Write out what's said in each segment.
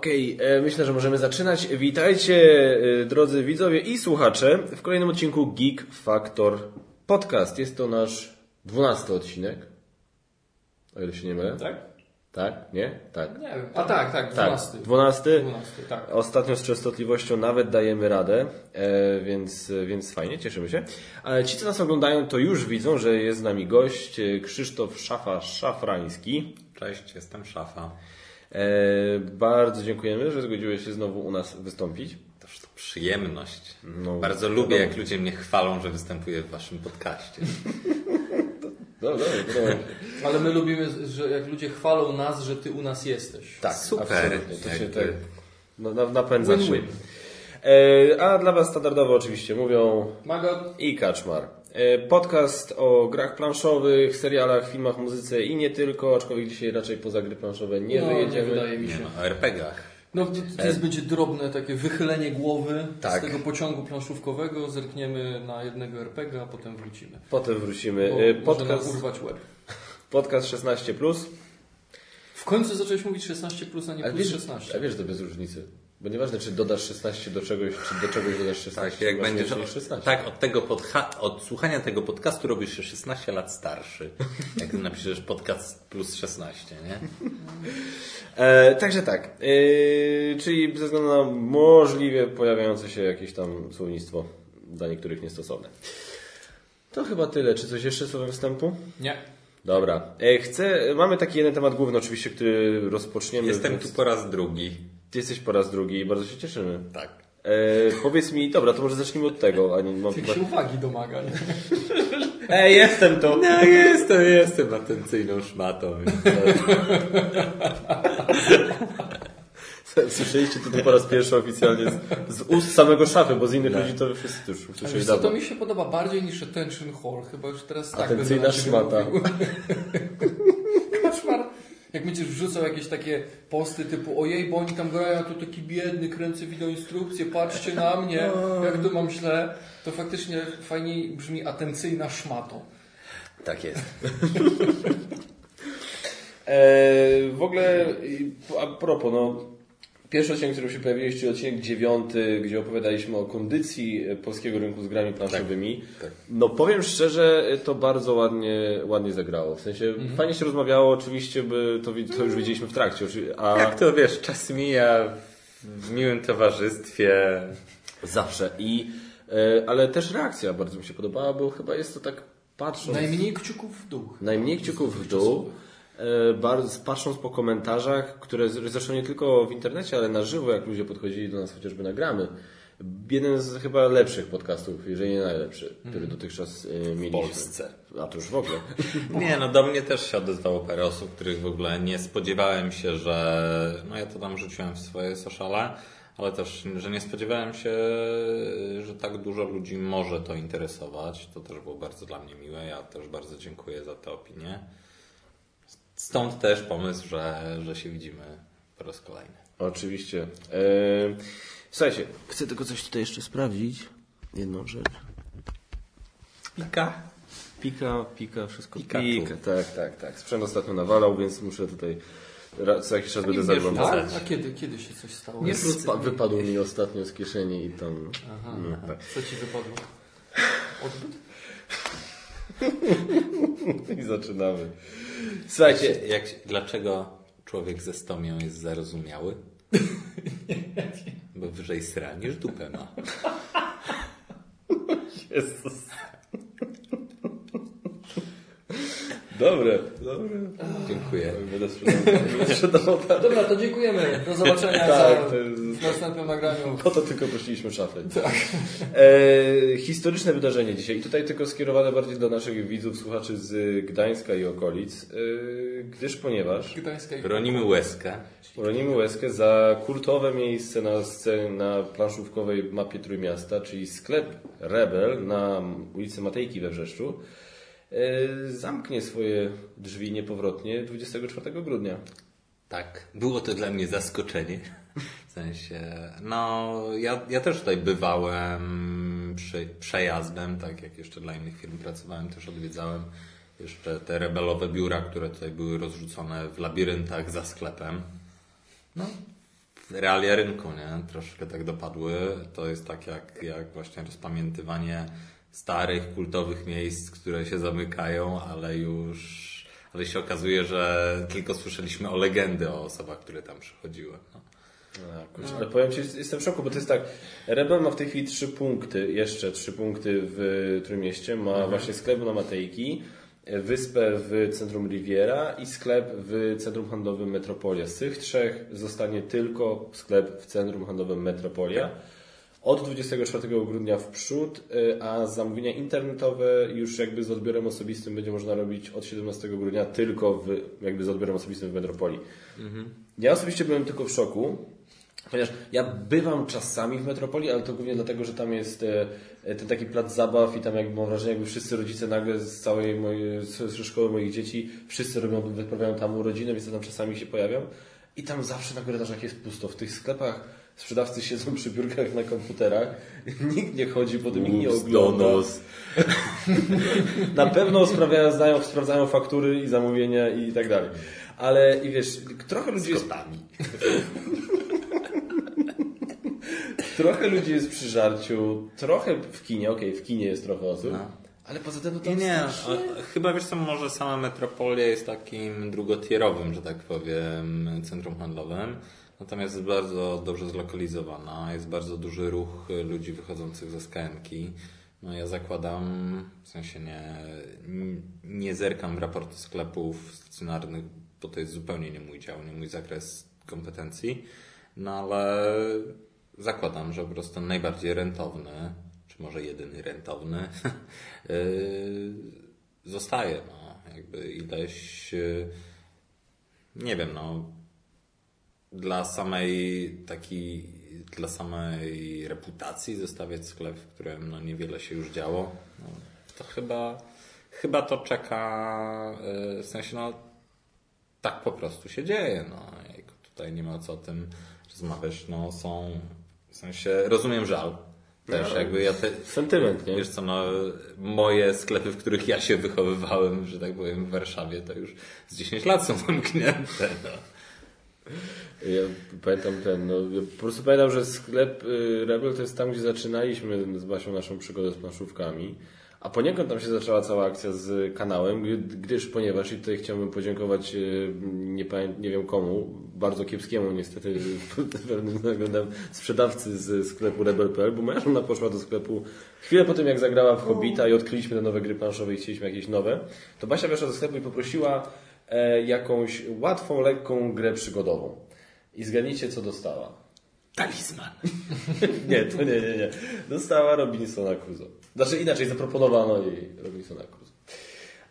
Okej, e, myślę, że możemy zaczynać. Witajcie, e, drodzy widzowie i słuchacze, w kolejnym odcinku Geek Factor Podcast. Jest to nasz dwunasty odcinek. O ile się nie mylę. Tak? Tak? Nie? Tak. Nie wiem. A tak, tak, 12. Tak, dwunasty. 12, tak. Ostatnio z częstotliwością nawet dajemy radę, e, więc, więc fajnie, cieszymy się. Ale ci, co nas oglądają, to już widzą, że jest z nami gość Krzysztof Szafa Szafrański. Cześć, jestem Szafa. E, bardzo dziękujemy, że zgodziłeś się znowu u nas wystąpić. Toż to przyjemność. No, Bardzo lubię, jak ludzie mnie chwalą, że występuję w waszym podcaście. No, dobra, dobra. Ale my lubimy, że jak ludzie chwalą nas, że ty u nas jesteś. Tak, Super. absolutnie. To się tak no, na- napędza Win-win. się. E, a dla Was standardowo oczywiście mówią Magot, i Kaczmar. E, Podcast o grach planszowych, serialach, filmach, muzyce i nie tylko, aczkolwiek dzisiaj raczej poza gry planszowe nie no, nie wyjedziemy. wydaje mi Nie się. no, o RPG-ach. No to, to jest będzie drobne takie wychylenie głowy Tak. z tego pociągu planszówkowego, zerkniemy na jednego RPG, a potem wrócimy. Potem wrócimy. Bo E, Podcast... Urwać łeb. podcast 16. Plus. W końcu zacząłeś mówić 16 plus, a nie A plus wiesz, 16. a wiesz, to bez różnicy. Bo nieważne, czy dodasz 16 do czegoś, czy do czegoś dodasz 16. Tak, jak będziesz, jest 16. tak od, tego podcha- od słuchania tego podcastu robisz się 16 lat starszy. Jak napiszesz podcast plus 16, nie? E, także tak, e, czyli ze względu na możliwie pojawiające się jakieś tam słownictwo dla niektórych niestosowne. To chyba tyle. Czy coś jeszcze słowem wstępu? Nie. Dobra. E, chcę, mamy taki jeden temat główny oczywiście, który rozpoczniemy. Jestem więc tu po raz drugi. Ty jesteś po raz drugi i bardzo się cieszymy. Tak. E, powiedz mi, dobra, to może zacznijmy od tego. A nie, mam Jak się uwagi domaga. Nie? Ej, jestem tu! No jestem, jestem atencyjną szmatą. Słyszeliście to tu po raz pierwszy oficjalnie z, z ust samego szafy, bo z innych ludzi to wszyscy już Ale usłyszeli co, to dawno. mi się podoba bardziej niż Attention Hall. Chyba już teraz tak Atencyjna szmata. Jak będziesz wrzucał jakieś takie posty typu ojej, bo oni tam grają, tu taki biedny, kręcę wideoinstrukcję, patrzcie na mnie, jak to mam źle, to faktycznie fajniej brzmi atencyjna szmatą. Tak jest. E, w ogóle, a propos, no, pierwszy odcinek, w którym się pojawiłeś, czyli odcinek dziewiąty, gdzie opowiadaliśmy o kondycji e, polskiego rynku z grami planszowymi. tak. No powiem szczerze, to bardzo ładnie, ładnie zagrało. W sensie fajnie się rozmawiało, oczywiście, by to, to już widzieliśmy w trakcie. A Jak to wiesz, czas mija w miłym towarzystwie. zawsze. I, e, ale też reakcja bardzo mi się podobała, bo chyba jest to tak patrząc... Najmniej kciuków w dół. Najmniej kciuków w dół. E, Bardzo, patrząc po komentarzach, które zresztą nie tylko w internecie, ale na żywo, jak ludzie podchodzili do nas chociażby nagramy. Jeden z chyba lepszych podcastów, jeżeli nie najlepszy, który dotychczas e, mieliśmy. Polsce. A to już w ogóle. Nie, no do mnie też się odezwało parę osób, których w ogóle nie spodziewałem się, że. No ja to tam rzuciłem w swoje sociale, ale też, że nie spodziewałem się, że tak dużo ludzi może to interesować. To też było bardzo dla mnie miłe. Ja też bardzo dziękuję za tę opinię. Stąd też pomysł, że, że się widzimy po raz kolejny. Oczywiście. E, słuchajcie, chcę tylko coś tutaj jeszcze sprawdzić. Jedną rzecz. Pika. Pika, pika, wszystko Pika pika. Tak, tak, tak. Sprzęt ostatnio nawalał, więc muszę tutaj co jakiś czas będę nie zaglądał. Tak? A kiedy, kiedy się coś stało? Nie Spa- wypadł mi ostatnio z kieszeni i tam. Aha, no, aha. tak. Co ci wypadło? Odbyt? I zaczynamy. Słuchajcie, Jak, dlaczego człowiek ze stomią jest zarozumiały? Bo wyżej sra niż dupę ma. Jezus. Dobre, dobre. Dziękuję. Będę sprzedawał. Tak. Dobra, to dziękujemy. Do zobaczenia Tak, za, to jest- w następnym nagraniu. Po to tylko prosiliśmy szafę. Tak. E, historyczne wydarzenie dzisiaj. I tutaj tylko skierowane bardziej do naszych widzów, słuchaczy z Gdańska i okolic. E, gdyż ponieważ Gdańska i Bronimy łezkę. Uronimy łezkę za kultowe miejsce na, scenie, na planszówkowej mapie Trójmiasta, czyli sklep Rebel na ulicy Matejki we Wrzeszczu. E, Zamknie swoje drzwi niepowrotnie 24 grudnia. Tak, było to dla mnie zaskoczenie. W sensie, no, ja, ja też tutaj bywałem przy, przejazdem, tak jak jeszcze dla innych firm pracowałem, też odwiedzałem jeszcze te rebelowe biura, które tutaj były rozrzucone w labiryntach za sklepem. No, realia rynku, nie? Troszkę tak dopadły. To jest tak jak, jak właśnie rozpamiętywanie starych, kultowych miejsc, które się zamykają, ale już ale się okazuje, że tylko słyszeliśmy o legendy o osobach, które tam przychodziły. No. Kurczę, ale powiem Ci, jestem w szoku, bo to jest tak, Rebel ma w tej chwili trzy punkty, jeszcze trzy punkty w Trójmieście, ma właśnie sklep na Matejki, wyspę w centrum Riviera i sklep w centrum handlowym Metropolia. Z tych trzech zostanie tylko sklep w centrum handlowym Metropolia. Od 24 grudnia w przód, y, a zamówienia internetowe już jakby z odbiorem osobistym będzie można robić od 17 grudnia tylko w, jakby z odbiorem osobistym w Metropolii. Ja osobiście byłem tylko w szoku, Ponieważ ja bywam czasami w Metropolii, ale to głównie dlatego, że tam jest e, ten taki plac zabaw i tam jakby mam wrażenie, jakby wszyscy rodzice nagle z całej mojej, z szkoły moich dzieci, wszyscy robią, wyprawiają tam urodziny, więc ja tam czasami się pojawiam. I tam zawsze na korytarzach jest pusto. W tych sklepach sprzedawcy siedzą przy biurkach na komputerach, nikt nie chodzi po tym, nikt nie ogląda. na pewno sprawdzają, znają, sprawdzają faktury i zamówienia i tak dalej. Ale i wiesz, trochę ludzi jest... Trochę ludzi jest przy żarciu, trochę w kinie, okej, w kinie jest trochę osób, No. ale poza tym to Nie, tam nie. strasznie- Chyba wiesz co, może sama metropolia jest takim drugotierowym, że tak powiem, centrum handlowym. Natomiast jest bardzo dobrze zlokalizowana, jest bardzo duży ruch ludzi wychodzących ze skm No ja zakładam, w sensie nie, nie zerkam w raporty sklepów stacjonarnych, bo to jest zupełnie nie mój dział, nie mój zakres kompetencji. No ale zakładam, że po prostu najbardziej rentowny, czy może jedyny rentowny, yy, zostaje. No, jakby ileś, yy, nie wiem, no, dla samej takiej, dla samej reputacji zostawiać sklep, w którym no, niewiele się już działo, no, to chyba, chyba to czeka, yy, w sensie, no, tak po prostu się dzieje. No. Tutaj nie ma co o tym rozmawiać. No, są, w sensie, rozumiem żal. Też No, jakby ja te, Sentyment, nie? Wiesz co, no, moje sklepy, w których ja się wychowywałem, że tak powiem, w Warszawie, to już z 10 lat są zamknięte. No. Ja pamiętam ten, no, ja po prostu pamiętam, że sklep y, Rebel to jest tam, gdzie zaczynaliśmy z Basią naszą przygodę z planszówkami, a poniekąd tam się zaczęła cała akcja z kanałem, gdy- gdyż, ponieważ i tutaj chciałbym podziękować, y, nie, nie wiem komu, bardzo kiepskiemu niestety pewnym względem sprzedawcy z sklepu Rebel.pl, bo moja żona poszła do sklepu chwilę po tym, jak zagrała w Hobbita i odkryliśmy te nowe gry planszowe i chcieliśmy jakieś nowe, to Basia weszła do sklepu i poprosiła e, jakąś łatwą, lekką grę przygodową. I zgadnijcie, co dostała. Talizman. Nie, to nie, nie, nie. Dostała Robinsona Crusoe. Znaczy inaczej, zaproponowano jej Robinsona Crusoe.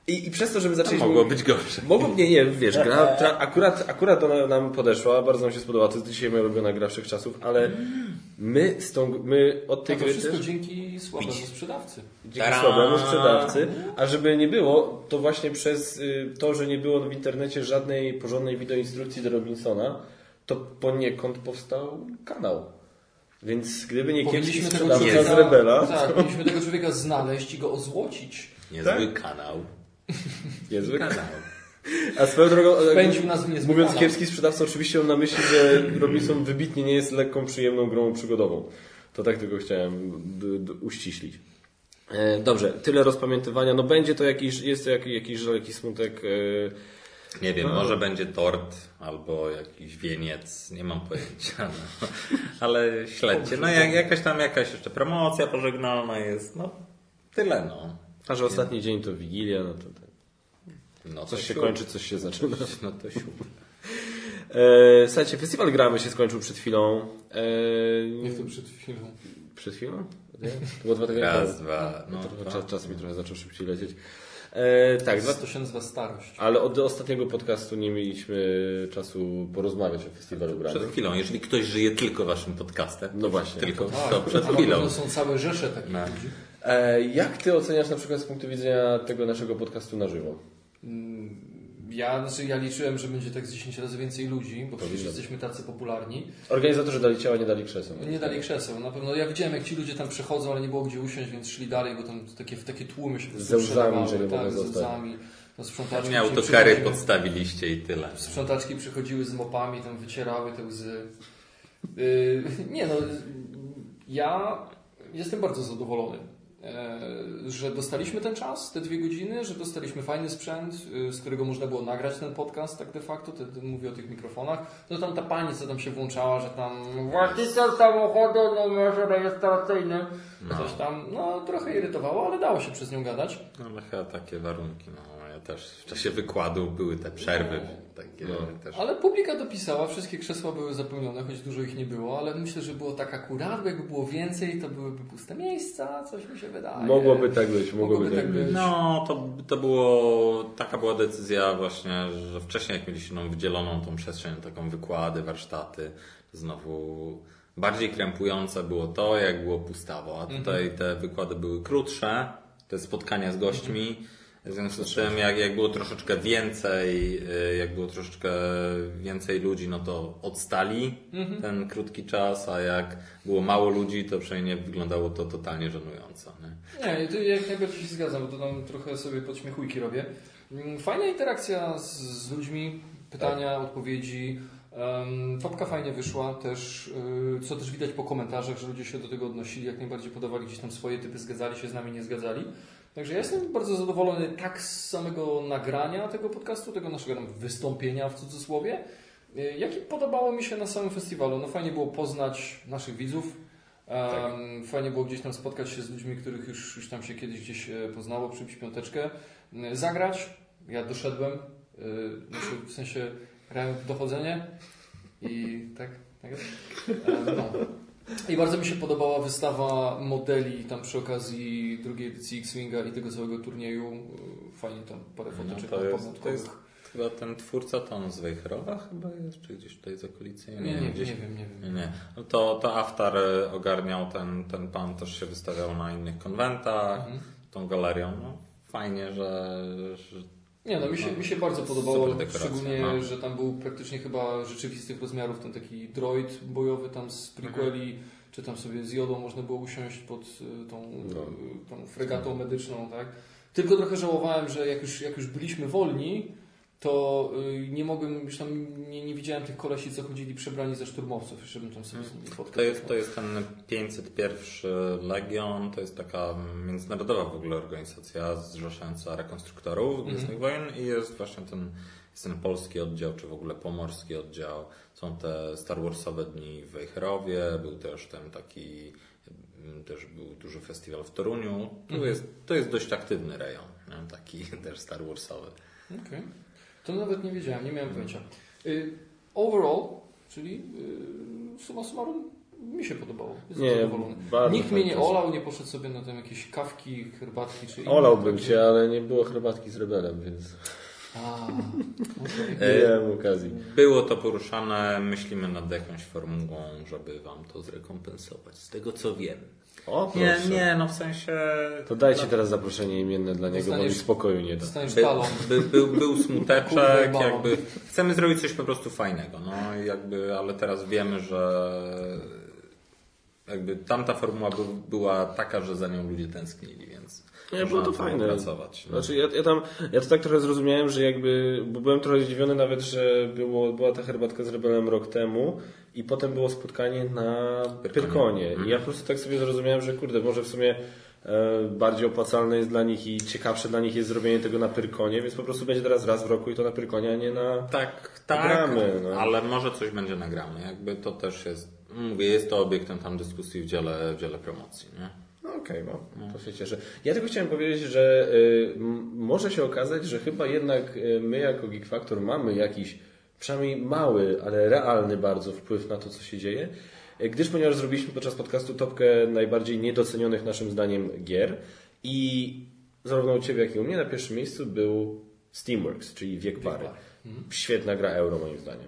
I, I przez to, żeby To zaczęli... mogło być gorsze. Mogło, nie, nie, wiesz, gra, tra, akurat, akurat ona nam podeszła, bardzo nam się spodobała, to jest dzisiaj moja ulubiona gra wszechczasów, ale my z tą, my od A tej to gry wszystko też, dzięki słabemu sprzedawcy. dzięki Tadam! słabemu sprzedawcy, a żeby nie było, to właśnie przez y, to, że nie było w internecie żadnej porządnej wideoinstrukcji do Robinsona, to poniekąd powstał kanał. Więc gdyby nie tego sprzedawca człowieka, z Rebela, tak, powinniśmy tego człowieka znaleźć i go ozłocić. Niezły kanał. niezły Kanał. A swoją drogą, e, nas w mówiąc kanał. kiepski sprzedawca, oczywiście on na myśli, że Robinson wybitnie nie jest lekką, przyjemną grą przygodową. To tak tylko chciałem uściślić. E, Dobrze, tyle rozpamiętywania. No będzie to jakiś, jest to jakiś, jakiś jakiś smutek. e, Nie wiem, może będzie tort albo jakiś wieniec, nie mam pojęcia. No. Ale śledźcie. No jak, jakaś tam jakaś jeszcze promocja pożegnalna jest. No tyle no. A że ostatni dzień to Wigilia, no to, to no coś to się siup. kończy, coś się zaczyna. No to siup. E, słuchajcie, festiwal Gramy się skończył przed chwilą. E, Jak to przed chwilą. Przed chwilą? Nie? To było dwa tygodnie Raz, dwa, no, dwa. czas, czas mi trochę zaczął szybciej lecieć. E, tak, dwa, To się nazywa starość. ale od ostatniego podcastu nie mieliśmy czasu porozmawiać o festiwalu Przed Gramy. chwilą, jeżeli ktoś żyje tylko waszym podcastem, No właśnie. tylko Tak, to przed chwilą. pewno są całe rzesze takich No. ludzi. E, jak ty oceniasz na przykład z punktu widzenia tego naszego podcastu na żywo? Mm, Ja, znaczy ja liczyłem, że będzie tak z 10 razy więcej ludzi, bo przecież jesteśmy tacy popularni. Organizatorzy dali ciała, nie dali krzeseł. Nie dali krzeseł. Na pewno ja widziałem, jak ci ludzie tam przechodzą, ale nie było gdzie usiąść, więc szli dalej, bo tam takie, w takie tłumy się po prostu Ze łzami, że nie tak, ze zostać. łzami. No, sprzątaczki, ci autokary przychodziły- podstawiliście i tyle. sprzątaczki przychodziły z mopami, tam wycierały te łzy. Yy, nie no, ja jestem bardzo zadowolony, że dostaliśmy ten czas, te dwie godziny, że dostaliśmy fajny sprzęt, y, z którego można było nagrać ten podcast tak de facto, te, te, mówię o tych mikrofonach. No tam ta pani, co tam się włączała, że tam właściciel samochodu, numerze rejestracyjnym, coś tam, no trochę irytowało, ale dało się przez nią gadać. No ale chyba takie warunki, no też w czasie wykładu były te przerwy, takie też. Ale publika dopisała, wszystkie krzesła były zapełnione, choć dużo ich nie było, ale myślę, że było tak akurat, bo jakby było więcej, to byłyby puste miejsca, coś mi się wydaje. Mogłoby tak być, mogłoby, tak być. No, to, to było, taka była decyzja właśnie, że wcześniej jak mieliśmy tą wydzieloną tą przestrzeń, taką wykłady, warsztaty, znowu bardziej krępujące było to, jak było pustawo, a tutaj te wykłady były krótsze, te spotkania z gośćmi, w związku z tym, jak, jak było troszeczkę więcej, y, jak było troszeczkę więcej ludzi, no to odstali ten krótki czas, a jak było mało ludzi, to przynajmniej wyglądało to totalnie żenująco. Nie? Nie, to jak najbardziej się zgadzam, bo to tam trochę sobie podśmiechujki robię. Mm, Fajna interakcja z, z ludźmi, pytania, odpowiedzi. Um, topka fajnie wyszła też, y, co też widać po komentarzach, że ludzie się do tego odnosili, jak najbardziej podawali gdzieś tam swoje typy, zgadzali się z nami, nie zgadzali. Także ja jestem bardzo zadowolony tak z samego nagrania tego podcastu, tego naszego wystąpienia w cudzysłowie, y, jak i podobało mi się na samym festiwalu. No fajnie było poznać naszych widzów, Um, Fajnie było gdzieś tam spotkać się z ludźmi, których już, już tam się kiedyś gdzieś e, poznało, przybić piąteczkę, E, zagrać. Ja doszedłem, e, znaczy w sensie grałem w dochodzenie i tak, tak jest? E, No. I bardzo mi się podobała wystawa modeli tam przy okazji drugiej edycji X-Winga i tego całego turnieju. E, Fajnie tam parę No, foteczek to, jest, to jest chyba ten twórca, to on z Wejherowa chyba jest, czy gdzieś tutaj z okolicy? Nie, nie, nie, gdzieś... wiem, nie wiem. Nie, nie. No to, to Aftar e, ogarniał, ten, ten pan też się wystawiał na innych konwentach, Mhm. tą galerią. No, fajnie, że, że Nie, no mi się, No, mi się bardzo podobało, szczególnie, no. że tam był praktycznie chyba rzeczywistych rozmiarów ten taki droid bojowy tam z prequeli, czy tam sobie z jodą można było usiąść pod y, tą, No. y, tą fregatą medyczną, tak? Tylko trochę żałowałem, że jak już, jak już byliśmy wolni, to y, nie mogłem, już tam nie, nie widziałem tych kolesi, co chodzili przebrani za szturmowców, żebym tam sobie nimi fotkę To jest, to jest ten 501 Legion, to jest taka międzynarodowa w ogóle organizacja zrzeszająca rekonstruktorów Gwiezdnych Wojen i jest właśnie ten, jest ten polski oddział, czy w ogóle pomorski oddział. Są te Star Warsowe dni w Wejherowie, był też ten taki, mm, też był duży festiwal w Toruniu. Tu jest, to jest dość aktywny rejon, taki też Star Warsowy. Okej. To nawet nie wiedziałem, nie miałem pojęcia. Y, overall, czyli y, summa summarum, mi się podobało. Jestem Nie, zadowolony. Nikt mnie nie olał, nie poszedł sobie na tam jakieś kawki, herbatki czy inne. Olałbym cię, ale nie było herbatki z rebelem, więc A, nie miałem okazji. Było to poruszane, myślimy nad jakąś formułą, żeby Wam to zrekompensować, z tego co wiem. O, Nie, nie, no w sensie... To dajcie teraz zaproszenie imienne dla niego, bo mi spokoju nie da. By, by, był, był smuteczek, jakby chcemy zrobić coś po prostu fajnego, no i jakby, ale teraz wiemy, że jakby tamta formuła by, była taka, że za nią ludzie tęsknili, więc Nie, było to fajne. pracować. No. Znaczy ja, ja tam, ja to tak trochę zrozumiałem, że jakby, bo byłem trochę zdziwiony nawet, że było, była ta herbatka z Rebelem rok temu i potem było spotkanie na Pyrkonie. I ja po prostu tak sobie zrozumiałem, że kurde, może w sumie e, bardziej opłacalne jest dla nich i ciekawsze dla nich jest zrobienie tego na Pyrkonie, więc po prostu będzie teraz raz w roku i to na Pyrkonie, a nie na... Tak, tak, Gramy, no. ale może coś będzie nagrane. Jakby to też jest, mówię, jest to obiektem tam dyskusji w dziale, w dziale promocji, nie? No okej, no, to się cieszę. Ja tylko chciałem powiedzieć, że y, może się okazać, że chyba jednak y, my jako Geek Factor mamy jakiś, przynajmniej mały, ale realny bardzo wpływ na to, co się dzieje, gdyż ponieważ zrobiliśmy podczas podcastu topkę najbardziej niedocenionych naszym zdaniem gier i zarówno u Ciebie, jak i u mnie na pierwszym miejscu był Steamworks, czyli Wiek Pary. Świetna gra euro moim zdaniem.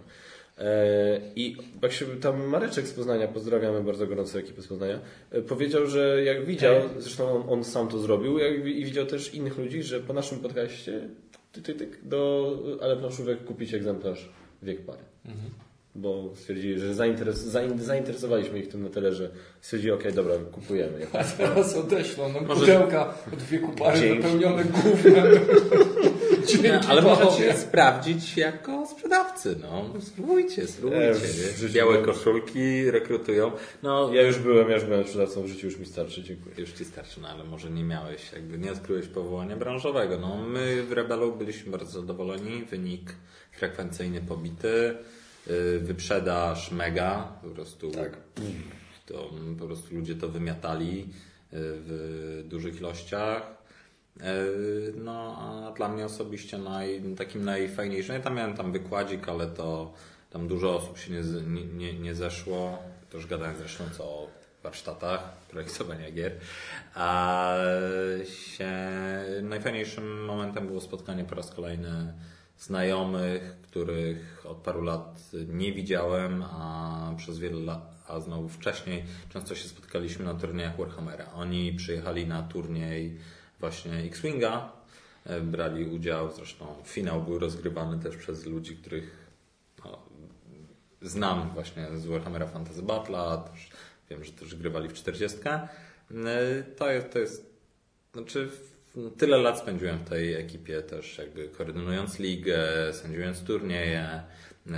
E, I jak się tam Mareczek z Poznania, pozdrawiamy bardzo gorąco ekipę z Poznania, e, powiedział, że jak widział, zresztą on, on sam to zrobił, jak, i widział też innych ludzi, że po naszym podcaście ty, ty, ty, do ale planszówek kupić egzemplarz wiek pary. bo stwierdzili, że zainteres zain zainteresowaliśmy ich tym na tyle, że stwierdzili, okej, dobra, kupujemy. A teraz odeślą nam Może- pudełka od dwie pary Dzięki. wypełnione gównem. Dzięki ale możecie sprawdzić jako sprzedawcy, no. Spróbujcie, spróbujcie. E, Białe koszulki rekrutują. No, Ja już byłem, ja już byłem sprzedawcą w życiu, już mi starczy, dziękuję. Już ci starczy, no ale może nie miałeś, jakby nie odkryłeś powołania branżowego. No, my w Rebelu byliśmy bardzo zadowoleni, wynik frekwencyjny pobity, yy, wyprzedaż mega, po prostu Tak. to po prostu ludzie to wymiatali yy, w dużych ilościach. Yy, No, a dla mnie osobiście naj, takim najfajniejszym, ja tam miałem tam wykładzik, ale to tam dużo osób się nie, nie, nie zeszło. Też gadałem zresztą co o warsztatach projektowania gier. A się najfajniejszym momentem było spotkanie po raz kolejny znajomych, których od paru lat nie widziałem, a przez wiele lat, a znowu wcześniej często się spotkaliśmy na turniejach Warhammera. Oni przyjechali na turniej właśnie X-Winga, e, brali udział, zresztą finał był rozgrywany też przez ludzi, których no, znam właśnie z Warhammera Fantasy Battle'a, wiem, że też grywali w 40. E, To jest, to jest znaczy tyle lat spędziłem w tej ekipie też jakby koordynując ligę, sędziując turnieje,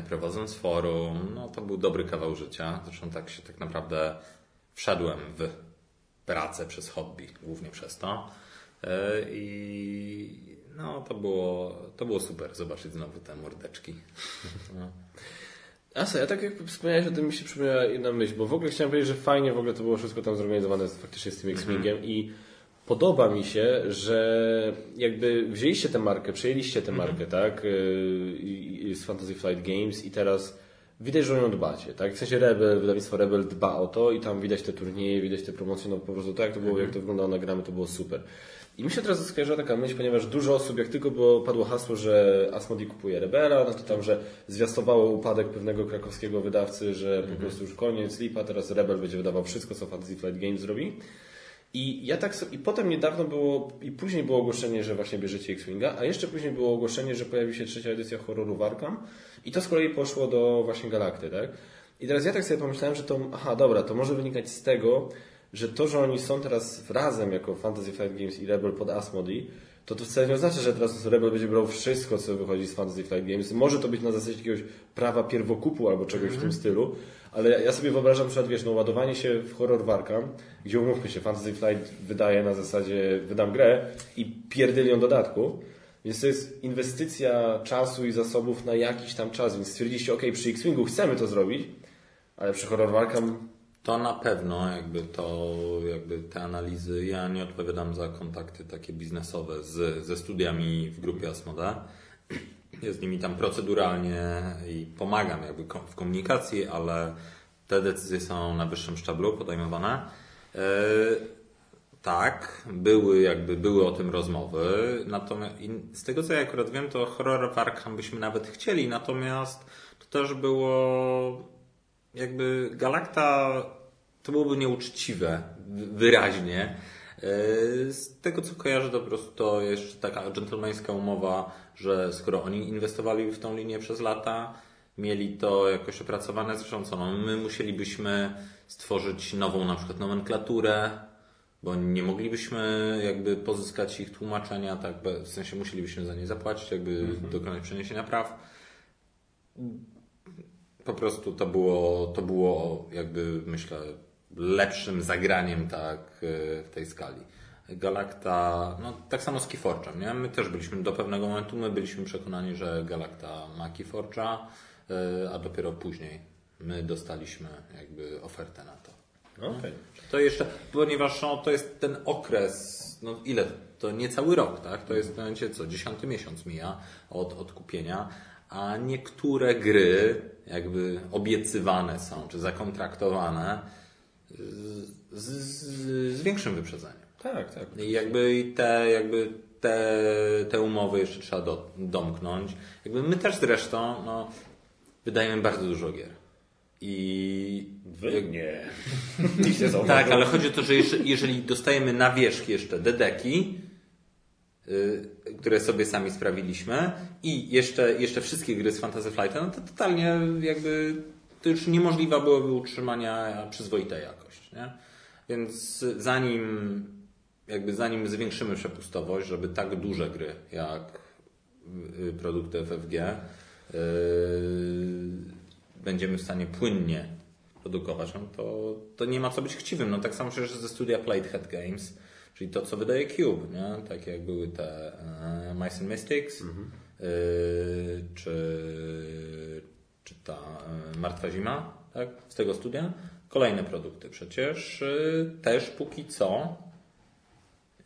prowadząc forum, no to był dobry kawał życia. Zresztą tak się tak naprawdę wszedłem w pracę przez hobby, głównie przez to. E, I no to było, to było super zobaczyć znowu te mordeczki. No. Asa, ja tak jak wspomniałeś o tym, mi się przypomniała jedna myśl, bo w ogóle chciałem powiedzieć, że fajnie w ogóle to było wszystko tam zorganizowane faktycznie z tym X-Wingiem i podoba mi się, że jakby wzięliście tę markę, przejęliście tę markę, tak, y, i- i z Fantasy Flight Games i teraz widać, że o nią dbacie, tak, w sensie Rebel, wydawnictwo Rebel dba o to i tam widać te turnieje, widać te promocje, no po prostu tak jak to było, jak to wyglądało na gramy, to było super. I mi się teraz skojarzyła taka myśl, ponieważ dużo osób, jak tylko było, padło hasło, że Asmodee kupuje Rebela, no to tam, że zwiastowało upadek pewnego krakowskiego wydawcy, że po prostu już koniec, lipa, teraz Rebel będzie wydawał wszystko, co Fantasy Flight Games robi. I ja tak i potem niedawno było, i później było ogłoszenie, że właśnie bierzecie X-Winga, a jeszcze później było ogłoszenie, że pojawi się trzecia edycja horroru Warcam i to z kolei poszło do właśnie Galakty, tak? I teraz ja tak sobie pomyślałem, że to, aha, dobra, to może wynikać z tego, że to, że oni są teraz razem jako Fantasy Flight Games i Rebel pod Asmodee, to to wcale nie oznacza, że teraz Rebel będzie brał wszystko, co wychodzi z Fantasy Flight Games. Może to być na zasadzie jakiegoś prawa pierwokupu albo czegoś w tym stylu, ale ja- sobie wyobrażam, że wiesz, no ładowanie się w horror Warcam, gdzie umówmy się, Fantasy Flight wydaje na zasadzie, wydam grę i pierdylion dodatku, więc to jest inwestycja czasu i zasobów na jakiś tam czas, więc stwierdziliście, ok, przy X-Wingu chcemy to zrobić, ale przy horror Warcam To na pewno, jakby to, jakby te analizy, ja nie odpowiadam za kontakty takie biznesowe z, ze studiami w grupie Asmoda. Ja z nimi tam proceduralnie i pomagam jakby w komunikacji, ale te decyzje są na wyższym szczeblu podejmowane. E, tak, były jakby były o tym rozmowy. Natomiast z tego co ja akurat wiem, to horror Arkham byśmy nawet chcieli, natomiast to też było jakby Galakta to byłoby nieuczciwe wyraźnie. E, Z tego co kojarzę, to po prostu to jeszcze taka dżentelmeńska umowa, że skoro oni inwestowali w tą linię przez lata, mieli to jakoś opracowane, zresztą co, no, my musielibyśmy stworzyć nową na przykład nomenklaturę, bo nie moglibyśmy jakby pozyskać ich tłumaczenia, tak, w sensie musielibyśmy za nie zapłacić, jakby dokonać przeniesienia praw po prostu to było, to było jakby myślę lepszym zagraniem tak e, w tej skali. Galakta, no tak samo z Keyforge'em, nie? My też byliśmy do pewnego momentu, my byliśmy przekonani, że Galakta ma Keyforge'a, e, a dopiero później my dostaliśmy jakby ofertę na to. Okej. To jeszcze, ponieważ no, to jest ten okres, no ile? To nie cały rok, tak? To jest, będzie co, dziesiąty miesiąc mija od, od kupienia, a niektóre gry jakby obiecywane są, czy zakontraktowane z, z, z większym wyprzedzeniem. Tak, tak. I jakby te, jakby te, te umowy jeszcze trzeba do, domknąć. Jakby my też zresztą, no, wydajemy bardzo dużo gier. I Wy nie. Nie tak, ale chodzi o to, że jeżeli, dostajemy na wierzch jeszcze dedeki, które sobie sami sprawiliśmy i jeszcze, jeszcze wszystkie gry z Fantasy Flight, no to totalnie jakby to już niemożliwe byłoby utrzymania przyzwoitej jakości. Nie? Więc zanim jakby zanim zwiększymy przepustowość, żeby tak duże gry jak y, produkty FFG yy, będziemy w stanie płynnie produkować, no to, to nie ma co być chciwym. No tak samo przecież ze studia Playhead Games, czyli to, co wydaje Cube, nie? tak jak były te e, Mice and Mystics, mhm. e, czy, czy ta e, Martwa Zima, tak? z tego studia. Kolejne produkty przecież e, też póki co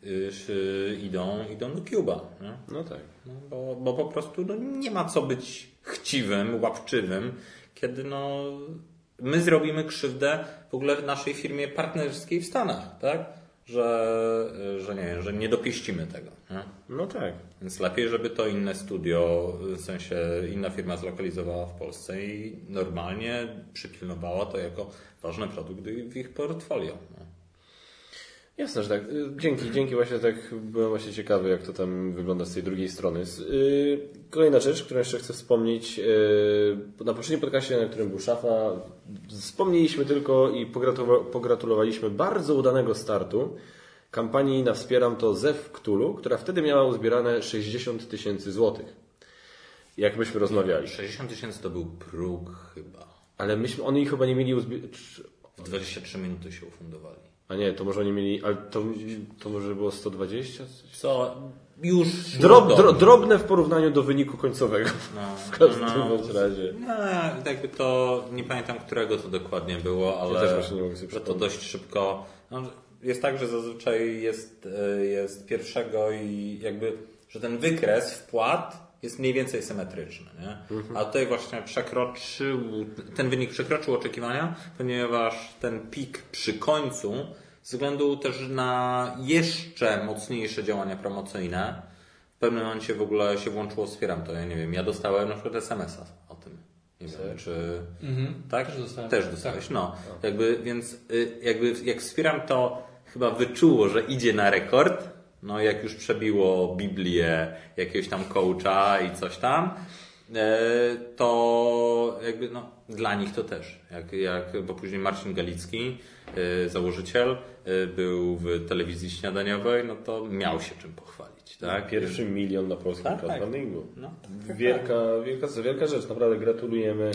e, idą, idą do Cuba. Nie? No tak. No, bo, bo po prostu no, nie ma co być chciwym, łapczywym, kiedy no, my zrobimy krzywdę w ogóle w naszej firmie partnerskiej w Stanach, tak? Że, że nie że nie dopieścimy tego. Nie? No tak. Więc lepiej, żeby to inne studio, w sensie inna firma zlokalizowała w Polsce i normalnie przypilnowała to jako ważny produkt w ich portfolio. No. Jasne, że tak. Y, dzięki, dzięki właśnie tak byłem właśnie ciekawy, jak to tam wygląda z tej drugiej strony. Y, kolejna rzecz, którą jeszcze chcę wspomnieć. Y, na poprzednim podcastie, na którym był Szafa, wspomnieliśmy tylko i pogratulowaliśmy bardzo udanego startu kampanii na Wspieram to Zew Ktulu, która wtedy miała uzbierane 60 tysięcy złotych. Jak myśmy rozmawiali. 60 tysięcy to był próg chyba. Ale myśmy, oni chyba nie mieli uzbierane... W 23 minuty się ufundowali. A nie, to może oni mieli, ale to, to może było 120? Co? Już. Drob, dro, drobne w porównaniu do wyniku końcowego. No, w każdym no, razie. No, jakby to, nie pamiętam którego to dokładnie było, ale ja też nie mogę sobie to dość szybko. No, jest tak, że zazwyczaj jest, e, jest pierwszego i jakby, że ten wykres wpłat jest mniej więcej symetryczny. Nie? Mhm. A tutaj właśnie przekroczył, ten wynik przekroczył oczekiwania, ponieważ ten pik przy końcu, ze względu też na jeszcze mocniejsze działania promocyjne, w pewnym momencie w ogóle się włączyło Wspieram to. Ja nie wiem, ja dostałem na przykład SMS-a o tym. Nie wiem, czy... Mhm. Tak? Też dostałem. Też dostałeś, tak. no. Jakby, więc y, jakby jak Wspieram to chyba wyczuło, że idzie na rekord, no jak już przebiło Biblię jakiegoś tam coacha i coś tam, e, to jakby no, dla nich to też. Jak, jak, bo później Marcin Galicki, e, założyciel, e, był w telewizji śniadaniowej, no to miał się czym pochwalić. Tak? Pierwszy milion na polskim tak, crowdfundingu. Tak. No, wielka, wielka, wielka rzecz, naprawdę gratulujemy.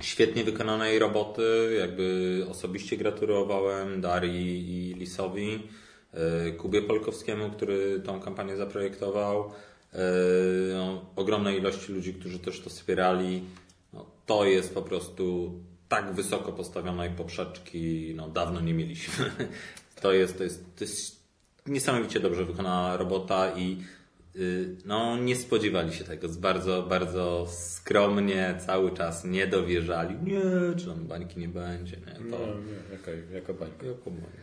Świetnie wykonanej roboty, jakby osobiście gratulowałem Darii i Lisowi. E, Kubie Polkowskiemu, który tą kampanię zaprojektował, e, no, ogromnej ilości ludzi, którzy też to wspierali. No, to jest po prostu tak wysoko postawionej poprzeczki, no dawno nie mieliśmy. To jest, to jest, to jest niesamowicie dobrze wykonana robota i y, no, nie spodziewali się tego. Bardzo, bardzo skromnie cały czas nie dowierzali. Nie, czy tam bańki nie będzie. Nie, to... nie, nie. Jaka, jaka bańka? Jaka bańka?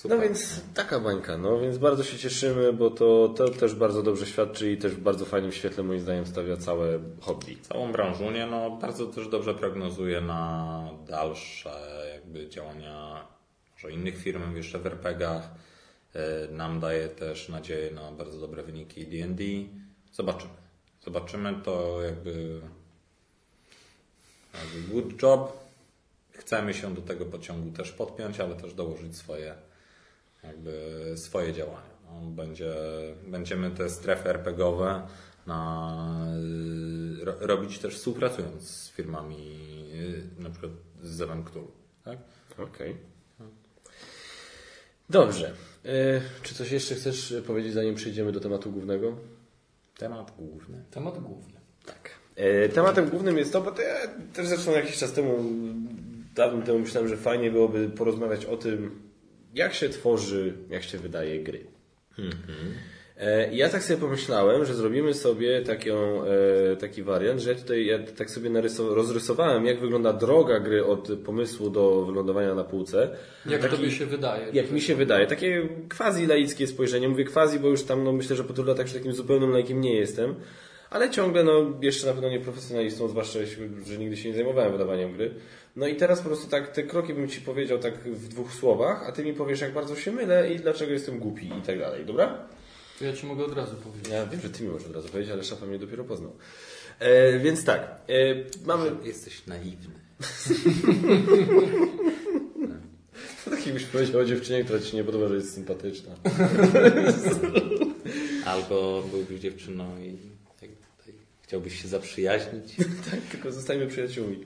Super. No więc taka bańka, no więc bardzo się cieszymy, bo to, to też bardzo dobrze świadczy i też w bardzo fajnym świetle moim zdaniem stawia całe hobby. Całą branżę, nie? No bardzo też dobrze prognozuje na dalsze jakby działania może innych firm jeszcze w RPGach. E, nam daje też nadzieję na bardzo dobre wyniki D&D. Zobaczymy. Zobaczymy to jakby, jakby good job. Chcemy się do tego pociągu też podpiąć, ale też dołożyć swoje jakby swoje działania. No, będzie, będziemy te strefy RPGowe na, ro, robić też współpracując z firmami, na przykład z Zewem Cthulhu. Tak? Okej. Okay. Dobrze. E, czy coś jeszcze chcesz powiedzieć, zanim przejdziemy do tematu głównego? Temat główny. Temat główny. Tak. E, tematem głównym jest to, bo to ja też zresztą jakiś czas temu, dawno temu myślałem, że fajnie byłoby porozmawiać o tym, jak się tworzy, jak się wydaje gry. Mhm. Ja tak sobie pomyślałem, że zrobimy sobie taką, e, taki wariant, że ja tutaj ja tak sobie rozrysowałem, jak wygląda droga gry od pomysłu do wylądowania na półce. Jak taki, tobie się wydaje? Jak mi się wydaje. Takie quasi laickie spojrzenie. Mówię quasi, bo już tam no, myślę, że po tylu latach już takim zupełnym laikiem nie jestem. Ale ciągle, no, jeszcze na pewno nie profesjonalistą, zwłaszcza, że nigdy się nie zajmowałem wydawaniem gry. No i teraz po prostu tak, te kroki bym Ci powiedział tak w dwóch słowach, a Ty mi powiesz, jak bardzo się mylę i dlaczego jestem głupi i tak dalej, dobra? To ja ci mogę od razu powiedzieć. Ja wiem, że ty mi możesz od razu powiedzieć, ale szafa mnie dopiero poznał. E, więc tak, e, mamy... Jesteś naiwny. Tak jakbyś powiedział o dziewczynie, która ci nie podoba, że jest sympatyczna. Albo byłbyś dziewczyną i tak, tak, chciałbyś się zaprzyjaźnić. tak, tylko zostańmy przyjaciółmi.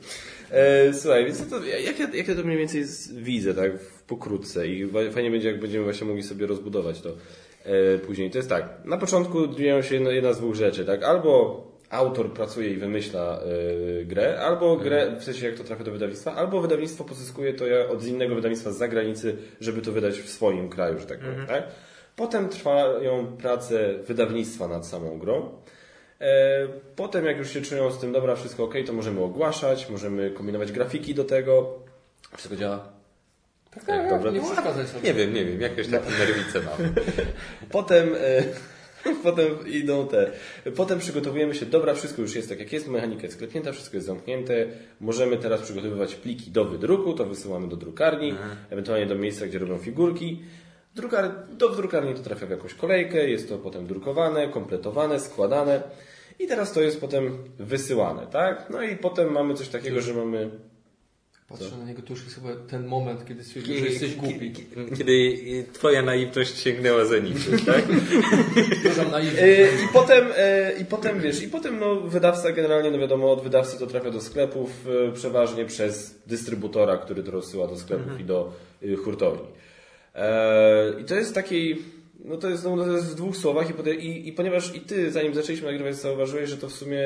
E, słuchaj, więc to, jak, ja, jak ja to mniej więcej widzę, tak, w- pokrótce i fajnie będzie, jak będziemy właśnie mogli sobie rozbudować to e, później. To jest tak, na początku dzieją się jedna- z dwóch rzeczy, tak, albo autor pracuje i wymyśla e, grę, albo grę, w sensie jak to trafia do wydawnictwa, albo wydawnictwo pozyskuje to ja- od innego wydawnictwa z zagranicy, żeby to wydać w swoim kraju, że tak powiem, tak? Potem trwają prace wydawnictwa nad samą grą. E, Potem, jak już się czują z tym, dobra, wszystko ok, to możemy ogłaszać, możemy kombinować grafiki do tego. Wszystko działa. Tak, tak, dobrze? nie. Nie wiem, nie wiem, jakieś takie nerwice mam. Potem, e, potem idą te. Potem przygotowujemy się, dobra, wszystko już jest tak jak jest, mechanika jest sklepnięta, wszystko jest zamknięte. Możemy teraz przygotowywać pliki do wydruku, to wysyłamy do drukarni, ewentualnie do miejsca, gdzie robią figurki. Drukar, do drukarni to trafia w jakąś kolejkę, jest to potem drukowane, kompletowane, składane. I teraz to jest potem wysyłane, tak? No i potem mamy coś takiego, że mamy Patrzę na niego, to już jest chyba ten moment, kiedy stwierdził, że jesteś głupi. Kiedy twoja naiwność sięgnęła zenitu, tak? E, I potem, e, I potem wiesz, i potem no, wydawca generalnie, no wiadomo, od wydawcy to trafia do sklepów przeważnie przez dystrybutora, który to rozsyła do sklepów i do y, hurtowni. E, I to jest taki, no to jest, no, to jest w dwóch słowach i, i, i ponieważ i ty, zanim zaczęliśmy nagrywać, zauważyłeś, że to w sumie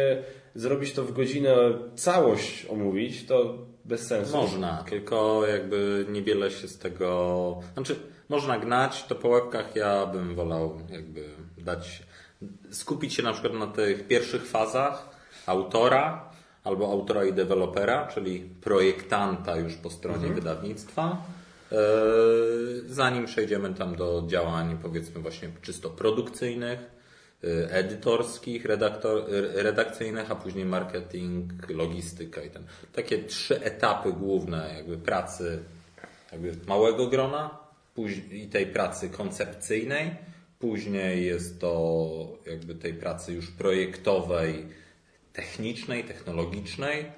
zrobić to w godzinę, całość omówić, to bez sensu. Można, tylko jakby niewiele się z tego. Znaczy, można gnać, to po łebkach ja bym wolał jakby dać. skupić się na przykład na tych pierwszych fazach autora albo autora i dewelopera, czyli projektanta już po stronie wydawnictwa. E, Zanim przejdziemy tam do działań, powiedzmy, właśnie czysto produkcyjnych, e, edytorskich, redaktor, redakcyjnych, a później marketing, logistyka i ten. Takie trzy etapy główne jakby pracy jakby małego grona i tej pracy koncepcyjnej. Później jest to jakby tej pracy już projektowej, technicznej, technologicznej,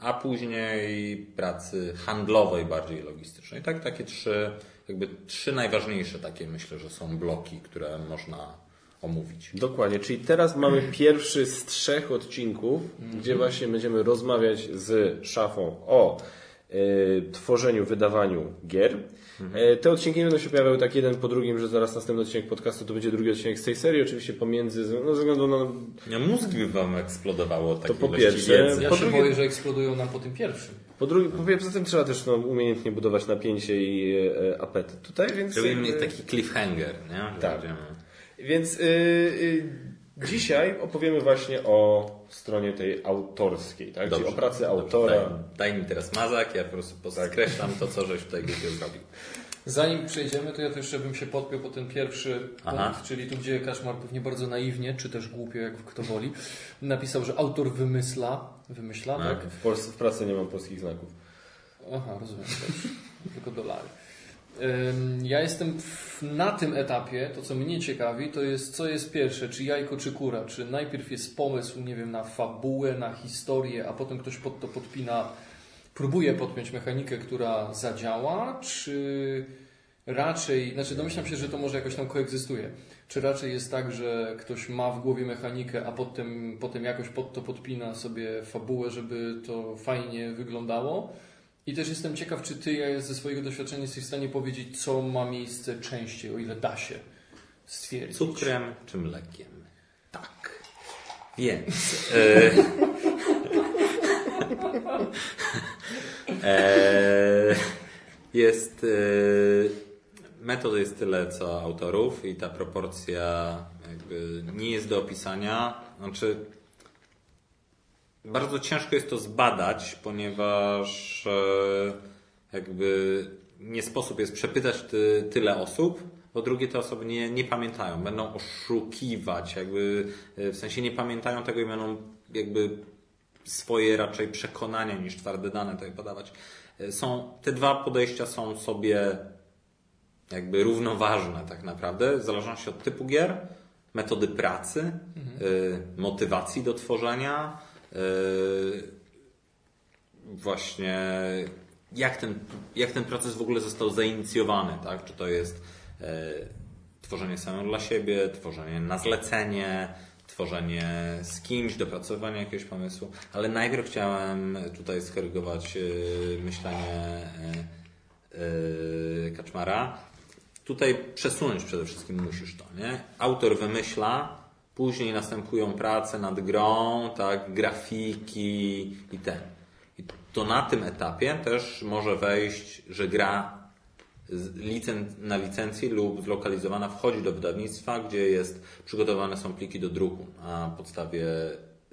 a później pracy handlowej, bardziej logistycznej. Tak, takie trzy, jakby trzy najważniejsze takie myślę, że są bloki, które można omówić. Dokładnie, czyli teraz mamy pierwszy z trzech odcinków, gdzie właśnie będziemy rozmawiać z szafą o e, tworzeniu, wydawaniu gier. E, te odcinki nie będą się pojawiały tak jeden po drugim, że zaraz następny odcinek podcastu to będzie drugi odcinek z tej serii, oczywiście pomiędzy, no, ze względu na Ja mózgi by wam eksplodowało od takiej po pierwsze. wiedzy. Ja po się drugie- boję, że eksplodują nam po tym pierwszym. Po drugie, po, poza tym trzeba też no, umiejętnie budować napięcie i e, apetyt tutaj, więc... Robimy jakby- taki cliffhanger, nie? Że Tak. będziemy- Więc y, y, dzisiaj opowiemy właśnie o stronie tej autorskiej, tak? Czyli o pracy autora. Daj, daj mi teraz mazak, ja po prostu podkreślam to, co żeś tutaj głupio zrobił. Zanim przejdziemy, to ja też jeszcze bym się podpiął po ten pierwszy Aha. punkt, czyli tu, gdzie Kaszmar pewnie bardzo naiwnie, czy też głupio, jak kto woli, napisał, że autor wymysla, wymyśla, No. tak? W, Polsce, w pracy nie mam polskich znaków. Aha, rozumiem. Dobrze. Tylko dolary. Ja jestem na tym etapie, to co mnie ciekawi, to jest co jest pierwsze, czy jajko, czy kura. Czy najpierw jest pomysł, nie wiem, na fabułę, na historię, a potem ktoś pod to podpina, próbuje podpiąć mechanikę, która zadziała, czy raczej, znaczy domyślam się, że to może jakoś tam koegzystuje. Czy raczej jest tak, że ktoś ma w głowie mechanikę, a potem, potem jakoś pod to podpina sobie fabułę, żeby to fajnie wyglądało? I też jestem ciekaw, czy ty ja ze swojego doświadczenia jesteś w stanie powiedzieć, co ma miejsce częściej, o ile da się stwierdzić. Cukrem czy mlekiem? Tak. Więc. E, e, jest. E, metod jest tyle co autorów i ta proporcja jakby nie jest do opisania. Znaczy. Bardzo ciężko jest to zbadać, ponieważ e, jakby nie sposób jest przepytać ty, tyle osób, po drugie te osoby nie, nie pamiętają, będą oszukiwać, jakby e, w sensie nie pamiętają tego i będą jakby swoje raczej przekonania niż twarde dane tutaj podawać. E, Są, te dwa podejścia są sobie jakby równoważne tak naprawdę, w zależności od typu gier, metody pracy, y, motywacji do tworzenia, właśnie jak ten, jak ten proces w ogóle został zainicjowany, tak? Czy to jest y, tworzenie samego dla siebie, tworzenie na zlecenie, tworzenie z kimś, dopracowanie jakiegoś pomysłu, ale najpierw chciałem tutaj skorygować y, myślenie Kaczmara. Tutaj przesunąć przede wszystkim musisz to, nie? Autor wymyśla, później następują prace nad grą, tak, grafiki i ten. I to na tym etapie też może wejść, że gra licen- na licencji lub zlokalizowana wchodzi do wydawnictwa, gdzie jest przygotowane są pliki do druku. Na podstawie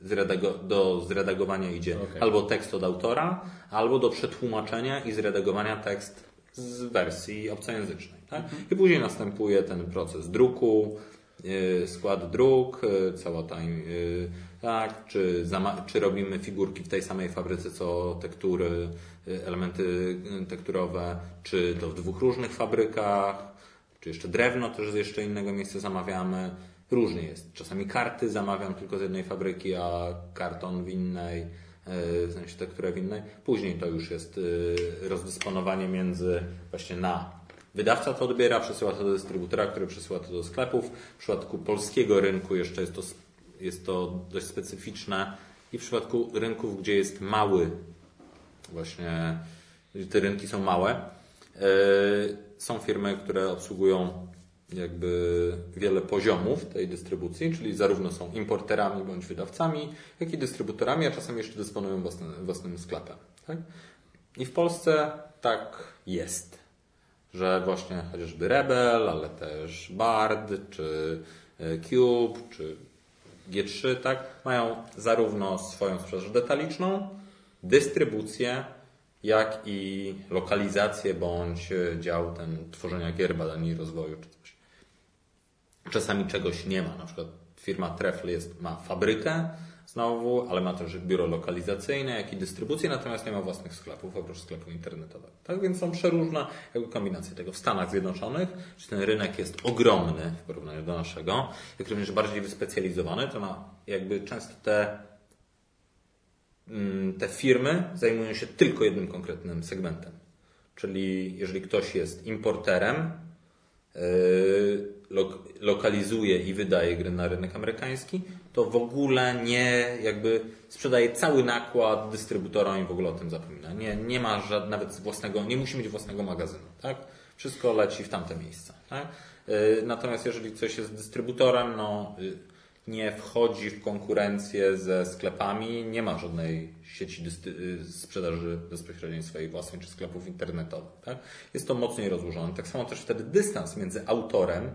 zredego- do zredagowania idzie Okej. albo tekst od autora, albo do przetłumaczenia i zredagowania tekst z wersji obcojęzycznej. Tak? I później następuje ten proces druku, skład druk, yy, cała ta, yy, tak, czy, czy robimy figurki w tej samej fabryce co tektury, elementy tekturowe, czy to w dwóch różnych fabrykach, czy jeszcze drewno też z jeszcze innego miejsca zamawiamy. Różnie jest. Czasami karty zamawiam tylko z jednej fabryki, a karton w innej, w sensie tekturę w innej. Później to już jest rozdysponowanie między właśnie na Wydawca to odbiera, przesyła to do dystrybutora, który przesyła to do sklepów. W przypadku polskiego rynku jeszcze jest to, jest to dość specyficzne i w przypadku rynków, gdzie jest mały, właśnie te rynki są małe, yy, są firmy, które obsługują jakby wiele poziomów tej dystrybucji, czyli zarówno są importerami bądź wydawcami, jak i dystrybutorami, a czasem jeszcze dysponują własnym, własnym sklepem. Tak? I w Polsce tak jest że właśnie chociażby Rebel, ale też Bard, czy e, Cube, czy G3, tak, mają zarówno swoją sprzedaż detaliczną, dystrybucję, jak i lokalizację bądź dział ten tworzenia gier, badań i rozwoju, czy coś. Czasami czegoś nie ma, na przykład firma Trefl jest, ma fabrykę znowu, ale ma też biuro lokalizacyjne, jak i dystrybucję, natomiast nie ma własnych sklepów, oprócz sklepu internetowego. Tak więc są przeróżne jakby kombinacje tego. W Stanach Zjednoczonych, gdzie ten rynek jest ogromny w porównaniu do naszego, jak również bardziej wyspecjalizowany, to ma jakby często te mm, te firmy zajmują się tylko jednym konkretnym segmentem. Czyli jeżeli ktoś jest importerem, yy, lok- lokalizuje i wydaje gry na rynek amerykański, to w ogóle nie jakby sprzedaje cały nakład dystrybutorom i w ogóle o tym zapomina. Nie, nie ma żad, nawet własnego, nie musi mieć własnego magazynu, tak? Wszystko leci w tamte miejsca, tak? Yy, Natomiast jeżeli coś jest dystrybutorem, no yy, nie wchodzi w konkurencję ze sklepami, nie ma żadnej sieci y, sprzedaży bezpośredniej swojej własnej czy sklepów internetowych. Tak? Jest to mocniej rozłożone. Tak samo też wtedy dystans między autorem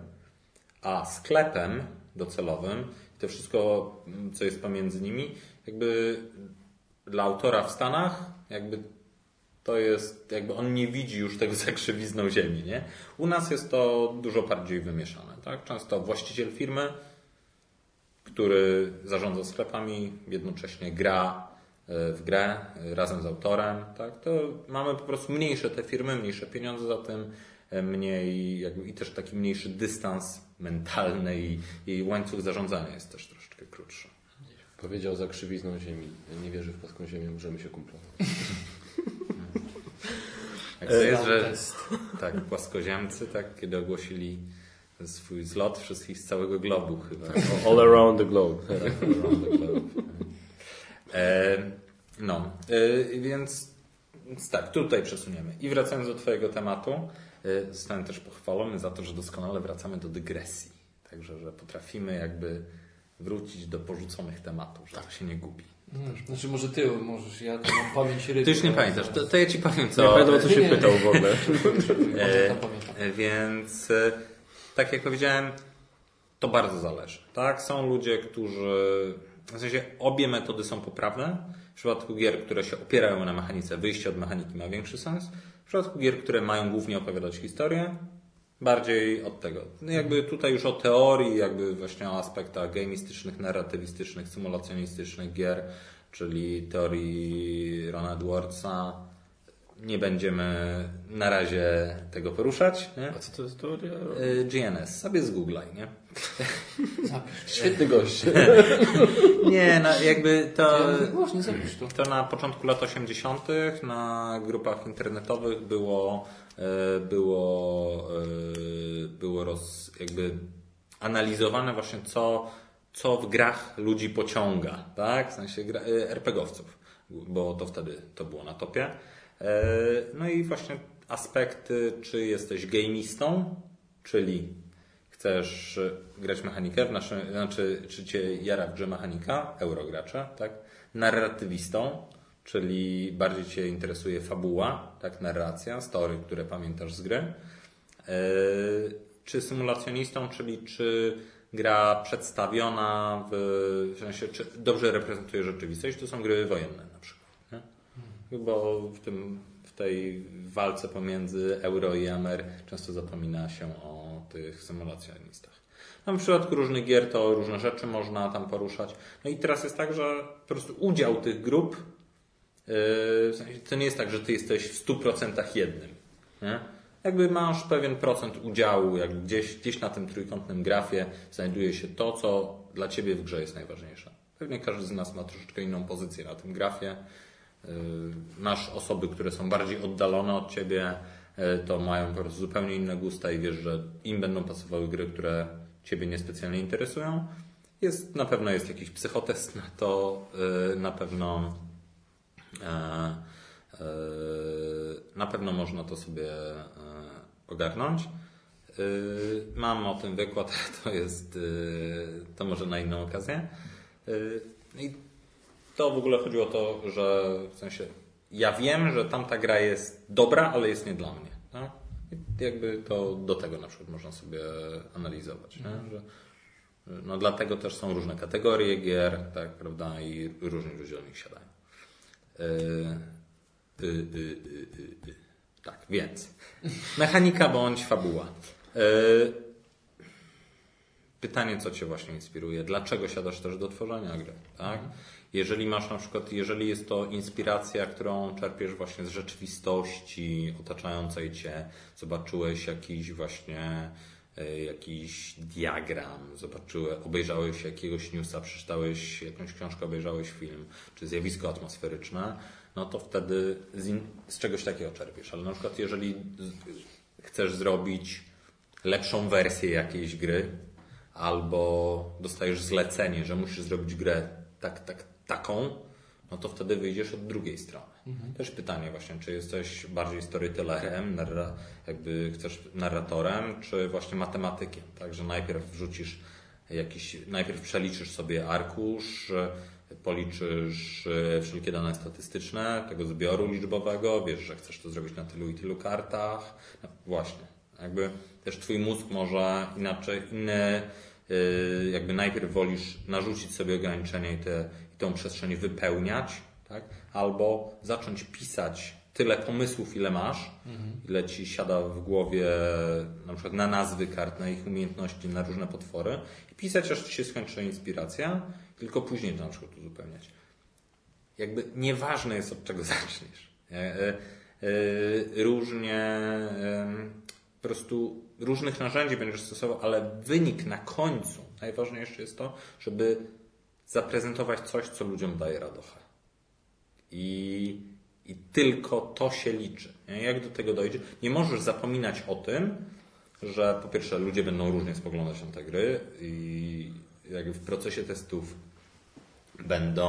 a sklepem docelowym, to wszystko, mm, co jest pomiędzy nimi, jakby dla autora w Stanach, jakby to jest, jakby on nie widzi już tego za krzywizną ziemi, nie? U nas jest to dużo bardziej wymieszane, tak? Często właściciel firmy który zarządza sklepami, jednocześnie gra e, w grę e, razem z autorem, tak, to mamy po prostu mniejsze te firmy, mniejsze pieniądze za tym, e, mniej jakby, i też taki mniejszy dystans mentalny i, łańcuch zarządzania jest też troszeczkę krótszy. Powiedział za krzywizną ziemi. Nie wierzy w płaską ziemię, możemy się kumplować. Jak to jest, że tak, płaskoziemcy, tak, kiedy ogłosili swój zlot wszystkich z całego globu chyba. All around the globe. E, no, e, więc, tak, tutaj przesuniemy. I wracając do Twojego tematu, zostałem też pochwalony za to, że doskonale wracamy do dygresji. Także, że potrafimy jakby wrócić do porzuconych tematów, że to się nie gubi. Hmm. Znaczy może ty możesz, ja to mam pamięć rytmu. Ty już nie pamiętasz, to, to ja Ci powiem co. Nie pamiętam o co się nie, nie. pytał w ogóle. Może to pamiętam. E, Więc e, tak jak powiedziałem, to bardzo zależy. Tak, są ludzie, którzy w sensie obie metody są poprawne. W przypadku gier, które się opierają na mechanice, wyjście od mechaniki ma większy sens. W przypadku gier, które mają głównie opowiadać historię, bardziej od tego. No jakby tutaj już o teorii, jakby właśnie o aspektach gamistycznych, narratywistycznych, symulacjonistycznych gier, czyli teorii Rona Edwardsa, nie będziemy na razie tego poruszać. Nie? A co to jest teoria? Y, GNS, sobie zgooglaj, nie? Świetny gość. Nie, no jakby to... Zapisz to. Na początku lat 80. na grupach internetowych było, e, było, e, było roz, jakby analizowane właśnie co, co w grach ludzi pociąga, tak? W sensie gra, e, RPGowców, bo to wtedy to było na topie. No i właśnie aspekty, czy jesteś gamistą, czyli chcesz grać mechanikę, w naszym, znaczy, czy cię jara w grze mechanika, eurogracza, tak? Narratywistą, czyli bardziej cię interesuje fabuła, tak? Narracja, story, które pamiętasz z gry. Yy, czy symulacjonistą, czyli czy gra przedstawiona w, w sensie, czy dobrze reprezentuje rzeczywistość, to są gry wojenne na przykład. Nie? Bo w, tym, w tej walce pomiędzy euro i amer często zapomina się o tych symulacjonistach. No, w przypadku różnych gier to różne rzeczy można tam poruszać. No i teraz jest tak, że po prostu udział tych grup yy, w sensie, to nie jest tak, że ty jesteś w 100% jednym. Nie? Jakby masz pewien procent udziału, jak gdzieś, gdzieś na tym trójkątnym grafie znajduje się to, co dla ciebie w grze jest najważniejsze. Pewnie każdy z nas ma troszeczkę inną pozycję na tym grafie. Yy, Masz osoby, które są bardziej oddalone od ciebie, to mają po prostu zupełnie inne gusta i wiesz, że im będą pasowały gry, które ciebie niespecjalnie interesują. Jest, na pewno jest jakiś psychotest na to, yy, na pewno e, e, na pewno można to sobie e, ogarnąć. E, Mam o tym wykład, to jest e, to może na inną okazję. E, I to w ogóle chodziło o to, że w sensie ja wiem, że tamta gra jest dobra, ale jest nie dla mnie. I jakby to do tego na przykład można sobie analizować. Nie? Że, no dlatego też są różne kategorie gier, tak, prawda, i różni nich siadają. Yy, yy, yy. Tak, więc mechanika bądź fabuła. Yy, pytanie, co Cię właśnie inspiruje? Dlaczego siadasz też do tworzenia gry? Tak? Jeżeli masz na przykład, jeżeli jest to inspiracja, którą czerpiesz właśnie z rzeczywistości otaczającej Cię, zobaczyłeś jakiś właśnie e, jakiś diagram, zobaczyłeś, obejrzałeś jakiegoś newsa, przeczytałeś jakąś książkę, obejrzałeś film, czy zjawisko atmosferyczne, no to wtedy z, in, z czegoś takiego czerpiesz. Ale na przykład jeżeli chcesz zrobić lepszą wersję jakiejś gry, albo dostajesz zlecenie, że musisz zrobić grę tak, tak, taką, no to wtedy wyjdziesz od drugiej strony. Też pytanie właśnie, czy jesteś bardziej storytellerem, narra, jakby chcesz narratorem, czy właśnie matematykiem, tak, że najpierw wrzucisz jakiś, najpierw przeliczysz sobie arkusz, e, policzysz e, wszelkie dane statystyczne tego zbioru liczbowego, wiesz, że chcesz to zrobić na tylu i tylu kartach. No właśnie, jakby też twój mózg może inaczej, inny, yy, jakby najpierw wolisz narzucić sobie ograniczenie i, te, tą przestrzeń wypełniać, tak? albo zacząć pisać tyle pomysłów, ile masz, ile ci siada w głowie na przykład na nazwy kart, na ich umiejętności, na różne potwory i pisać, aż ci się skończy inspiracja, tylko później to na przykład uzupełniać. Jakby nieważne jest od czego zaczniesz. E, e, Różnie, po prostu różnych narzędzi będziesz stosował, ale wynik na końcu, najważniejsze jest to, żeby zaprezentować coś, co ludziom daje radochę. I, I tylko to się liczy. Jak do tego dojdzie? Nie możesz zapominać o tym, że po pierwsze ludzie będą różnie spoglądać na te gry i jak w procesie testów będą,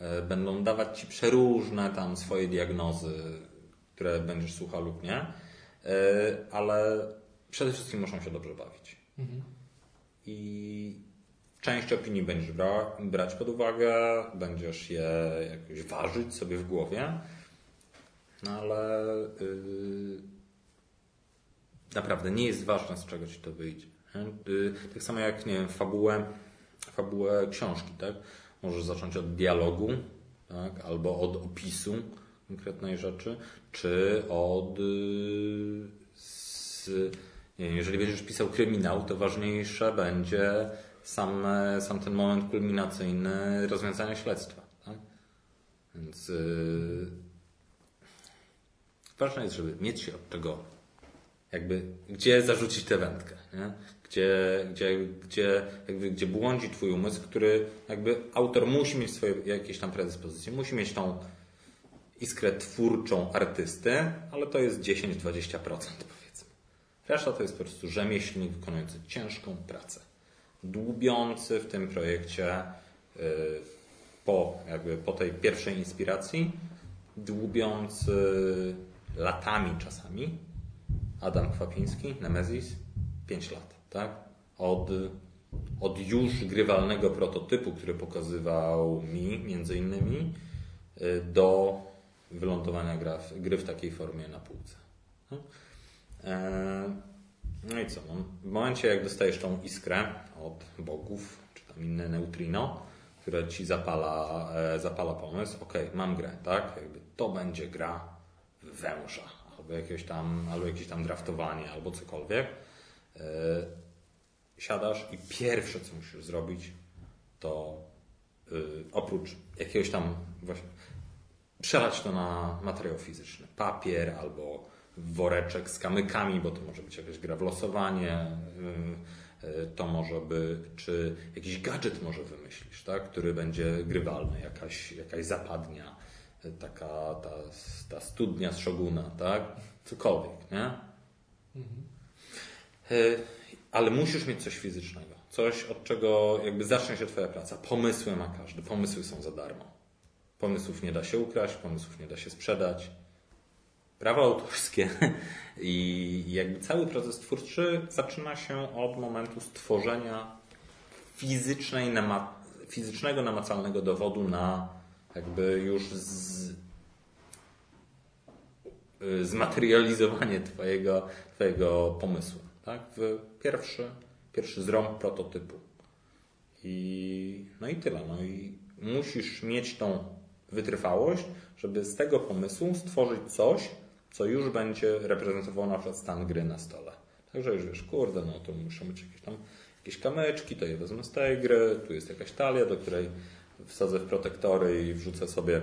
e, będą dawać Ci przeróżne tam swoje diagnozy, które będziesz słuchał lub nie, e, ale przede wszystkim muszą się dobrze bawić. I część opinii będziesz brała, brać pod uwagę, będziesz je jakoś ważyć sobie w głowie, no ale yy, naprawdę nie jest ważne, z czego ci to wyjdzie. Yy, tak samo jak, nie wiem, fabułę, fabułę książki, tak? Możesz zacząć od dialogu, tak? Albo od opisu konkretnej rzeczy, czy od yy, z, nie wiem, jeżeli będziesz pisał kryminał, to ważniejsze będzie sam, sam ten moment kulminacyjny rozwiązania śledztwa. Tak? Więc yy, Ważne jest, żeby mieć się od czego, jakby, gdzie zarzucić tę wędkę, nie? Gdzie, gdzie, gdzie, jakby, gdzie błądzi twój umysł, który jakby autor musi mieć swoje jakieś tam predyspozycje, musi mieć tą iskrę twórczą artysty, ale to jest 10-20% powiedzmy. Reszta to jest po prostu rzemieślnik wykonujący ciężką pracę. Dłubiący w tym projekcie yy, po, jakby po tej pierwszej inspiracji, dłubiący latami czasami. Adam Kwapiński, Nemesis, 5 lat, tak? Od, od już grywalnego prototypu, który pokazywał mi między innymi, y, do wylądowania gra, gry w takiej formie na półce. No, e, no i co? No, w momencie, jak dostajesz tą iskrę od bogów, czy tam inne neutrino, które ci zapala, e, zapala pomysł, ok, mam grę, tak? Jakby to będzie gra węża, albo jakieś tam, albo jakieś tam draftowanie, albo cokolwiek. E, siadasz i pierwsze, co musisz zrobić, to oprócz jakiegoś tam właśnie przelać to na materiał fizyczny. Papier albo woreczek z kamykami, bo to może być jakaś gra w losowanie, y, y, to może być, czy jakiś gadżet może wymyślisz, tak? który będzie grywalny, jakaś, jakaś zapadnia, y, taka ta, ta studnia z Shoguna, tak? Cokolwiek, nie? Mhm. Ale musisz mieć coś fizycznego. Coś, od czego jakby zacznie się Twoja praca. Pomysły ma każdy. Pomysły są za darmo. Pomysłów nie da się ukraść, pomysłów nie da się sprzedać. Prawa autorskie i jakby cały proces twórczy zaczyna się od momentu stworzenia fizycznej, fizycznego, namacalnego dowodu na jakby już z, zmaterializowanie twojego, twojego pomysłu. Tak? W pierwszy, pierwszy zrąb prototypu. I, no i tyle. No i musisz mieć tą wytrwałość, żeby z tego pomysłu stworzyć coś, co już będzie reprezentowało na przykład stan gry na stole. Także już wiesz, kurde, no to muszą być jakieś tam jakieś kamyczki, to je wezmę z tej gry, tu jest jakaś talia, do której wsadzę w protektory i wrzucę sobie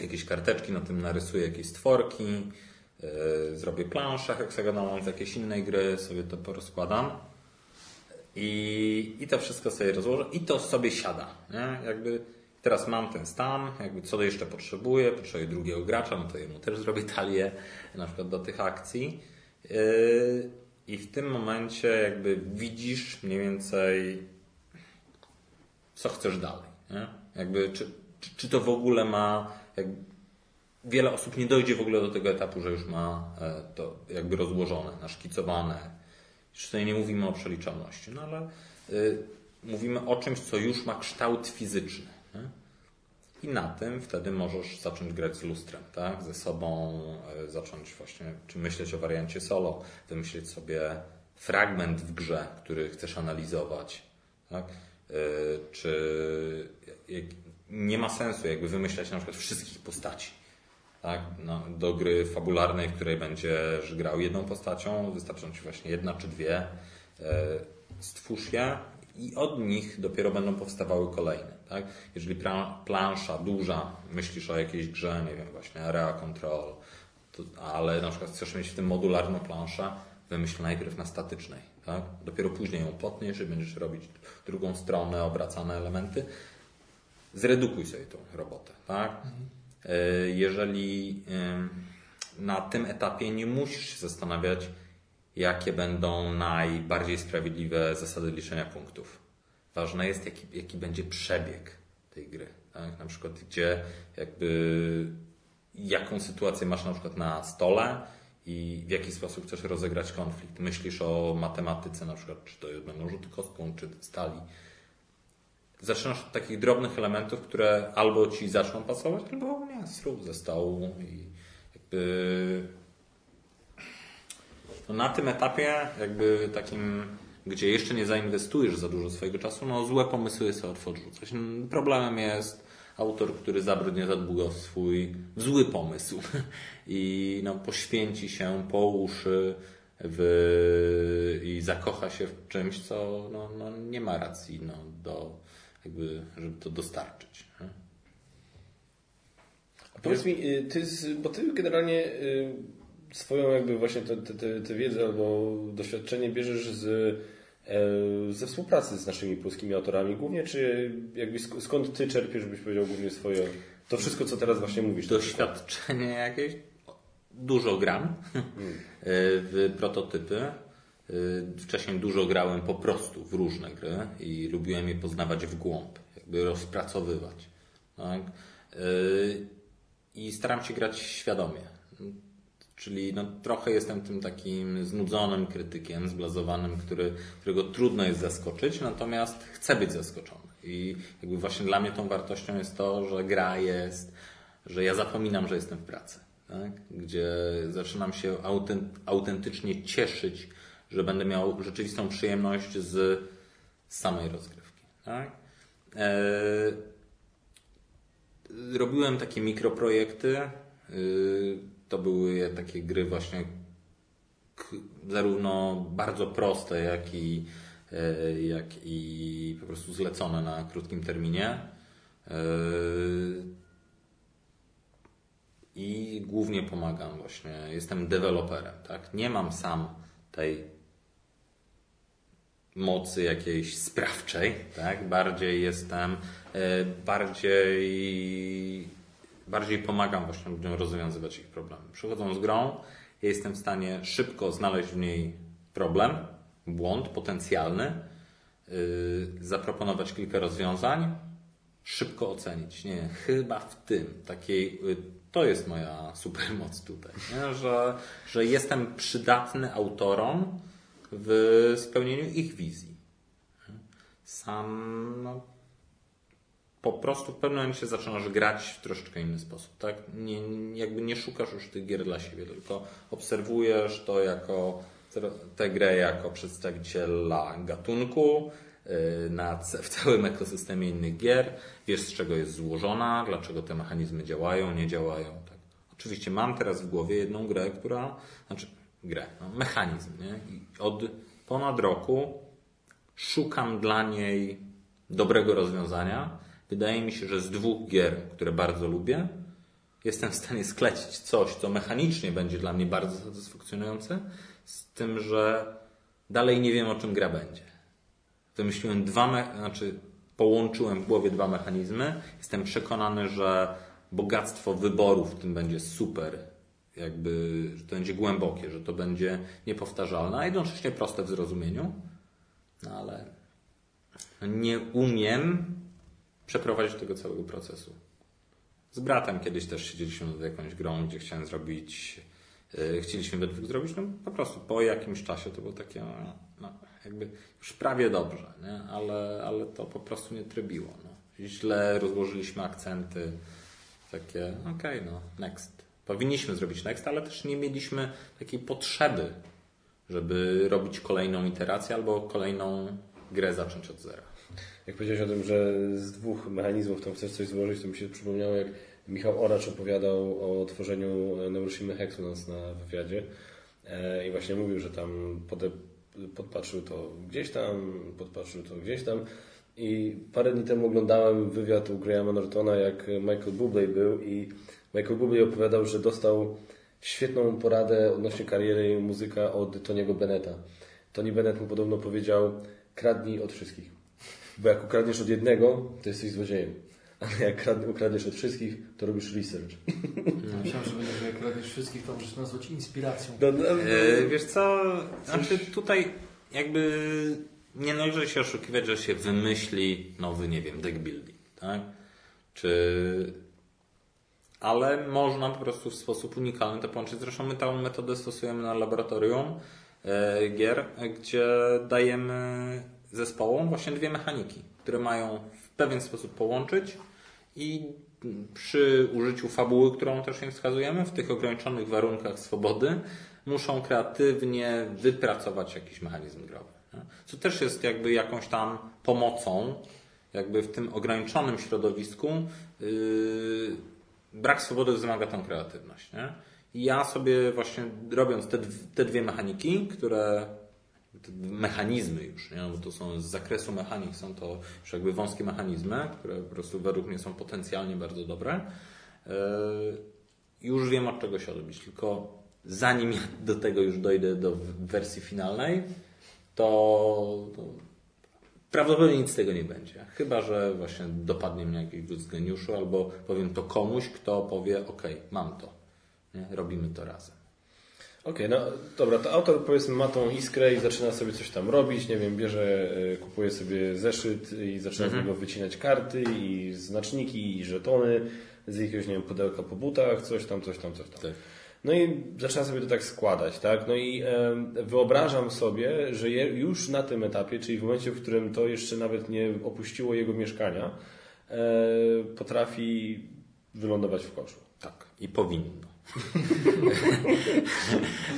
jakieś karteczki, na tym narysuję jakieś stworki, yy, zrobię planszę heksagonalną z jakiejś innej gry, sobie to porozkładam i, i to wszystko sobie rozłożę i to sobie siada. Nie? Jakby Teraz mam ten stan, jakby co jeszcze potrzebuję, potrzebuję drugiego gracza, no to jemu też zrobię talię na przykład do tych akcji. Yy, I w tym momencie jakby widzisz mniej więcej co chcesz dalej. Nie? Jakby, czy, czy, czy to w ogóle ma. wiele osób nie dojdzie w ogóle do tego etapu, że już ma e, to jakby rozłożone, naszkicowane. Już tutaj nie mówimy o przeliczalności, no ale y, mówimy o czymś, co już ma kształt fizyczny. I na tym wtedy możesz zacząć grać z lustrem, tak? ze sobą, e, zacząć właśnie, czy myśleć o wariancie solo, wymyślić sobie fragment w grze, który chcesz analizować. Tak? E, czy nie ma sensu jakby wymyślać na przykład wszystkich postaci. Tak? No, do gry fabularnej, w której będziesz grał jedną postacią, wystarczą ci właśnie jedna czy dwie. E, stwórz je i od nich dopiero będą powstawały kolejne. Tak? Jeżeli plansza duża, myślisz o jakiejś grze, nie wiem, właśnie Area Control, to, ale na przykład chcesz mieć w tym modularną planszę, wymyśl najpierw na statycznej. Tak? Dopiero później ją potniesz i będziesz robić drugą stronę, obracane elementy. Zredukuj sobie tą robotę. Tak? Mhm. Jeżeli na tym etapie nie musisz się zastanawiać, jakie będą najbardziej sprawiedliwe zasady liczenia punktów ważne jest, jaki, jaki będzie przebieg tej gry. Tak? Na przykład, gdzie jakby jaką sytuację masz na przykład na stole i w jaki sposób chcesz rozegrać konflikt. Myślisz o matematyce na przykład, czy to będą rzuty kostką, czy stali. Zaczynasz od takich drobnych elementów, które albo ci zaczną pasować, albo nie, srób ze stołu i jakby no na tym etapie jakby takim gdzie jeszcze nie zainwestujesz za dużo swojego czasu, no złe pomysły jest łatwo odrzucać. Problemem jest autor, który zabrudnia za długo swój zły pomysł i no, poświęci się po uszy w, i zakocha się w czymś, co no, no, nie ma racji no, do, jakby, żeby to dostarczyć. A powiedz mi, y, ty, bo ty generalnie y, swoją jakby właśnie tę wiedzę albo doświadczenie bierzesz z, ze współpracy z naszymi polskimi autorami głównie, czy jakby sk- skąd ty czerpiesz, byś powiedział głównie swoje, to wszystko, co teraz właśnie mówisz? Doświadczenie jakieś. Dużo gram w prototypy. Wcześniej dużo grałem po prostu w różne gry i lubiłem je poznawać w głąb, jakby rozpracowywać. Tak? I staram się grać świadomie. Czyli no, trochę jestem tym takim znudzonym krytykiem, zblazowanym, który, którego trudno jest zaskoczyć, natomiast chcę być zaskoczony. I jakby właśnie dla mnie tą wartością jest to, że gra jest, że ja zapominam, że jestem w pracy. Tak? Gdzie zaczynam się autent, autentycznie cieszyć, że będę miał rzeczywistą przyjemność z samej rozgrywki. Tak? Eee, robiłem takie mikroprojekty. Yy, to były takie gry właśnie zarówno bardzo proste, jak i, e, jak i po prostu zlecone na krótkim terminie. E, I głównie pomagam właśnie, jestem deweloperem, tak? Nie mam sam tej mocy jakiejś sprawczej, tak? Bardziej jestem, e, bardziej, bardziej pomagam właśnie ludziom rozwiązywać ich problemy. Przychodzą z grą, ja jestem w stanie szybko znaleźć w niej problem, błąd potencjalny, y, zaproponować kilka rozwiązań, szybko ocenić. Nie, chyba w tym. Takiej, y, to jest moja supermoc tutaj, nie? Że, że jestem przydatny autorom w spełnieniu ich wizji. Sam no, po prostu w pewnym momencie zaczynasz grać w troszeczkę inny sposób. Tak? Nie, jakby nie szukasz już tych gier dla siebie, tylko obserwujesz to jako tę grę jako przedstawiciela gatunku yy, na, w całym ekosystemie innych gier. Wiesz z czego jest złożona, dlaczego te mechanizmy działają, nie działają. Tak. Oczywiście mam teraz w głowie jedną grę, która, znaczy grę, no, mechanizm. Nie? I od ponad roku szukam dla niej dobrego rozwiązania. Wydaje mi się, że z dwóch gier, które bardzo lubię, jestem w stanie sklecić coś, co mechanicznie będzie dla mnie bardzo satysfakcjonujące, z tym, że dalej nie wiem, o czym gra będzie. Wymyśliłem dwa, me- znaczy połączyłem w głowie dwa mechanizmy. Jestem przekonany, że bogactwo wyboru w tym będzie super, jakby, że to będzie głębokie, że to będzie niepowtarzalne, a jednocześnie proste w zrozumieniu. No ale nie umiem przeprowadzić tego całego procesu. Z bratem kiedyś też siedzieliśmy nad jakąś grą, gdzie chciałem zrobić, yy, chcieliśmy we dwóch zrobić, no po prostu po jakimś czasie to było takie, no, no jakby już prawie dobrze, nie? Ale, ale to po prostu nie trybiło. No. Źle rozłożyliśmy akcenty, takie, okej, no, next. Powinniśmy zrobić next, ale też nie mieliśmy takiej potrzeby, żeby robić kolejną iterację albo kolejną grę zacząć od zera. Jak powiedziałeś o tym, że z dwóch mechanizmów tam chcesz coś złożyć, to mi się przypomniało, jak Michał Oracz opowiadał o tworzeniu Neuroshimy Hexu u nas na wywiadzie E, i właśnie mówił, że tam podpatrzył to gdzieś tam, podpatrzył to gdzieś tam i parę dni temu oglądałem wywiad u Grahama Nortona, jak Michael Bublé był i Michael Bublé opowiadał, że dostał świetną poradę odnośnie kariery muzyka od Tony'ego Bennetta. Tony Bennett mu podobno powiedział, kradnij od wszystkich. Bo jak ukradniesz od jednego, to jesteś złodziejem. Ale jak krad- ukradniesz od wszystkich, to robisz research. Myślałem, że będziesz jak robisz wszystkich, to możesz nazwać inspiracją. No, no, E, wiesz co, znaczy tutaj jakby nie należy się oszukiwać, że się wymyśli nowy, nie wiem, deck building, tak? Czy... Ale można po prostu w sposób unikalny to połączyć. Zresztą my tą metodę stosujemy na laboratorium e, gier, gdzie dajemy zespołom właśnie dwie mechaniki, które mają w pewien sposób połączyć i przy użyciu fabuły, którą też im wskazujemy, w tych ograniczonych warunkach swobody, muszą kreatywnie wypracować jakiś mechanizm growy. Co też jest jakby jakąś tam pomocą, jakby w tym ograniczonym środowisku yy, brak swobody wzmaga tą kreatywność. Nie? I ja sobie właśnie robiąc te, te dwie mechaniki, które mechanizmy już, nie? Bo to są z zakresu mechanik, są to już jakby wąskie mechanizmy, które po prostu według mnie są potencjalnie bardzo dobre. Yy, już wiem od czego się odbić, tylko zanim ja do tego już dojdę do wersji finalnej, to, to prawdopodobnie nic z tego nie będzie. Chyba, że właśnie dopadnie mnie wódz geniuszu, albo powiem to komuś, kto powie, ok, mam to, nie? robimy to razem. Okej, okay, no dobra, to autor powiedzmy ma tą iskrę i zaczyna sobie coś tam robić, nie wiem, bierze, e, kupuje sobie zeszyt i zaczyna mhm. z niego wycinać karty i znaczniki i żetony z jakiegoś, nie wiem, pudełka po butach, coś tam, coś tam, coś tam. Tak. No i zaczyna sobie to tak składać, tak? No i e, wyobrażam sobie, że je, już na tym etapie, czyli w momencie, w którym to jeszcze nawet nie opuściło jego mieszkania, e, potrafi wylądować w koszu. Tak, i powinno.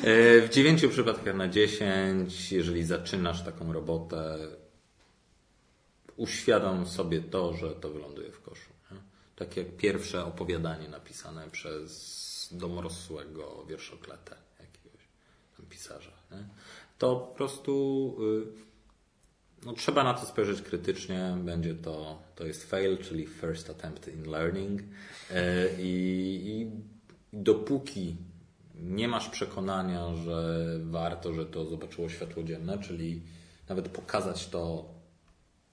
E, w dziewięciu przypadkach na dziesięć, jeżeli zaczynasz taką robotę, uświadom sobie to, że to wyląduje w koszu. Nie? Tak jak pierwsze opowiadanie napisane przez domorosłego wierszokletę jakiegoś tam pisarza. Nie? To po prostu y, no, trzeba na to spojrzeć krytycznie. Będzie to, to jest fail, czyli first attempt in learning. E, I, i dopóki nie masz przekonania, że warto, że to zobaczyło światło dzienne, czyli nawet pokazać to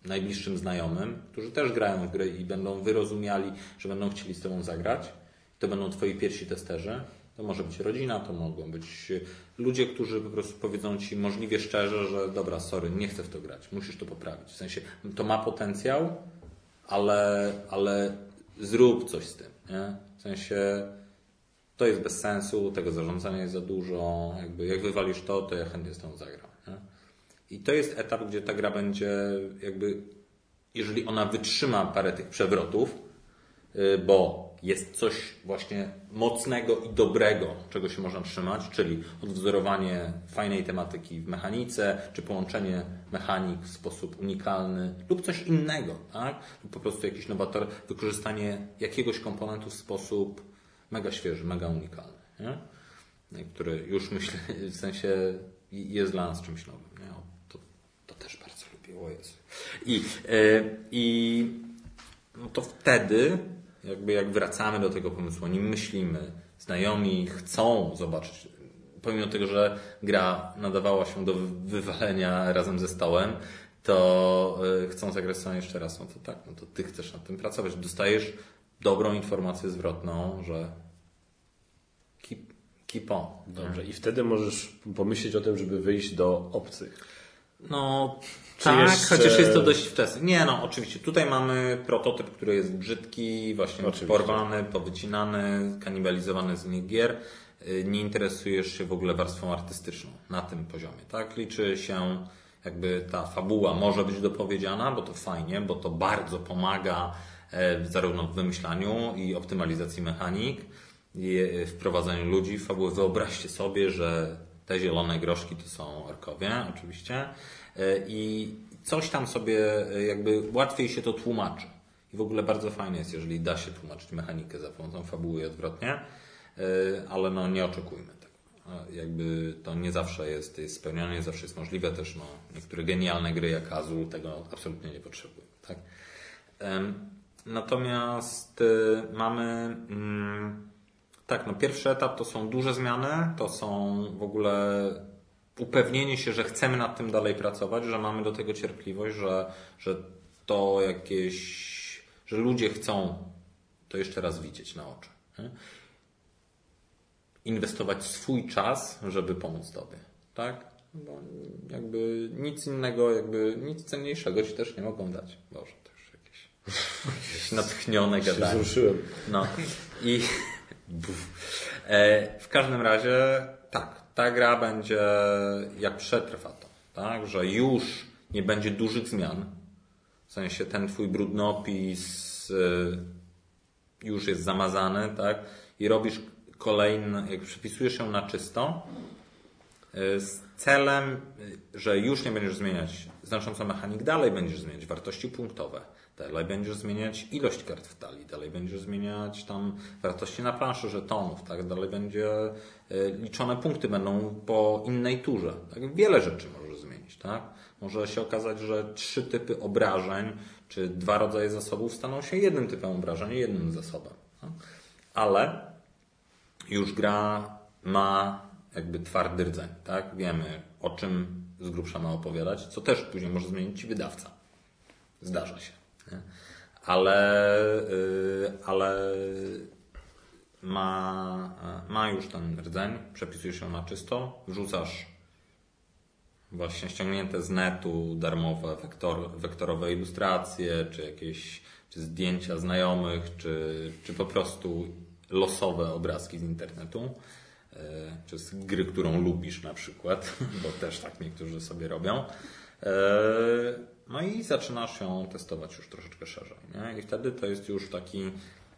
najbliższym znajomym, którzy też grają w gry i będą wyrozumiali, że będą chcieli z Tobą zagrać, to będą Twoi pierwsi testerzy. To może być rodzina, to mogą być ludzie, którzy po prostu powiedzą Ci możliwie szczerze, że dobra, sorry, nie chcę w to grać, musisz to poprawić. W sensie, to ma potencjał, ale, ale zrób coś z tym. Nie? W sensie, to jest bez sensu, tego zarządzania jest za dużo, jakby jak wywalisz to, to ja chętnie z tą zagram. Nie? I to jest etap, gdzie ta gra będzie jakby, jeżeli ona wytrzyma parę tych przewrotów, y, bo jest coś właśnie mocnego i dobrego, czego się można trzymać, czyli odwzorowanie fajnej tematyki w mechanice, czy połączenie mechanik w sposób unikalny lub coś innego, tak? Lub po prostu jakiś nowator, wykorzystanie jakiegoś komponentu w sposób mega świeży, mega unikalny, nie? który już myślę, w sensie jest dla nas czymś nowym. Nie? To, to też bardzo lubię, o Jezu. I, yy, i no to wtedy jakby jak wracamy do tego pomysłu, nim myślimy, znajomi chcą zobaczyć, pomimo tego, że gra nadawała się do wywalenia razem ze stołem, to e, chcą zagrać sobie jeszcze raz, no to tak, no to ty chcesz nad tym pracować. Dostajesz dobrą informację zwrotną, że keep, keep on. Dobrze, i wtedy możesz pomyśleć o tym, żeby wyjść do obcych. No, tak, jeszcze... chociaż jest to dość wczesne. Nie, no, oczywiście. Tutaj mamy prototyp, który jest brzydki, właśnie oczywiście. porwany, powycinany, kanibalizowany z innych gier. Y, nie interesujesz się w ogóle warstwą artystyczną na tym poziomie, tak? Liczy się jakby ta fabuła może być dopowiedziana, bo to fajnie, bo to bardzo pomaga zarówno w wymyślaniu i optymalizacji mechanik, i e, wprowadzaniu ludzi w fabułę. Wyobraźcie sobie, że te zielone groszki to są orkowie, oczywiście. E, I coś tam sobie e, jakby łatwiej się to tłumaczy. I w ogóle bardzo fajne jest, jeżeli da się tłumaczyć mechanikę za pomocą fabuły i odwrotnie, e, ale no nie oczekujmy tego. Jakby to nie zawsze jest, jest spełnione, nie zawsze jest możliwe. Też no, niektóre genialne gry jak Azul tego absolutnie nie potrzebują. Tak? Natomiast mamy mm, tak, no pierwszy etap to są duże zmiany, to są w ogóle upewnienie się, że chcemy nad tym dalej pracować, że mamy do tego cierpliwość, że, że to jakieś, że ludzie chcą to jeszcze raz widzieć na oczy. Inwestować swój czas, żeby pomóc Tobie. Tak? Bo jakby nic innego, jakby nic cenniejszego Ci też nie mogą dać. Boże, to już jakieś, jakieś natchnione gadanie. Wzruszyłem. No. I e, w każdym razie tak, ta gra będzie, jak przetrwa to, tak, że już nie będzie dużych zmian, w sensie ten twój brudnopis e, już jest zamazany, tak, i robisz kolejny, jak przepisujesz ją na czysto, e, z celem, że już nie będziesz zmieniać znacząco mechanik, dalej będziesz zmieniać wartości punktowe, dalej będziesz zmieniać ilość kart w talii, dalej będziesz zmieniać tam wartości na planszy żetonów, tak, dalej będzie e, liczone punkty będą po innej turze. Tak? Wiele rzeczy możesz zmienić, tak? Może się okazać, że trzy typy obrażeń, czy dwa rodzaje zasobów staną się jednym typem obrażeń, jednym zasobem. Tak? ale już gra ma jakby twardy rdzeń, tak? Wiemy o czym z grubsza ma opowiadać, co też później może zmienić ci wydawca. Zdarza się. Ale, yy, ale ma, ma już ten rdzeń, przepisujesz ją na czysto, wrzucasz właśnie ściągnięte z netu darmowe wektor, wektorowe ilustracje, czy jakieś czy zdjęcia znajomych, czy, czy po prostu losowe obrazki z internetu, e, czy z gry, którą lubisz na przykład, bo też tak niektórzy sobie robią. No i zaczynasz ją testować już troszeczkę szerzej. Nie? I wtedy to jest już taki,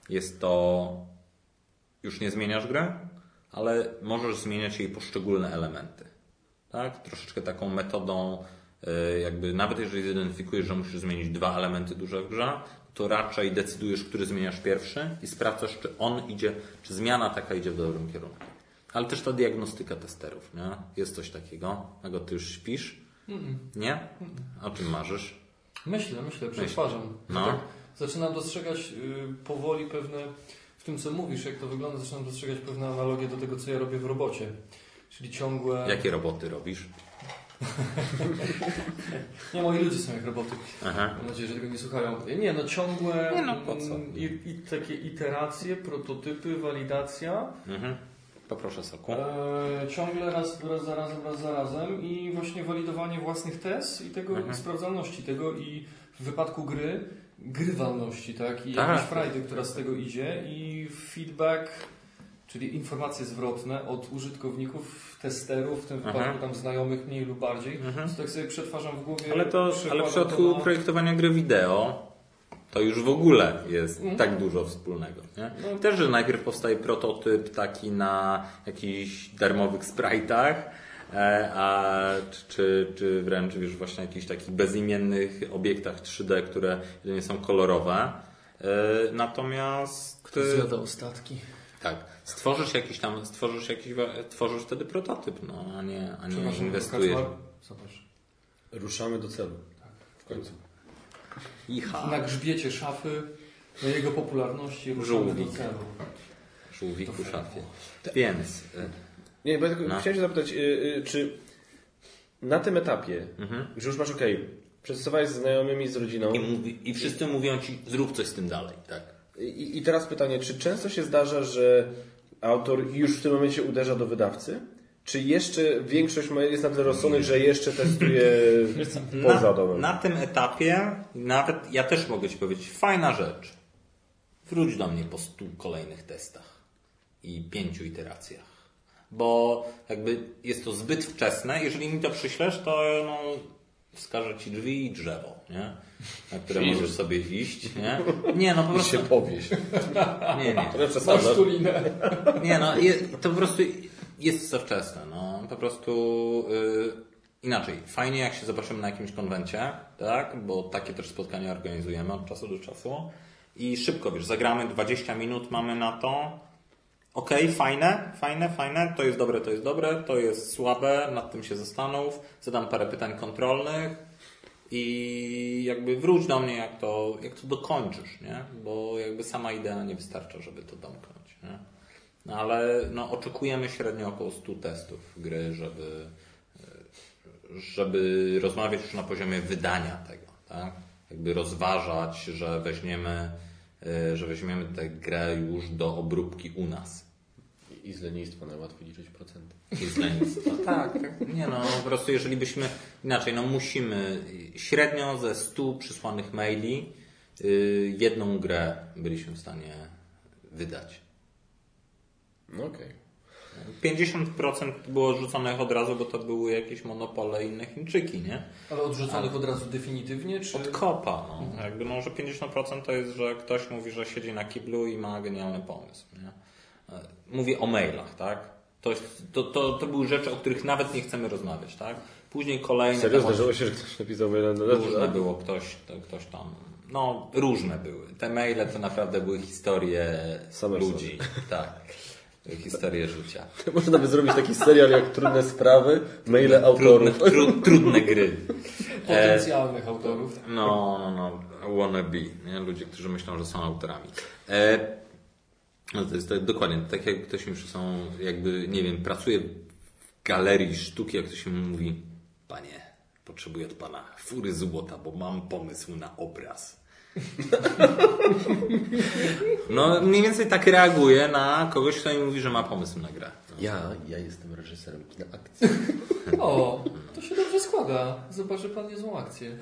jest to, już nie zmieniasz gry, ale możesz zmieniać jej poszczególne elementy. Tak? Troszeczkę taką metodą, e, jakby nawet jeżeli zidentyfikujesz, że musisz zmienić dwa elementy duże w grze, to raczej decydujesz, który zmieniasz pierwszy i sprawdzasz, czy on idzie, czy zmiana taka idzie w dobrym kierunku. Ale też ta diagnostyka testerów, nie? Jest coś takiego, czego ty już śpisz? Nie? O czym marzysz? Myślę, myślę, przetwarzam. No. Tak, zaczynam dostrzegać y, powoli pewne, w tym co mówisz, jak to wygląda, zaczynam dostrzegać pewne analogie do tego, co ja robię w robocie. Czyli ciągłe... Jakie roboty robisz? Nie, moi ludzie są jak roboty. Aha. Mam nadzieję, że tego nie słuchają. Nie, no ciągłe Nie, no, po co? mm, I, i takie iteracje, prototypy, walidacja. Mhm. Poproszę soku. E, ciągle raz, raz za razem, raz za razem i właśnie walidowanie własnych tez i tego Mhm. sprawdzalności tego i w wypadku gry grywalności, tak? I Tak. jakiejś frajdy, która z tego idzie i feedback, czyli informacje zwrotne od użytkowników, testerów, w tym Mhm. wypadku tam znajomych mniej lub bardziej. Mhm. To tak sobie przetwarzam w głowie. Ale to, ale w przypadku na- projektowania gry wideo to już w ogóle jest Mhm. tak dużo wspólnego. Nie? No. Też, że najpierw powstaje prototyp taki na jakichś darmowych sprite'ach, e, a czy, czy, wręcz już właśnie jakichś takich bezimiennych obiektach 3D, które jedynie są kolorowe. E, Natomiast Kto zjada ostatki? tak, stworzysz jakiś tam, stworzysz jakiś, tworzysz wtedy prototyp, no, a nie, a nie inwestujesz. Zobacz. Ruszamy do celu. W końcu. Icha. Na grzbiecie szafy, na jego popularności Żółwik. Żółwiku szafie. Więc, y, Nie, bo ja tylko No. chciałem się zapytać, y, y, czy na tym etapie, Mhm. że już masz ok, przetestowałeś z znajomymi, z rodziną i, mówi, i wszyscy mówią ci, zrób coś z tym dalej, tak? i, i teraz pytanie, czy często się zdarza, że autor już w tym momencie uderza do wydawcy? Czy jeszcze większość ma- jest na tyle rozsądnych, że jeszcze testuje poza Na, domem? na tym etapie, nawet ja też mogę ci powiedzieć, fajna rzecz. Wróć do mnie po stu kolejnych testach i pięciu iteracjach. Bo jakby jest to zbyt wczesne. Jeżeli mi to przyślesz, to no, wskażę ci drzwi i drzewo, nie? na które Czyli- możesz sobie iść. Nie, nie no po I prostu. się powieść. Nie, nie. To nie Masz tulinę. Nie no, je, to po prostu jest za wczesne. No. Po prostu y, inaczej. Fajnie jak się zobaczymy na jakimś konwencie, tak? Bo takie też spotkania organizujemy od czasu do czasu. I szybko, wiesz, zagramy 20 minut, mamy na to. Okej, fajne, fajne, fajne, to jest dobre, to jest dobre, to jest słabe, nad tym się zastanów, zadam parę pytań kontrolnych i jakby wróć do mnie, jak to, jak to dokończysz, nie? Bo jakby sama idea nie wystarcza, żeby to domknąć, nie? No ale no, oczekujemy średnio około 100 testów gry, żeby, żeby rozmawiać już na poziomie wydania tego, tak? Jakby rozważać, że weźmiemy, że weźmiemy tę grę już do obróbki u nas. I z lenistwa najłatwiej liczyć procenty. I z lenistwa. tak, tak. Nie no, po prostu jeżeli byśmy inaczej, no musimy średnio ze 100 przysłanych maili y, jedną grę byliśmy w stanie wydać. No okej. 50% było odrzuconych od razu, bo to były jakieś monopole inne Chińczyki, nie? Ale odrzuconych od razu definitywnie, czy... Od kopa, no. Jakby no, że 50% to jest, że ktoś mówi, że siedzi na kiblu i ma genialny pomysł, nie? E, Mówię o mailach, tak? To, to, to, to były rzeczy, o których nawet nie chcemy rozmawiać, tak? Później kolejne... Serio zdarzyło się, że ktoś napisał maila na Różne było ktoś, to, ktoś tam. No, różne były. Te maile to naprawdę były historie Same ludzi. Tak. Historie życia. Można by zrobić taki serial jak Trudne Sprawy, maile Trudne, autorów. tru, trudne gry. Potencjalnych autorów. No, no, no. Wannabe. Nie? Ludzie, którzy myślą, że są autorami. E, No to jest tak, dokładnie, tak jak ktoś mi są, jakby, nie wiem, pracuje w galerii sztuki, jak ktoś mi mówi, panie, potrzebuję od pana fury złota, bo mam pomysł na obraz. No, mniej więcej tak reaguje na kogoś, kto mi mówi, że ma pomysł na grę. Ja, ja jestem reżyserem kina akcji. O, to się dobrze składa. Zobaczy pan niezłą akcję.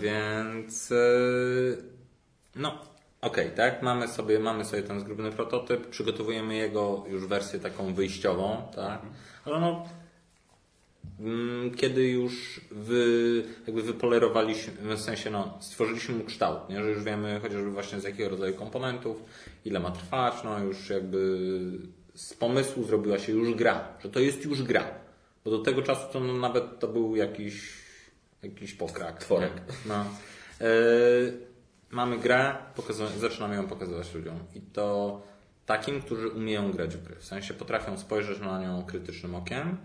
Więc yy, no, okej, tak? Mamy sobie, mamy sobie ten zgrubny prototyp, przygotowujemy jego już wersję taką wyjściową, tak? Ale no, kiedy już wy, jakby wypolerowaliśmy, w sensie no, stworzyliśmy mu kształt, nie? że już wiemy chociażby właśnie z jakiego rodzaju komponentów, ile ma trwać, no już jakby z pomysłu zrobiła się już gra, że to jest już gra. Bo do tego czasu to no, nawet to był jakiś, jakiś pokrak. Tworek. No. E, mamy grę, zaczynamy ją pokazywać ludziom. I to takim, którzy umieją grać w gry. W sensie potrafią spojrzeć na nią krytycznym okiem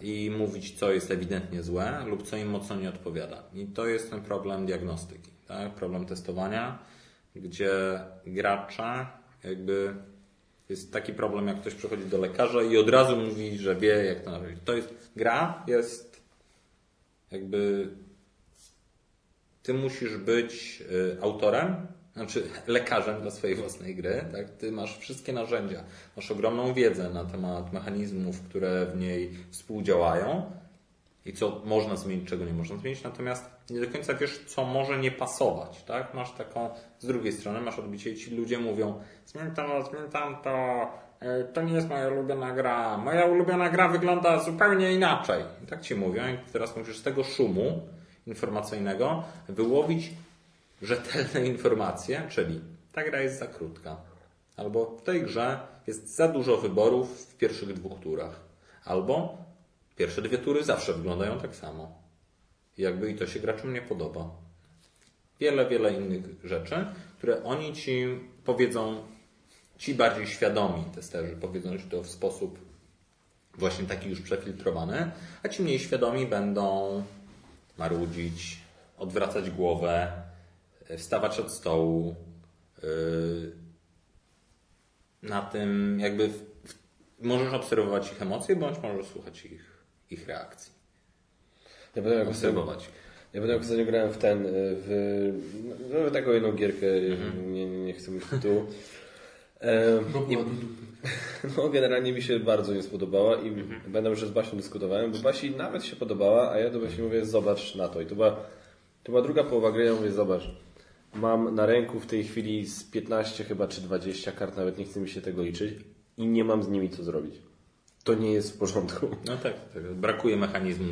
i mówić, co jest ewidentnie złe lub co im mocno nie odpowiada. I to jest ten problem diagnostyki, tak? problem testowania, gdzie gracze jakby jest taki problem, jak ktoś przychodzi do lekarza i od razu mówi, że wie, jak to naprawić. To jest gra, jest jakby ty musisz być y, autorem, znaczy lekarzem dla swojej własnej gry, tak? Ty masz wszystkie narzędzia, masz ogromną wiedzę na temat mechanizmów, które w niej współdziałają i co można zmienić, czego nie można zmienić, natomiast nie do końca wiesz, co może nie pasować, tak? Masz taką, z drugiej strony masz odbicie i ci ludzie mówią, zmień to, zmień tamto, y, to nie jest moja ulubiona gra, moja ulubiona gra wygląda zupełnie inaczej. I tak ci mówią i teraz musisz z tego szumu informacyjnego wyłowić rzetelne informacje, czyli ta gra jest za krótka, albo w tej grze jest za dużo wyborów w pierwszych dwóch turach, albo pierwsze dwie tury zawsze wyglądają tak samo. Jakby i to się graczom nie podoba. Wiele, wiele innych rzeczy, które oni ci powiedzą, ci bardziej świadomi testerzy powiedzą ci to w sposób właśnie taki już przefiltrowany, a ci mniej świadomi będą marudzić, odwracać głowę, wstawać od stołu. yy, Na tym jakby w, w, możesz obserwować ich emocje, bądź możesz słuchać ich, ich reakcji. Ja ostatnio, Obserwować. ja pamiętam, jak ostatnio grałem w ten, y, w, no, taką jedną gierkę, nie, nie, nie chcę mówić tytułu. E, i, no, generalnie mi się bardzo nie spodobała i będę już z Basią dyskutowałem, bo Basi nawet się podobała, a ja do Basi mówię, zobacz na to. I to była, to była druga połowa gry, ja mówię, zobacz. Mam na ręku w tej chwili z 15 chyba czy 20 kart, nawet nie chce mi się tego liczyć i nie mam z nimi co zrobić. To nie jest w porządku. No tak, tak. Brakuje mechanizmu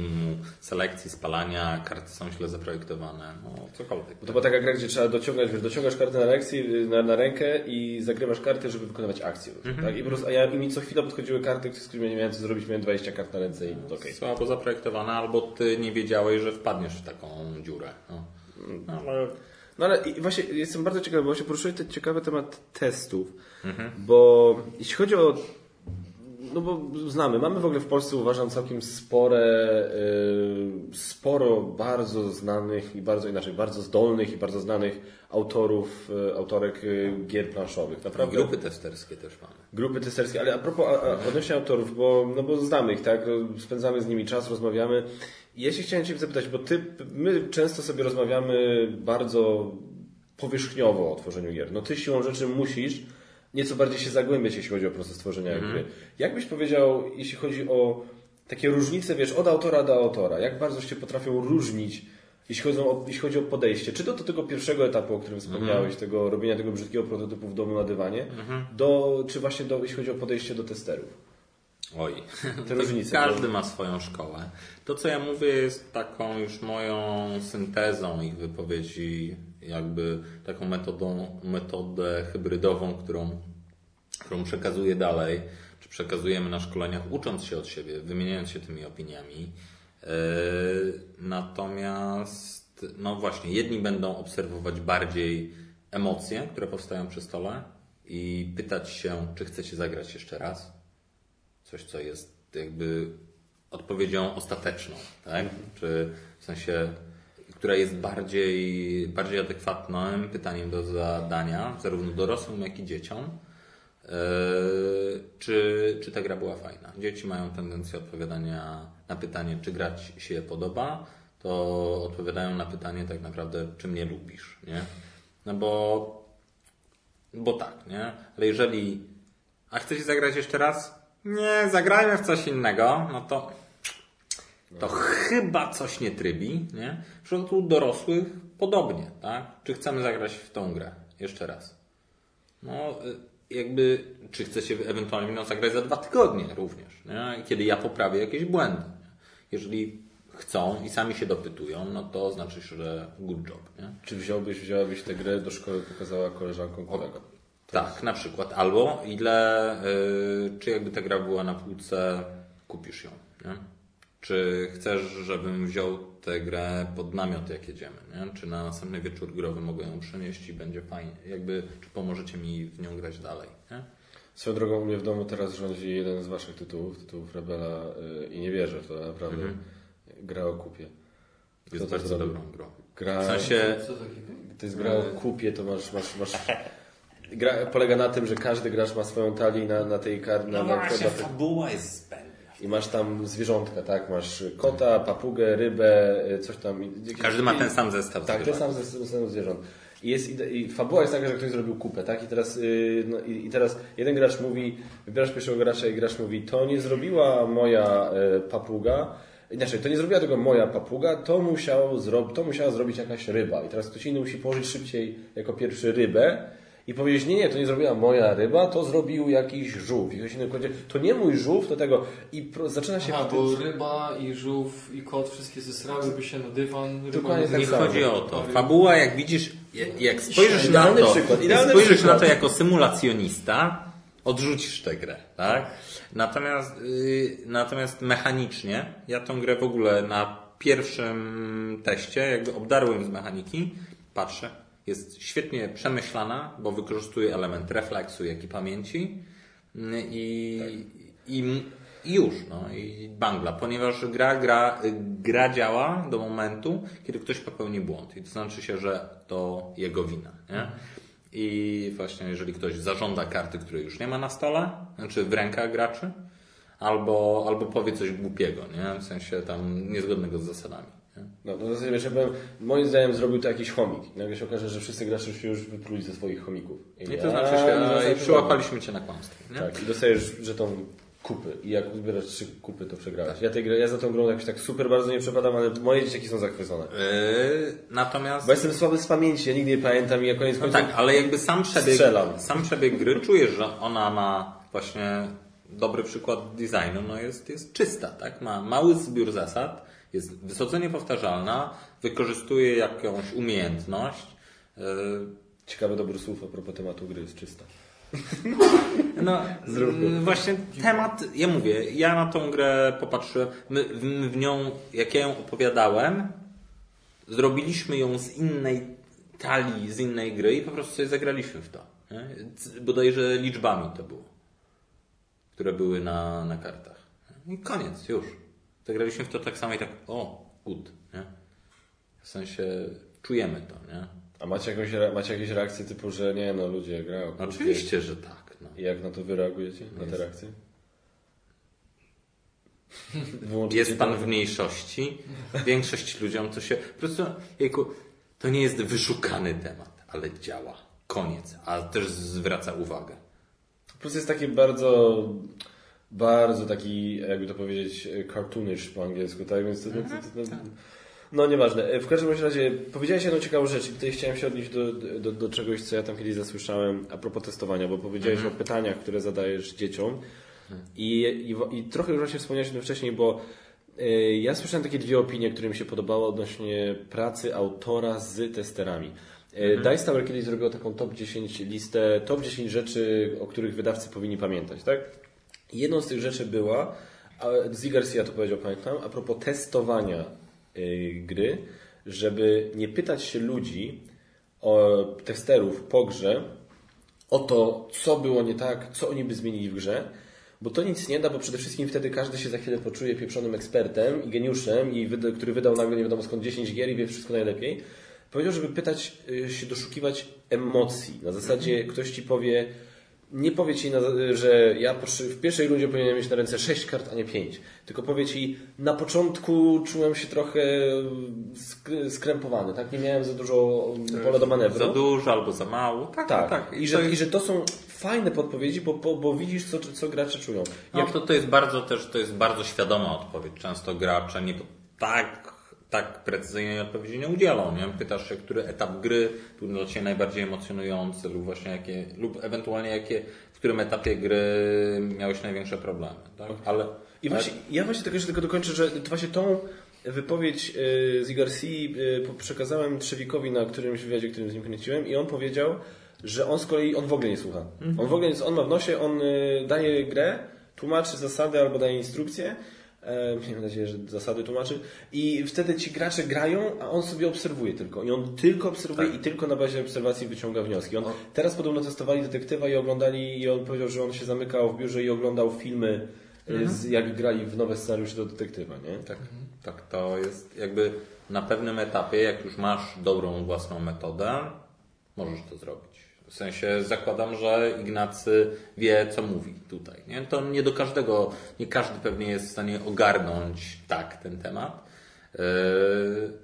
selekcji, spalania, karty są źle zaprojektowane, no cokolwiek. Bo to była taka gra, gdzie trzeba dociągać, wiesz, dociągasz kartę na, lekcji, na, na rękę i zagrywasz karty, żeby wykonywać akcję. Tak? I po prostu, a ja, i mi co chwila podchodziły karty, z którymi nie miałem co zrobić, miałem 20 kart na ręce i to okej. Słabo zaprojektowane, albo ty nie wiedziałeś, że wpadniesz w taką dziurę. No. Ale No ale i właśnie jestem bardzo ciekawy, bo się poruszyłeś ten ciekawy temat testów, bo jeśli chodzi o no bo znamy, mamy w ogóle w Polsce uważam całkiem spore, y, sporo bardzo znanych i bardzo inaczej, bardzo zdolnych i bardzo znanych autorów, y, autorek y, gier planszowych. Naprawdę. grupy testerskie też mamy. Grupy testerskie, ale a propos a, a, odnośnie autorów, bo, no bo znamy ich, tak? Spędzamy z nimi czas, rozmawiamy. I ja się chciałem Cię zapytać, bo ty, my często sobie rozmawiamy bardzo powierzchniowo o tworzeniu gier. No Ty siłą rzeczy musisz nieco bardziej się zagłębiać, jeśli chodzi o proces tworzenia gry. Jak byś powiedział, jeśli chodzi o takie różnice, wiesz, od autora do autora, jak bardzo się potrafią różnić, jeśli chodzi o, jeśli chodzi o podejście, czy to do tego pierwszego etapu, o którym wspomniałeś, tego robienia tego brzydkiego prototypu w domu na dywanie, do, czy właśnie do, jeśli chodzi o podejście do testerów? Oj, Te różnice, każdy ma swoją szkołę. To, co ja mówię, jest taką już moją syntezą ich wypowiedzi, jakby taką metodą, metodę hybrydową, którą, którą przekazuję dalej, czy przekazujemy na szkoleniach, ucząc się od siebie, wymieniając się tymi opiniami. Yy, Natomiast, no właśnie, jedni będą obserwować bardziej emocje, które powstają przy stole i pytać się, czy chcecie zagrać jeszcze raz coś, co jest jakby odpowiedzią ostateczną, tak? Czy w sensie, która jest bardziej, bardziej adekwatnym pytaniem do zadania, zarówno dorosłym, jak i dzieciom. Yy, czy, czy ta gra była fajna? Dzieci mają tendencję odpowiadania na pytanie, czy grać się podoba, to odpowiadają na pytanie tak naprawdę, czy mnie lubisz, nie? No bo, bo tak, nie? Ale jeżeli, a chcecie zagrać jeszcze raz? Nie, zagrajmy w coś innego, no to to chyba coś nie trybi, nie? W przypadku dorosłych podobnie, tak? Czy chcemy zagrać w tą grę jeszcze raz? No, y, jakby, czy chcecie ewentualnie no, zagrać za dwa tygodnie również, nie? Kiedy ja poprawię jakieś błędy. Jeżeli chcą i sami się dopytują, no to znaczy, że good job, nie? Czy wziąłbyś, wzięłabyś tę grę do szkoły, pokazała koleżankom, kolegom? Tak, na przykład. Albo ile, y, czy jakby ta gra była na półce, kupisz ją, nie? Czy chcesz, żebym wziął tę grę pod namiot, jak jedziemy? Nie? Czy na następny wieczór growy mogę ją przenieść i będzie fajnie? Jakby, czy pomożecie mi w nią grać dalej? Nie? Swoją drogą u mnie w domu teraz rządzi jeden z waszych tytułów, tytułów Rebela yy, i nie wierzę w to naprawdę. Mhm. Gra o kupie. Jest to bardzo zrobił? dobrą grą. Gra, W sensie, to jest gra o kupie, to masz... masz, masz gra polega na tym, że każdy gracz ma swoją talię na, na tej karcie. no na, właśnie, na, na, fabuła jest zbędna. I masz tam zwierzątka, tak? Masz kota, papugę, rybę, y, coś tam. Każdy ma ten sam zestaw Tak, ten sam ze ze zwierząt. I, jest, i, I fabuła jest taka, że ktoś zrobił kupę, tak? I teraz, yy, no, i, i teraz jeden gracz mówi, wybierasz pierwszego gracza i gracz mówi, to nie zrobiła moja y, papuga, inaczej, to nie zrobiła tego moja papuga, to, musiał zro, to musiała zrobić jakaś ryba. I teraz ktoś inny musi położyć szybciej jako pierwszy rybę i powiedzieć, nie, nie, to nie zrobiła moja ryba, to zrobił jakiś żółw. I ktoś inny powiedzie, to nie mój żółw, to tego. I pro, zaczyna się Aha, bo ryba i żółw i kot wszystkie zesrałyby się na dywan. Ryba Dokładnie tak Nie chodzi o to. Fabuła, jak widzisz, jak- spojrzysz na to, przykład, jak spojrzysz przykład. na to jako symulacjonista, odrzucisz tę grę, tak? Natomiast, yy, natomiast mechanicznie, ja tą grę w ogóle na pierwszym teście, jakby obdarłem z mechaniki, patrzę, jest świetnie przemyślana, bo wykorzystuje element refleksu, jak i pamięci Yy, i, i, i już, no i bangla, ponieważ gra, gra, gra działa do momentu, kiedy ktoś popełni błąd i to znaczy się, że to jego wina, nie? I właśnie jeżeli ktoś zażąda karty, której już nie ma na stole, znaczy w rękach graczy, albo, albo powie coś głupiego, nie? W sensie tam niezgodnego z zasadami. No, no zasadzie wiesz, ja powiem, moim zdaniem zrobił to jakiś chomik. I Nagle się okaże, że wszyscy gracze się już wypruli ze swoich chomików. I to ja- znaczy i się, zasadzie- i przyłapaliśmy cię na kłamstwie, nie? Tak, i dostajesz żeton kupy. I jak zbierasz trzy kupy, to przegrałeś. Ja, tej, ja za tą grą jakoś tak super bardzo nie przepadam, ale moje dzieciaki są zachwycone. Yy, natomiast... Bo jestem słaby z pamięci, ja nigdy nie pamiętam i jak koniec No końców... tak, ale jakby sam przebieg, Strzelam. sam przebieg gry czujesz, że ona ma właśnie dobry przykład designu, no jest, jest czysta, tak? Ma mały zbiór zasad, jest wysoce niepowtarzalna, wykorzystuje jakąś umiejętność. Yy, Ciekawe dobór słów a propos tematu gry jest czysta. No, właśnie temat, ja mówię, ja na tą grę popatrzyłem, my w, w nią, jak ja ją opowiadałem, zrobiliśmy ją z innej talii, z innej gry i po prostu sobie zagraliśmy w to. Nie? Bodajże liczbami to było, które były na, na kartach. I koniec, już. Zagraliśmy w to tak samo i tak, o, good, nie? W sensie czujemy to, nie? A macie jakąś, macie jakieś reakcje typu, że nie no ludzie gra o kupie. Oczywiście, że tak. No. I jak na to wy reagujecie? Na te reakcje? Wyłączycie Jest pan w mniejszości. Większość ludziom to się. Po prostu, jejku, to nie jest wyszukany temat, ale działa. Koniec. A też zwraca uwagę. Po prostu jest taki bardzo, bardzo taki, jakby to powiedzieć, cartoonish po angielsku, tak? Więc to, to, to, to, no nieważne. W każdym razie powiedziałeś jedną ciekawą rzecz i tutaj chciałem się odnieść do, do, do czegoś, co ja tam kiedyś zasłyszałem a propos testowania, bo powiedziałeś o pytaniach, które zadajesz dzieciom i, i, i trochę już właśnie wspomniałeś o tym wcześniej, bo y, ja słyszałem takie dwie opinie, które mi się podobały odnośnie pracy autora z testerami. Mhm. Dice Tower kiedyś zrobił taką top 10 listę, top 10 rzeczy, o których wydawcy powinni pamiętać, tak? Jedną z tych rzeczy była, a Zee Garcia to powiedział, pamiętam, a propos testowania y, gry, żeby nie pytać się ludzi, o testerów po grze, o to, co było nie tak, co oni by zmienili w grze, bo to nic nie da, bo przede wszystkim wtedy każdy się za chwilę poczuje pieprzonym ekspertem i geniuszem, i wyda, który wydał nagle nie wiadomo skąd 10 gier i wie wszystko najlepiej. Powiedział, żeby pytać y, się, doszukiwać emocji. Na zasadzie ktoś ci powie, nie powie ci, że ja w pierwszej rundzie powinienem mieć na ręce 6 kart, a nie 5. Tylko powie ci, na początku czułem się trochę sk- skrępowany, tak? Nie miałem za dużo pola do manewru. Za dużo albo za mało. Tak, tak. tak. I, że, I że to są fajne podpowiedzi, bo, bo, bo widzisz, co, co gracze czują. No, Jak... to, to jest bardzo też, to jest bardzo świadoma odpowiedź. Często gracze nie tak tak precyzyjnej odpowiedzi nie udzielą. Nie? Pytasz się, który etap gry był dla Ciebie najbardziej emocjonujący lub właśnie jakie, lub ewentualnie jakie, w którym etapie gry miałeś największe problemy. Tak? Ale, I właśnie, ja właśnie tego jeszcze tylko dokończę, że właśnie tą wypowiedź y, z Garcia y, przekazałem Trzewikowi na którymś wywiadzie, którym z nim kręciłem i on powiedział, że on z kolei, on w ogóle nie słucha. Mhm. On w ogóle, on ma w nosie, on y, daje grę, tłumaczy zasady albo daje instrukcje E, mam nadzieję, że zasady tłumaczy. I wtedy ci gracze grają, a on sobie obserwuje tylko. I on tylko obserwuje tak. i tylko na bazie obserwacji wyciąga wnioski. On, teraz podobno testowali detektywa i oglądali, i on powiedział, że on się zamykał w biurze i oglądał filmy, e, mhm. z, jak grali w nowe scenariusze do detektywa. Nie? Tak, mhm. tak, to jest jakby na pewnym etapie, jak już masz dobrą własną metodę, możesz to zrobić. W sensie zakładam, że Ignacy wie, co mówi tutaj. Nie? To nie do każdego, nie każdy pewnie jest w stanie ogarnąć tak ten temat, yy,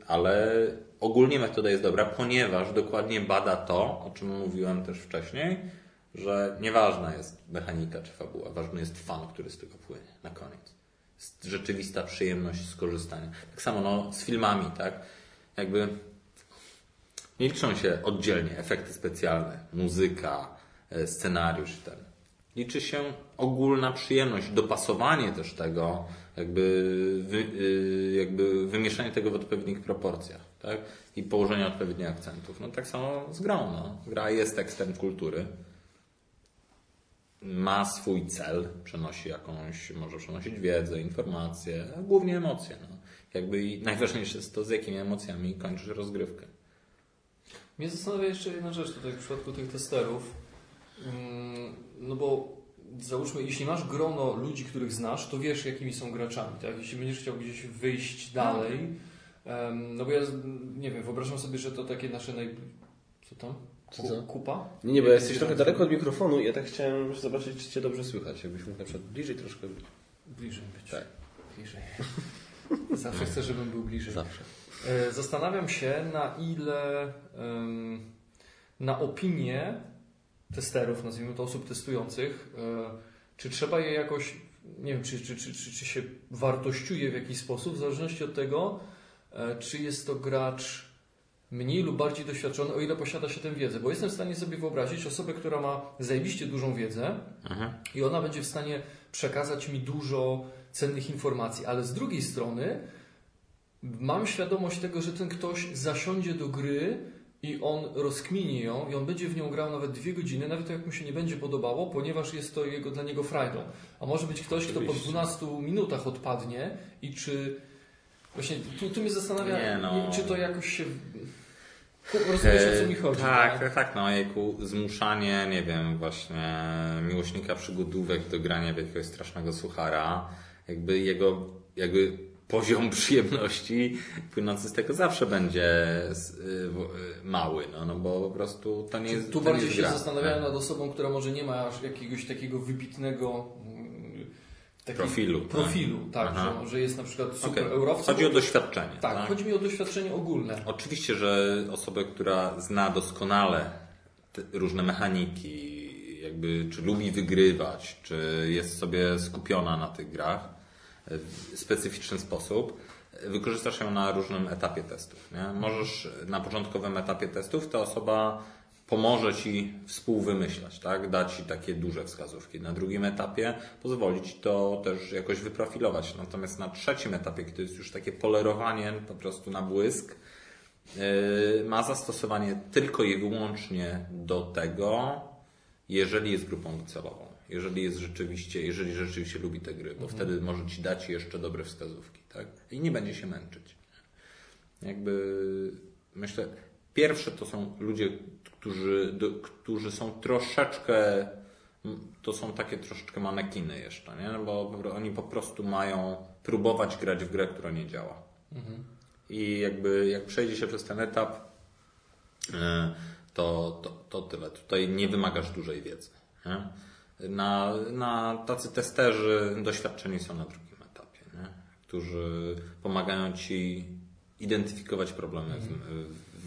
ale ogólnie metoda jest dobra, ponieważ dokładnie bada to, o czym mówiłem też wcześniej, że nieważna jest mechanika czy fabuła, ważny jest fan, który z tego płynie na koniec. Rzeczywista przyjemność skorzystania. Tak samo no, z filmami, tak? Jakby nie liczą się oddzielnie efekty specjalne, muzyka, e, scenariusz i ten. Liczy się ogólna przyjemność, dopasowanie też tego, jakby, wy, e, jakby wymieszanie tego w odpowiednich proporcjach, tak? I położenie odpowiednich akcentów. No tak samo z grą, no. Gra jest tekstem kultury. Ma swój cel, przenosi jakąś, może przenosić wiedzę, informacje, głównie emocje. No. Jakby najważniejsze jest to, z jakimi emocjami kończysz rozgrywkę. Mnie zastanawia jeszcze jedna rzecz tutaj w przypadku tych testerów. Mm, no bo załóżmy, jeśli masz grono ludzi, których znasz, to wiesz, jakimi są graczami. Tak? Jeśli będziesz chciał gdzieś wyjść dalej, no bo ja nie wiem, wyobrażam sobie, że to takie nasze naj... Co tam? Co, Kupa? Nie, nie, bo jesteś trochę daleko od mikrofonu i ja tak chciałem zobaczyć, czy Cię dobrze słychać. Jakbyś mógł na przykład bliżej troszkę być. Bliżej być. Tak. Bliżej. Zawsze chcę, żebym był bliżej. Zawsze. E, zastanawiam się, na ile na opinię testerów, nazwijmy to osób testujących, e, czy trzeba je jakoś, nie wiem, czy, czy, czy, czy, czy się wartościuje w jakiś sposób, w zależności od tego, e, czy jest to gracz mniej lub bardziej doświadczony, o ile posiada się tę wiedzę. Bo jestem w stanie sobie wyobrazić osobę, która ma zajebiście dużą wiedzę Aha. i ona będzie w stanie przekazać mi dużo cennych informacji, ale z drugiej strony mam świadomość tego, że ten ktoś zasiądzie do gry i on rozkminie ją i on będzie w nią grał nawet dwie godziny, nawet jak mu się nie będzie podobało, ponieważ jest to jego, dla niego frajdą. A może być ktoś, kto po 12 minutach odpadnie i czy... Właśnie tu, tu mnie zastanawia, nie, no. czy to jakoś się... Rozumiesz, o co mi chodzi. Tak, tak, tak, no jejku, zmuszanie, nie wiem, właśnie miłośnika przygodówek do grania w jakiegoś strasznego suchara, jakby jego, jakby poziom przyjemności płynący z tego zawsze będzie y, y, mały, no, no bo po prostu to nie jest Tu bardziej się zastanawiałem nad osobą, która może nie ma jakiegoś takiego wybitnego profilu. Profilu, tak, tak że, że, jest na przykład super okay. eurowcem. Chodzi o doświadczenie. Tak, tak, chodzi mi o doświadczenie ogólne. Oczywiście, że osobę, która zna doskonale różne mechaniki, jakby czy lubi wygrywać, czy jest sobie skupiona na tych grach, w specyficzny sposób, wykorzystasz ją na różnym etapie testów. Nie? Możesz na początkowym etapie testów ta osoba pomoże Ci współwymyślać, tak? da Ci takie duże wskazówki. Na drugim etapie pozwolić to też jakoś wyprofilować. Natomiast na trzecim etapie, kiedy jest już takie polerowanie po prostu na błysk, yy, ma zastosowanie tylko i wyłącznie do tego, jeżeli jest grupą docelową jeżeli jest rzeczywiście, jeżeli rzeczywiście lubi te gry, bo mhm. wtedy może ci dać jeszcze dobre wskazówki, tak? I nie będzie się męczyć. Jakby myślę, pierwsze to są ludzie, którzy, do, którzy są troszeczkę to są takie troszeczkę manekiny jeszcze, nie? No bo oni po prostu mają próbować grać w grę, która nie działa. I jakby jak przejdzie się przez ten etap, e, to, to, to tyle. Tutaj nie wymagasz dużej wiedzy. Nie? Na, na tacy testerzy doświadczeni są na drugim etapie, nie? którzy pomagają ci identyfikować problemy w,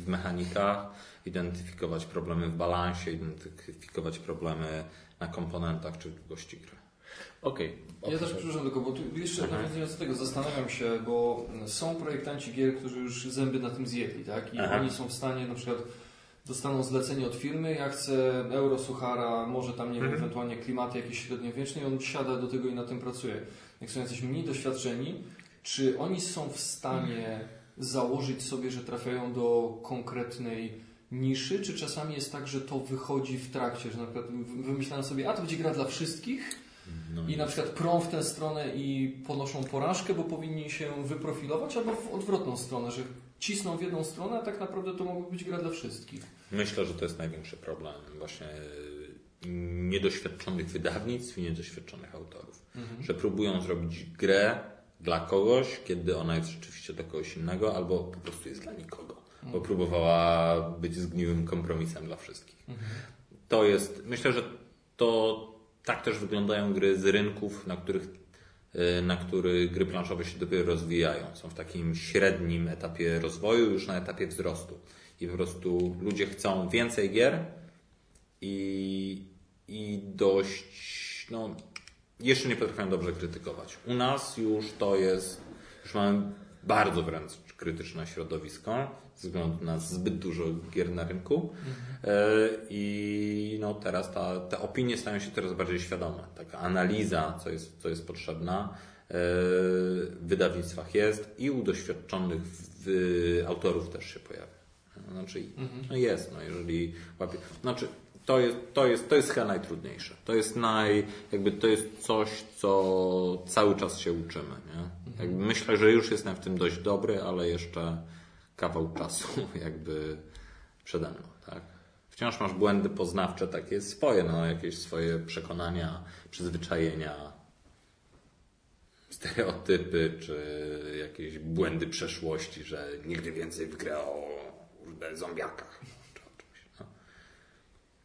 w mechanikach, identyfikować problemy w balansie, identyfikować problemy na komponentach czy długości gry. Okej. Ja też przepraszam tylko, bo tu jeszcze nawiązując do tego, zastanawiam się, bo są projektanci gier, którzy już zęby na tym zjedli, tak? I Aha. oni są w stanie na przykład dostaną zlecenie od firmy, ja chcę euro suchara, może tam, nie wiem, Mhm. ewentualnie klimaty jakieś średniowieczne i on siada do tego i na tym pracuje. Jak są jacyś mniej doświadczeni, czy oni są w stanie założyć sobie, że trafiają do konkretnej niszy, czy czasami jest tak, że to wychodzi w trakcie, że na przykład wymyślają sobie, a to będzie gra dla wszystkich, No i na przykład prą w tę stronę i ponoszą porażkę, bo powinni się wyprofilować, albo w odwrotną stronę, że cisną w jedną stronę, a tak naprawdę to mogła być gra dla wszystkich. Myślę, że to jest największy problem właśnie e, niedoświadczonych wydawnictw i niedoświadczonych autorów. Że próbują zrobić grę dla kogoś, kiedy ona jest rzeczywiście dla kogoś innego, albo po prostu jest dla nikogo. Bo próbowała być zgniłym kompromisem dla wszystkich. To jest, myślę, że to tak też wyglądają gry z rynków, na których, na których gry planszowe się dopiero rozwijają. Są w takim średnim etapie rozwoju, już na etapie wzrostu. I po prostu ludzie chcą więcej gier i, i dość, no, jeszcze nie potrafią dobrze krytykować. U nas już to jest, już mamy bardzo wręcz krytyczne środowisko względu na zbyt dużo gier na rynku E, i no teraz ta, te opinie stają się coraz bardziej świadome. Taka analiza, co jest, co jest potrzebna e, w wydawnictwach jest i u doświadczonych autorów też się pojawia. Znaczy, no jest, no jeżeli łapie, znaczy to jest, to jest, to jest chyba najtrudniejsze. To jest naj, jakby to jest coś, co cały czas się uczymy, nie? Jakby myślę, że już jestem w tym dość dobry, ale jeszcze kawał czasu jakby przede mną, tak? Wciąż masz błędy poznawcze takie swoje, no jakieś swoje przekonania, przyzwyczajenia, stereotypy, czy jakieś błędy przeszłości, że nigdy więcej w grę o zombiakach. Czy o czymś, no.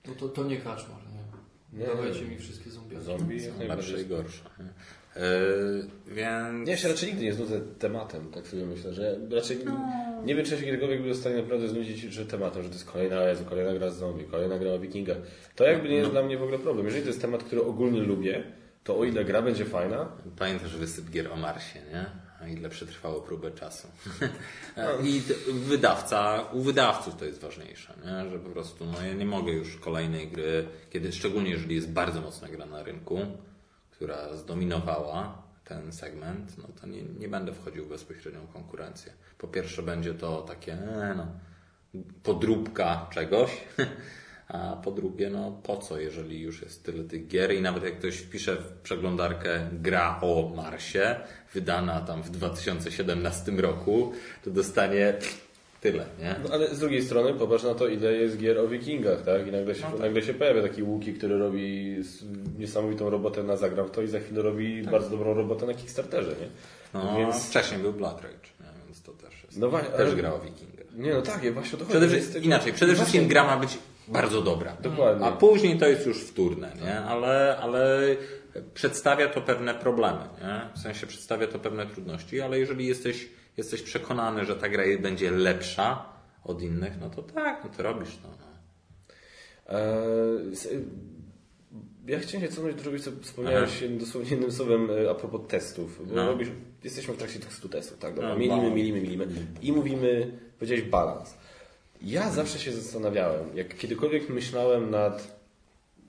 No to, to nie kaczmar, nie? Nie. Dawajcie mi wszystkie zombie. Zombie Są lepsze i gorsze. nie? Yy, więc... Nie, ja się raczej nigdy nie znudzę tematem, tak sobie myślę, że raczej nie wiem, czy ja się kiedykolwiek był w stanie naprawdę znudzić że tematem, że to jest kolejna, Jezu, kolejna gra z zombie, kolejna gra o wikingach. To jakby nie jest dla mnie w ogóle problem. Jeżeli to jest temat, który ogólnie lubię, to o ile gra będzie fajna, Pamiętasz wysyp gier o Marsie, nie? A ile przetrwało próbę czasu. I t- wydawca, u wydawców to jest ważniejsze, nie? że po prostu no, ja nie mogę już kolejnej gry, kiedy szczególnie jeżeli jest bardzo mocna gra na rynku, która zdominowała ten segment, no to nie, nie będę wchodził w bezpośrednią konkurencję. Po pierwsze będzie to takie, e, no, podróbka czegoś, a po drugie, no po co, jeżeli już jest tyle tych gier i nawet jak ktoś wpisze w przeglądarkę gra o Marsie, wydana tam w 2017 roku, to dostanie tyle, nie? no, ale z drugiej strony popatrz na to, ile jest gier o wikingach, tak? I nagle się, nagle się pojawia taki Łuki, który robi niesamowitą robotę na zagram to i za chwilę robi bardzo dobrą robotę na Kickstarterze, nie? No, Więc- wcześniej był Blood Rage, nie? więc to też jest. No właśnie, też ale- gra o Wikingach. Nie, no tak, ja właśnie o to chodzi. Przede wszystkim, jest- inaczej, przede wszystkim Właśnie- gra ma być bardzo dobra. Dokładnie. A później to jest już wtórne, nie? Ale, ale przedstawia to pewne problemy, nie? W sensie przedstawia to pewne trudności, ale jeżeli jesteś, jesteś przekonany, że ta gra będzie lepsza od innych, no to tak, no to robisz to. No. Eee, Ja chciałem się cofnąć do czegoś, co wspomniałeś dosłownie jednym słowem e, a propos testów. Bo No. robisz, jesteśmy w trakcie testu testów, tak? Dobra, No, mielimy, balans. mielimy, mielimy. I mówimy, powiedziałeś balans. Ja zawsze się zastanawiałem, jak kiedykolwiek myślałem nad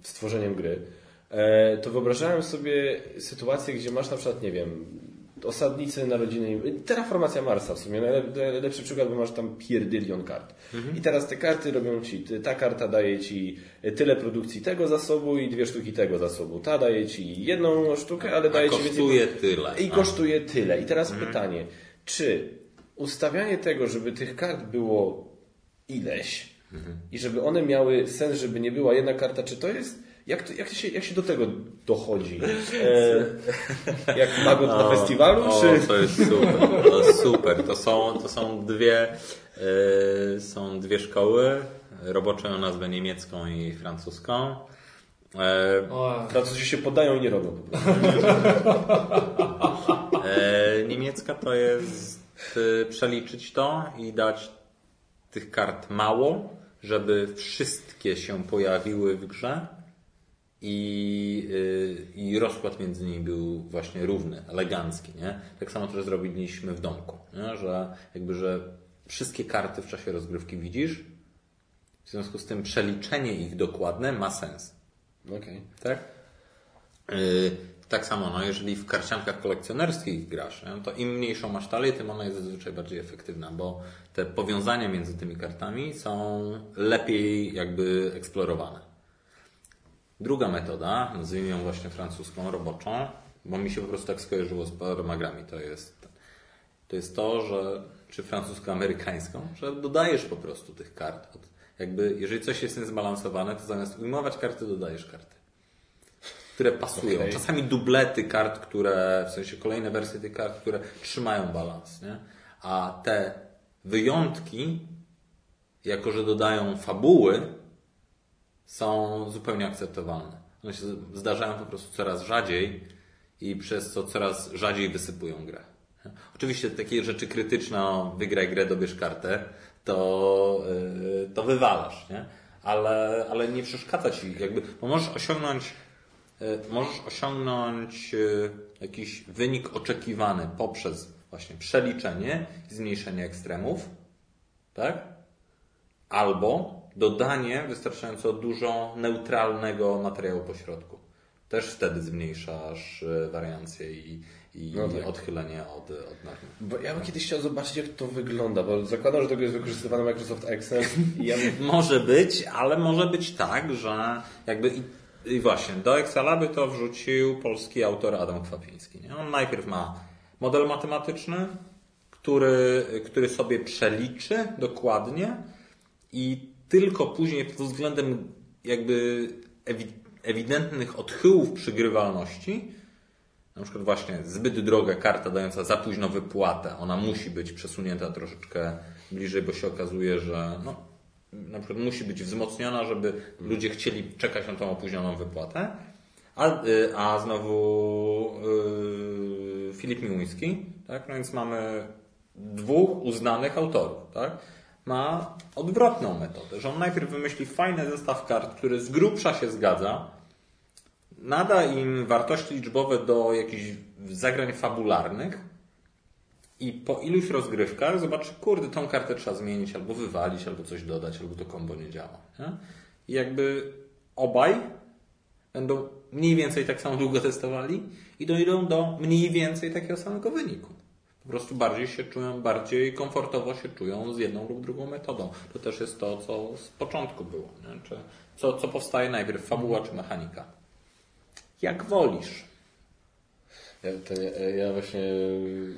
stworzeniem gry, e, to wyobrażałem sobie sytuację, gdzie masz na przykład, nie wiem, osadnicy narodziny, terraformacja Marsa w sumie, najlepszy przykład, bo masz tam pierdylion kart. I teraz te karty robią ci, ta karta daje ci tyle produkcji tego zasobu i dwie sztuki tego zasobu. Ta daje ci jedną sztukę, ale A daje ci więcej... kosztuje tyle. I kosztuje tyle. I teraz pytanie, czy ustawianie tego, żeby tych kart było ileś i żeby one miały sens, żeby nie była jedna karta, czy to jest Jak, to, jak, się, jak się do tego dochodzi? E, jak magot na festiwalu? O, czy... to jest super. To jest super. To są, to są dwie e, są dwie szkoły. Robocze o nazwę niemiecką i francuską. E, Francuzi się podają i nie robią. E, niemiecka to jest e, przeliczyć to i dać tych kart mało, żeby wszystkie się pojawiły w grze i, e, i rozkład między nimi był właśnie równy, elegancki. Nie? Tak samo też zrobiliśmy w domku, nie? że jakby, że wszystkie karty w czasie rozgrywki widzisz, w związku z tym przeliczenie ich dokładne ma sens. Okej. Tak? Yy, tak samo, no, jeżeli w karciankach kolekcjonerskich grasz, nie, to im mniejszą masz talię, tym ona jest zazwyczaj bardziej efektywna, bo te powiązania między tymi kartami są lepiej jakby eksplorowane. Druga metoda, nazwijmy ją właśnie francuską, roboczą, bo mi się po prostu tak skojarzyło z paroma grami, to jest to, jest to że, czy francusko-amerykańską, że dodajesz po prostu tych kart. Od, jakby, jeżeli coś jest niezbalansowane, to zamiast ujmować karty, dodajesz karty które pasują. Okej. Czasami dublety kart, które, w sensie kolejne wersje tych kart, które trzymają balans, nie? A te wyjątki, jako że dodają fabuły, są zupełnie akceptowalne. One się zdarzają po prostu coraz rzadziej i przez co coraz rzadziej wysypują grę. Oczywiście takie rzeczy krytyczne, o, wygraj grę, dobierz kartę, to, yy, to wywalasz, nie? Ale, ale nie przeszkadza ci, jakby, bo możesz osiągnąć y, możesz osiągnąć y, jakiś wynik oczekiwany poprzez właśnie przeliczenie i zmniejszenie ekstremów, tak? Albo dodanie wystarczająco dużo neutralnego materiału pośrodku. Też wtedy zmniejszasz y, wariancję i, i No tak. odchylenie od, od normy. Bo ja bym kiedyś chciał zobaczyć, jak to wygląda, bo zakładam, że tego jest wykorzystywane Microsoft Excel ja bym... Może być, ale może być tak, że jakby i, i właśnie do Excela by to wrzucił polski autor Adam Kwapiński. Nie? On najpierw ma model matematyczny, który, który sobie przeliczy dokładnie i tylko później pod względem jakby ewi- ewidentnych odchyłów przy grywalności na przykład właśnie zbyt droga karta dająca za późno wypłatę, ona musi być przesunięta troszeczkę bliżej, bo się okazuje, że no, na przykład musi być wzmocniona, żeby ludzie chcieli czekać na tą opóźnioną wypłatę. A, y, a znowu yy, Filip Miłuński, tak? No więc mamy dwóch uznanych autorów, tak? Ma odwrotną metodę, że on najpierw wymyśli fajny zestaw kart, który z grubsza się zgadza, nada im wartości liczbowe do jakichś zagrań fabularnych i po iluś rozgrywkach zobaczy, kurde, tą kartę trzeba zmienić, albo wywalić, albo coś dodać, albo to kombo nie działa. Nie? I jakby obaj będą mniej więcej tak samo długo testowali i dojdą do mniej więcej takiego samego wyniku. Po prostu bardziej się czują, bardziej komfortowo się czują z jedną lub drugą metodą. To też jest to, co z początku było. Nie? Czy co, co powstaje najpierw, fabuła czy mechanika? Jak wolisz. Ja, to, ja, ja właśnie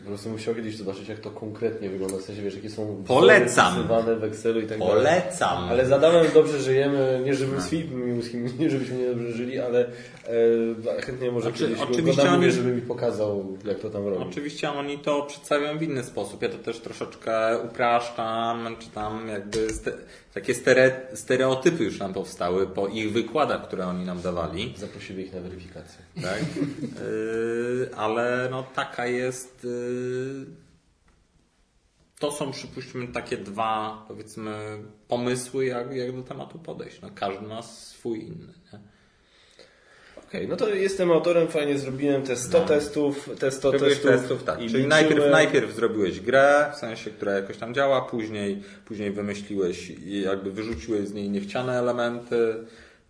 po prostu musiał kiedyś zobaczyć, jak to konkretnie wygląda, w sensie, wiesz, jakie są Polecam. w Excelu i tak dalej. Polecam. Ale z Adamem dobrze żyjemy, nie z Filipem Miłuskim, nie żebyśmy nie dobrze żyli, ale e, chętnie może Znaczy, kiedyś oczywiście go oni- żeby mi pokazał, jak to tam robi. Oczywiście oni to przedstawiają w inny sposób. Ja to też troszeczkę upraszczam, czy tam jakby takie stere, stereotypy już nam powstały po ich wykładach, które oni nam dawali. Zaprosimy ich na weryfikację. Tak? Yy, ale no taka jest. Yy, to są przypuśćmy takie dwa powiedzmy pomysły, jak, jak do tematu podejść. No, każdy ma swój inny. Nie? Okej, no to jestem autorem, fajnie zrobiłem te 100 testów, te 100 Zrobiłeś testów. testów, tak. i Czyli liczyłem. najpierw, najpierw zrobiłeś grę, w sensie, która jakoś tam działa, później, później wymyśliłeś i jakby wyrzuciłeś z niej niechciane elementy,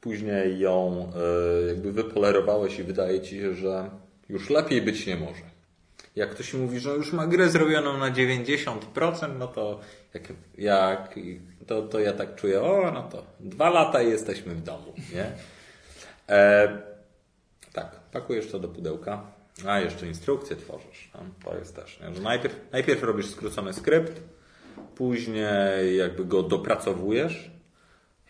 później ją e, jakby wypolerowałeś i wydaje ci się, że już lepiej być nie może. Jak ktoś mówi, że już ma grę zrobioną na 90%, no to jak, jak to, to ja tak czuję, o no to dwa lata i jesteśmy w domu, nie? E, pakujesz to do pudełka. A, jeszcze instrukcję tworzysz. No, to jest też, nie? Że najpierw, najpierw robisz skrócony skrypt, później jakby go dopracowujesz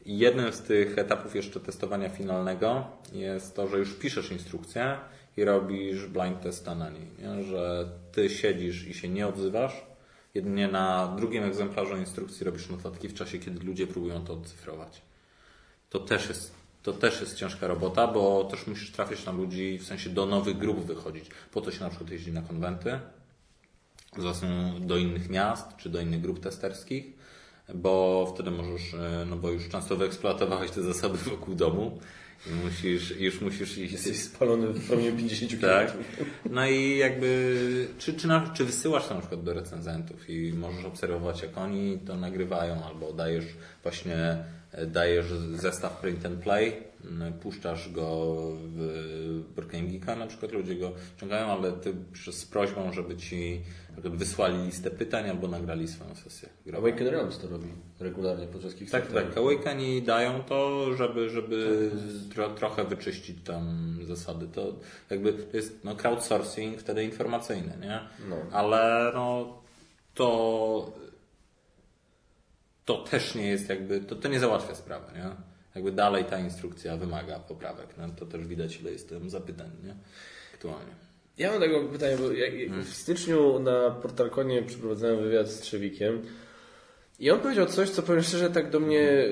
jednym z tych etapów jeszcze testowania finalnego jest to, że już piszesz instrukcję i robisz blind testa na niej. Nie? Że ty siedzisz i się nie odzywasz. Jedynie na drugim egzemplarzu instrukcji robisz notatki w czasie, kiedy ludzie próbują to odcyfrować. To też jest, to też jest ciężka robota, bo też musisz trafić na ludzi, w sensie do nowych grup wychodzić. Po to się na przykład jeździ na konwenty, do innych miast czy do innych grup testerskich, bo wtedy możesz, e, no bo już często wyeksploatowałeś te zasady wokół domu i musisz, już musisz iść. Jesteś spalony w promieniu 50 km. Tak. No i jakby, czy, czy, na, czy wysyłasz to na przykład do recenzentów i możesz obserwować, jak oni to nagrywają, albo dajesz właśnie dajesz zestaw print and play, puszczasz go w Brookhaven Geeka, na przykład ludzie go ciągają, ale ty z prośbą, żeby ci wysłali listę pytań albo nagrali swoją sesję. Awaken Realms to robi regularnie podczas Kickstartera. Tak, tak. Awakeni dają to, żeby, żeby tak. tro, trochę wyczyścić tam zasady. To jakby to jest no, crowdsourcing wtedy informacyjny, nie? No. Ale no to to też nie jest jakby, to, to nie załatwia sprawy, nie? Jakby dalej ta instrukcja wymaga poprawek. No, to też widać, ile jest tam zapytań, nie? Aktualnie. Ja mam tego pytania, bo hmm. w styczniu na Portalkonie przeprowadzałem wywiad z Trzewikiem i on powiedział coś, co powiem szczerze, tak do mnie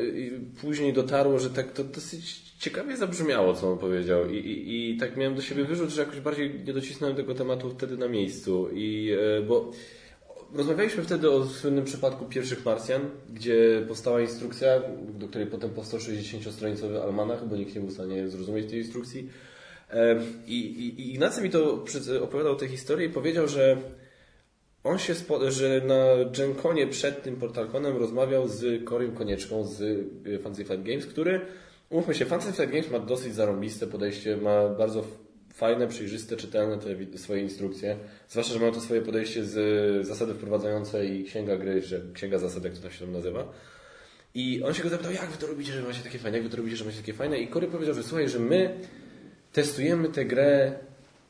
później dotarło, że tak to dosyć ciekawie zabrzmiało, co on powiedział. I, i, i tak miałem do siebie wyrzut, że jakoś bardziej nie docisnąłem tego tematu wtedy na miejscu. I, e, bo Rozmawialiśmy wtedy o słynnym przypadku pierwszych Marsjan, gdzie powstała instrukcja, do której potem powstał 60-stronicowy almanach, bo nikt nie był w stanie zrozumieć tej instrukcji. I, i, i Ignacy mi to opowiadał tę historię i powiedział, że on się że na Genconie przed tym Portalconem rozmawiał z Korym Konieczką z y, Fantasy Flight Games, który, umówmy się, Fantasy Flight Games ma dosyć zarąbiste podejście, ma bardzo fajne, przejrzyste, czytelne te swoje instrukcje. Zwłaszcza, że mają to swoje podejście z zasady wprowadzającej księga gry, czy księga zasad, jak to tam się tam nazywa. I on się go zapytał, jak wy to robicie, że macie takie fajne, jak wy to robicie, że macie takie fajne. I Kory powiedział, że słuchaj, że my testujemy tę grę,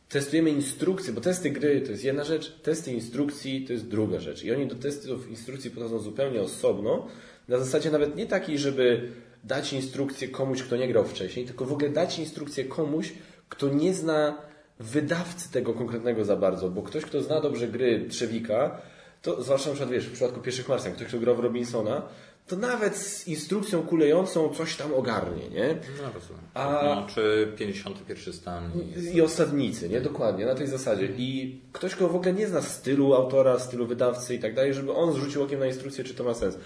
testujemy instrukcje, bo testy gry to jest jedna rzecz, testy instrukcji to jest druga rzecz. I oni do testów instrukcji podchodzą zupełnie osobno, na zasadzie nawet nie takiej, żeby dać instrukcję komuś, kto nie grał wcześniej, tylko w ogóle dać instrukcję komuś, kto nie zna wydawcy tego konkretnego za bardzo, bo ktoś, kto zna dobrze gry Trzewika, to zwłaszcza na przykład, wiesz, w przypadku pierwszych Marsjan, ktoś, kto grał w Robinsona, to nawet z instrukcją kulejącą coś tam ogarnie, nie? No rozumiem. A... No, czy 51 stan. I, I osadnicy, nie? Dokładnie, na tej zasadzie. I ktoś, kto w ogóle nie zna stylu autora, stylu wydawcy i tak dalej, żeby on zrzucił okiem na instrukcję, czy to ma sens.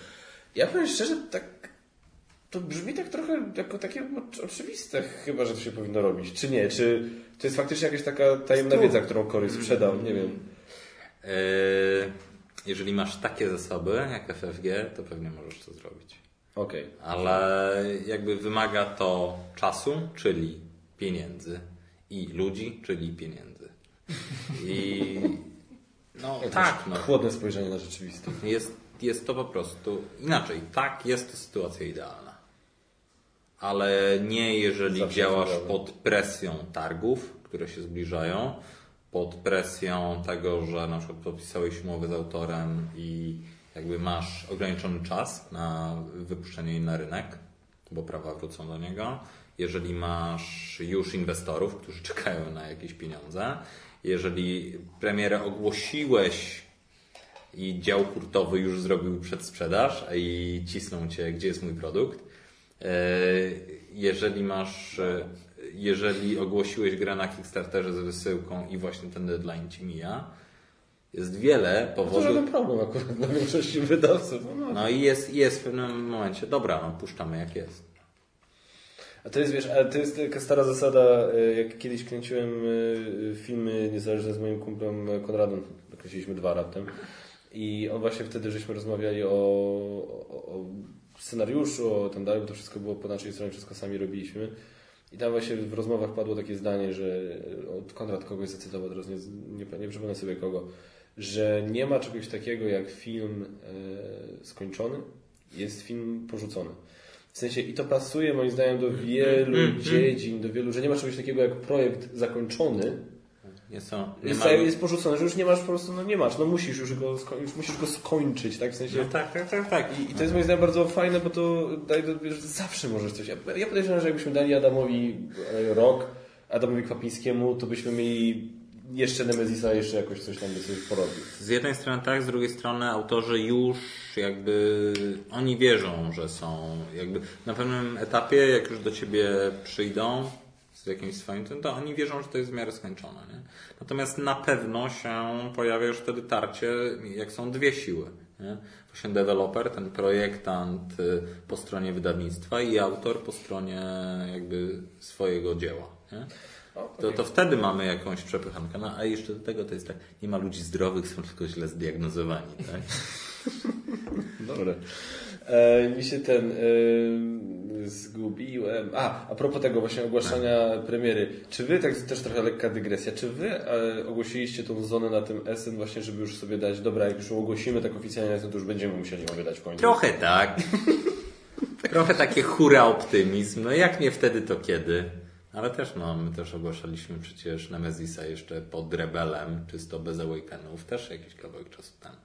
Ja powiem szczerze, tak to brzmi tak trochę jako takie oczywiste chyba, że to się powinno robić. Czy nie? Czy to jest faktycznie jakaś taka tajemna wiedza, którą Cory sprzedał? Nie wiem. E, jeżeli masz takie zasoby jak FFG, to pewnie możesz to zrobić. Okej. Okay. Ale jakby wymaga to czasu, czyli pieniędzy i ludzi, czyli pieniędzy. I no tak. No. Chłodne spojrzenie na rzeczywistość. Jest, jest to po prostu inaczej. Tak, jest to sytuacja idealna ale nie jeżeli Zawsze działasz pod presją targów, które się zbliżają, pod presją tego, że na przykład podpisałeś umowę z autorem i jakby masz ograniczony czas na wypuszczenie jej na rynek, bo prawa wrócą do niego. Jeżeli masz już inwestorów, którzy czekają na jakieś pieniądze, jeżeli premierę ogłosiłeś i dział hurtowy już zrobił przedsprzedaż i cisną cię, gdzie jest mój produkt, jeżeli masz, e, jeżeli ogłosiłeś grę na Kickstarterze z wysyłką i właśnie ten deadline ci mija, jest wiele powodów. To żaden problem akurat dla większości wydawców. No, no i jest, jest w pewnym momencie, dobra, no puszczamy jak jest. A to jest, wiesz, a to jest taka stara zasada, e, jak kiedyś kręciłem filmy niezależne z moim kumplem Konradem, kręciliśmy dwa raptem i on właśnie wtedy żeśmy rozmawiali o, o, o scenariuszu, o tam dalej, bo to wszystko było po naszej stronie, wszystko sami robiliśmy. I tam właśnie w rozmowach padło takie zdanie, że Konrad kogoś zacytował, teraz nie, nie, nie przypomnę sobie kogo, że nie ma czegoś takiego jak film e, skończony, jest film porzucony. W sensie i to pasuje moim zdaniem do wielu dziedzin, do wielu, że nie ma czegoś takiego jak projekt zakończony, Nie są, nie Jest, ma... jest porzucone, że już nie masz po prostu, no nie masz, no musisz już go, już musisz go skończyć, tak? W sensie... No tak, tak, tak, tak. I, I to jest moim zdaniem bardzo fajne, bo to daje do, że zawsze możesz coś. Ja, ja podejrzewam, że jakbyśmy dali Adamowi e, rok, Adamowi Kwapińskiemu, to byśmy mieli jeszcze Nemezisa, jeszcze jakoś coś tam by sobie porobił. Z jednej strony tak, z drugiej strony autorzy już jakby oni wierzą, że są jakby na pewnym etapie, jak już do ciebie przyjdą z jakimś swoim tym, to oni wierzą, że to jest w miarę skończone. Nie? Natomiast na pewno się pojawia już wtedy tarcie, jak są dwie siły. Nie? Właśnie deweloper, ten projektant y, po stronie wydawnictwa i autor po stronie jakby swojego dzieła. Nie? To, to wtedy mamy jakąś przepychankę. No, a jeszcze do tego to jest tak, nie ma ludzi zdrowych, są tylko źle zdiagnozowani. Tak? Dobre. E, mi się ten e, zgubiłem. A, a propos tego właśnie ogłaszania premiery. Czy wy, tak też trochę lekka dygresja, czy wy e, ogłosiliście tą zonę na tym SN właśnie, żeby już sobie dać, dobra, jak już ogłosimy tak oficjalnie, to już będziemy musieli wydać w końcu. Trochę tak. Trochę takie hura optymizm. No jak nie wtedy, to kiedy? Ale też no, my też ogłaszaliśmy przecież Nemezisa jeszcze pod Rebelem, czysto bez Awakenów, też jakiś kawałek czasu temu.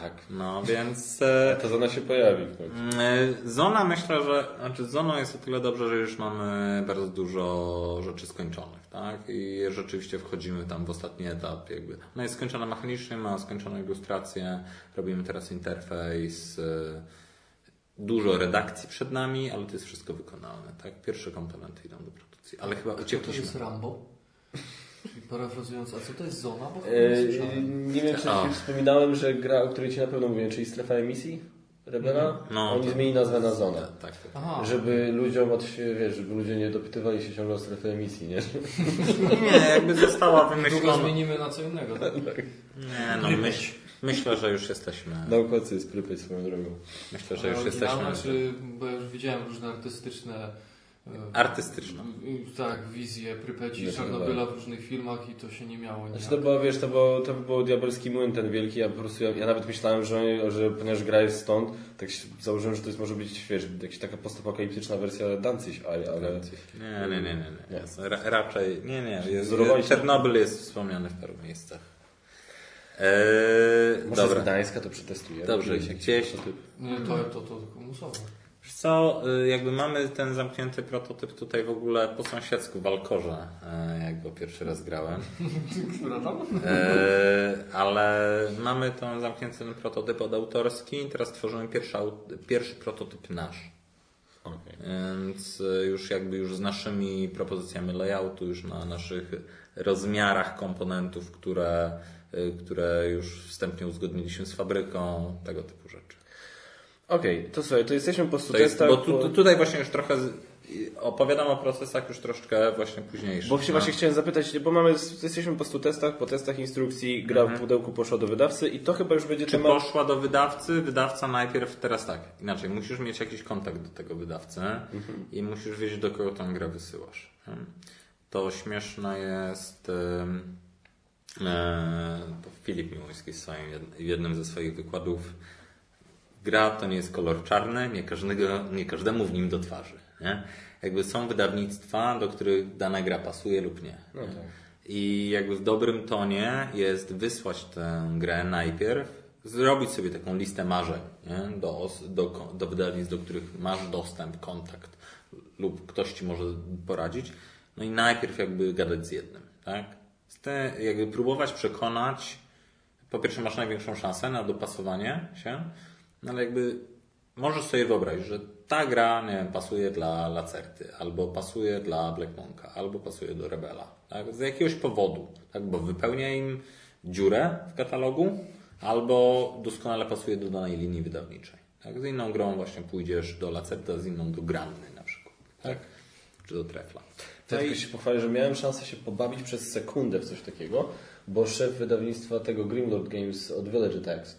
Tak. No więc... E, Ta zona się pojawi w końcu. e, Zona myślę, że... Znaczy z Zoną jest o tyle dobrze, że już mamy bardzo dużo rzeczy skończonych, tak? I rzeczywiście wchodzimy tam w ostatni etap jakby. No jest skończona mechanicznie, ma skończoną ilustrację, robimy teraz interfejs, e, dużo redakcji przed nami, ale to jest wszystko wykonalne, tak? Pierwsze komponenty idą do produkcji, ale chyba Co to uciekliśmy. jest Rambo? Czyli parafrazując, a co to jest zona? Bo E, nie wiem, czy A. wspominałem, że gra, o której Ci na pewno mówiłem, czyli Strefa Emisji Rebela, No, oni to- zmienili nazwę na Zonę. Tak, tak. Aha. Żeby ludziom, od, wiesz, żeby ludzie nie dopytywali się ciągle o strefę emisji, nie? Nie, jakby została Długo wymyślona. zmienimy na co innego. Tak? Nie, no myśl, myślę, że już jesteśmy. Naukowcy jest Prypeć swoją drogą. Myślę, że już jesteśmy. Czy, bo ja już widziałem różne artystyczne Artystyczna. tak, wizje Prypeci, Znaczy, Czarnobyla w różnych filmach i to się nie miało Znaczy nijak. to było, wiesz, to było, to było diabelski młyn ten wielki, ja po prostu, ja, ja nawet myślałem, że, że ponieważ gra jest stąd, tak się założyłem, że to jest może być, wiesz, jakaś taka postapokaliptyczna wersja Danzig, ale, ale Nie, nie, nie, nie. nie. Ra, raczej, nie, nie. Jest, Czarnobyl jest wspomniany w paru miejscach. Eee, może z dobra. Gdańska to przetestuję. Dobrze, gdzieś- prototyp. Nie, to, to, to tylko musowe. Co, y, jakby mamy ten zamknięty prototyp tutaj w ogóle po sąsiedzku w Alkorze, e, jak go pierwszy raz grałem. Która tam? E, ale mamy ten zamknięty ten prototyp od autorski i teraz tworzymy pierwszy, pierwszy prototyp nasz. Okej. Więc y, już jakby już z naszymi propozycjami layoutu, już na naszych rozmiarach komponentów, które, które już wstępnie uzgodniliśmy z fabryką, tego typu rzeczy. Okej, to słuchaj, to jesteśmy po prostu jest, bo tu, tu, tutaj właśnie już trochę opowiadam o procesach już troszeczkę właśnie późniejszych. Bo się no. właśnie chciałem zapytać, bo mamy, jesteśmy po prostu testach, po testach instrukcji, gra Mhm. w pudełku poszła do wydawcy i to chyba już będzie Czy temat... poszła do wydawcy? Wydawca najpierw, teraz tak, inaczej, musisz mieć jakiś kontakt do tego wydawcy i musisz wiedzieć, do kogo tą grę wysyłasz. Hmm. To śmieszne jest, e, to Filip Miłoński w, swoim, w jednym ze swoich wykładów, gra to nie jest kolor czarny, nie, każdego, nie każdemu w nim do twarzy. Nie? Jakby są wydawnictwa, do których dana gra pasuje lub nie. No tak. I jakby w dobrym tonie jest wysłać tę grę najpierw, zrobić sobie taką listę marzeń nie? Do, do, do wydawnictw, do których masz dostęp, kontakt lub ktoś ci może poradzić. No i najpierw jakby gadać z jednym, tak? Z te, jakby próbować przekonać, po pierwsze masz największą szansę na dopasowanie się, no ale jakby możesz sobie wyobrazić, że ta gra, nie wiem, pasuje dla Lacerty, albo pasuje dla Black Monka, albo pasuje do Rebela. Tak? Z jakiegoś powodu, tak? bo wypełnia im dziurę w katalogu, albo doskonale pasuje do danej linii wydawniczej. Tak? Z inną grą właśnie pójdziesz do Lacerty, a z inną do Granny na przykład. Tak? Czy do Trefla. Ja tylko się pochwalę, że miałem szansę się pobawić przez sekundę w coś takiego, bo szef wydawnictwa tego Grimlord Games od Village Attacks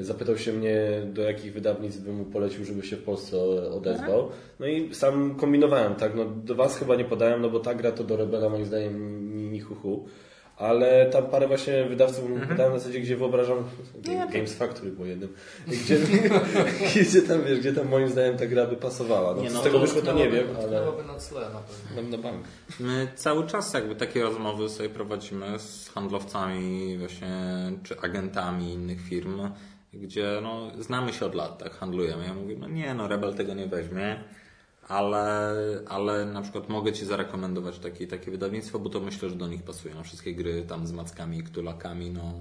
zapytał się mnie, do jakich wydawnictw bym mu polecił, żeby się w Polsce odezwał. No i sam kombinowałem, tak, no do Was chyba nie podałem, no bo ta gra to do Rebela moim zdaniem ni, ni hu, hu. Ale tam parę właśnie wydawców pytałem na zasadzie, gdzie wyobrażam, Games Factory po jednym, gdzie, gdzie tam wiesz, gdzie tam moim zdaniem ta gra by pasowała. No, Nie, no z tego to wyszło to nie wiem, ale na tle na pewno. na bank. My cały czas jakby takie rozmowy sobie prowadzimy z handlowcami właśnie, czy agentami innych firm, gdzie no, znamy się od lat, tak, handlujemy. Ja mówię, no nie, no Rebel tego nie weźmie, ale, ale na przykład mogę Ci zarekomendować takie, takie wydawnictwo, bo to myślę, że do nich pasuje. No, wszystkie gry tam z mackami, ktulakami, no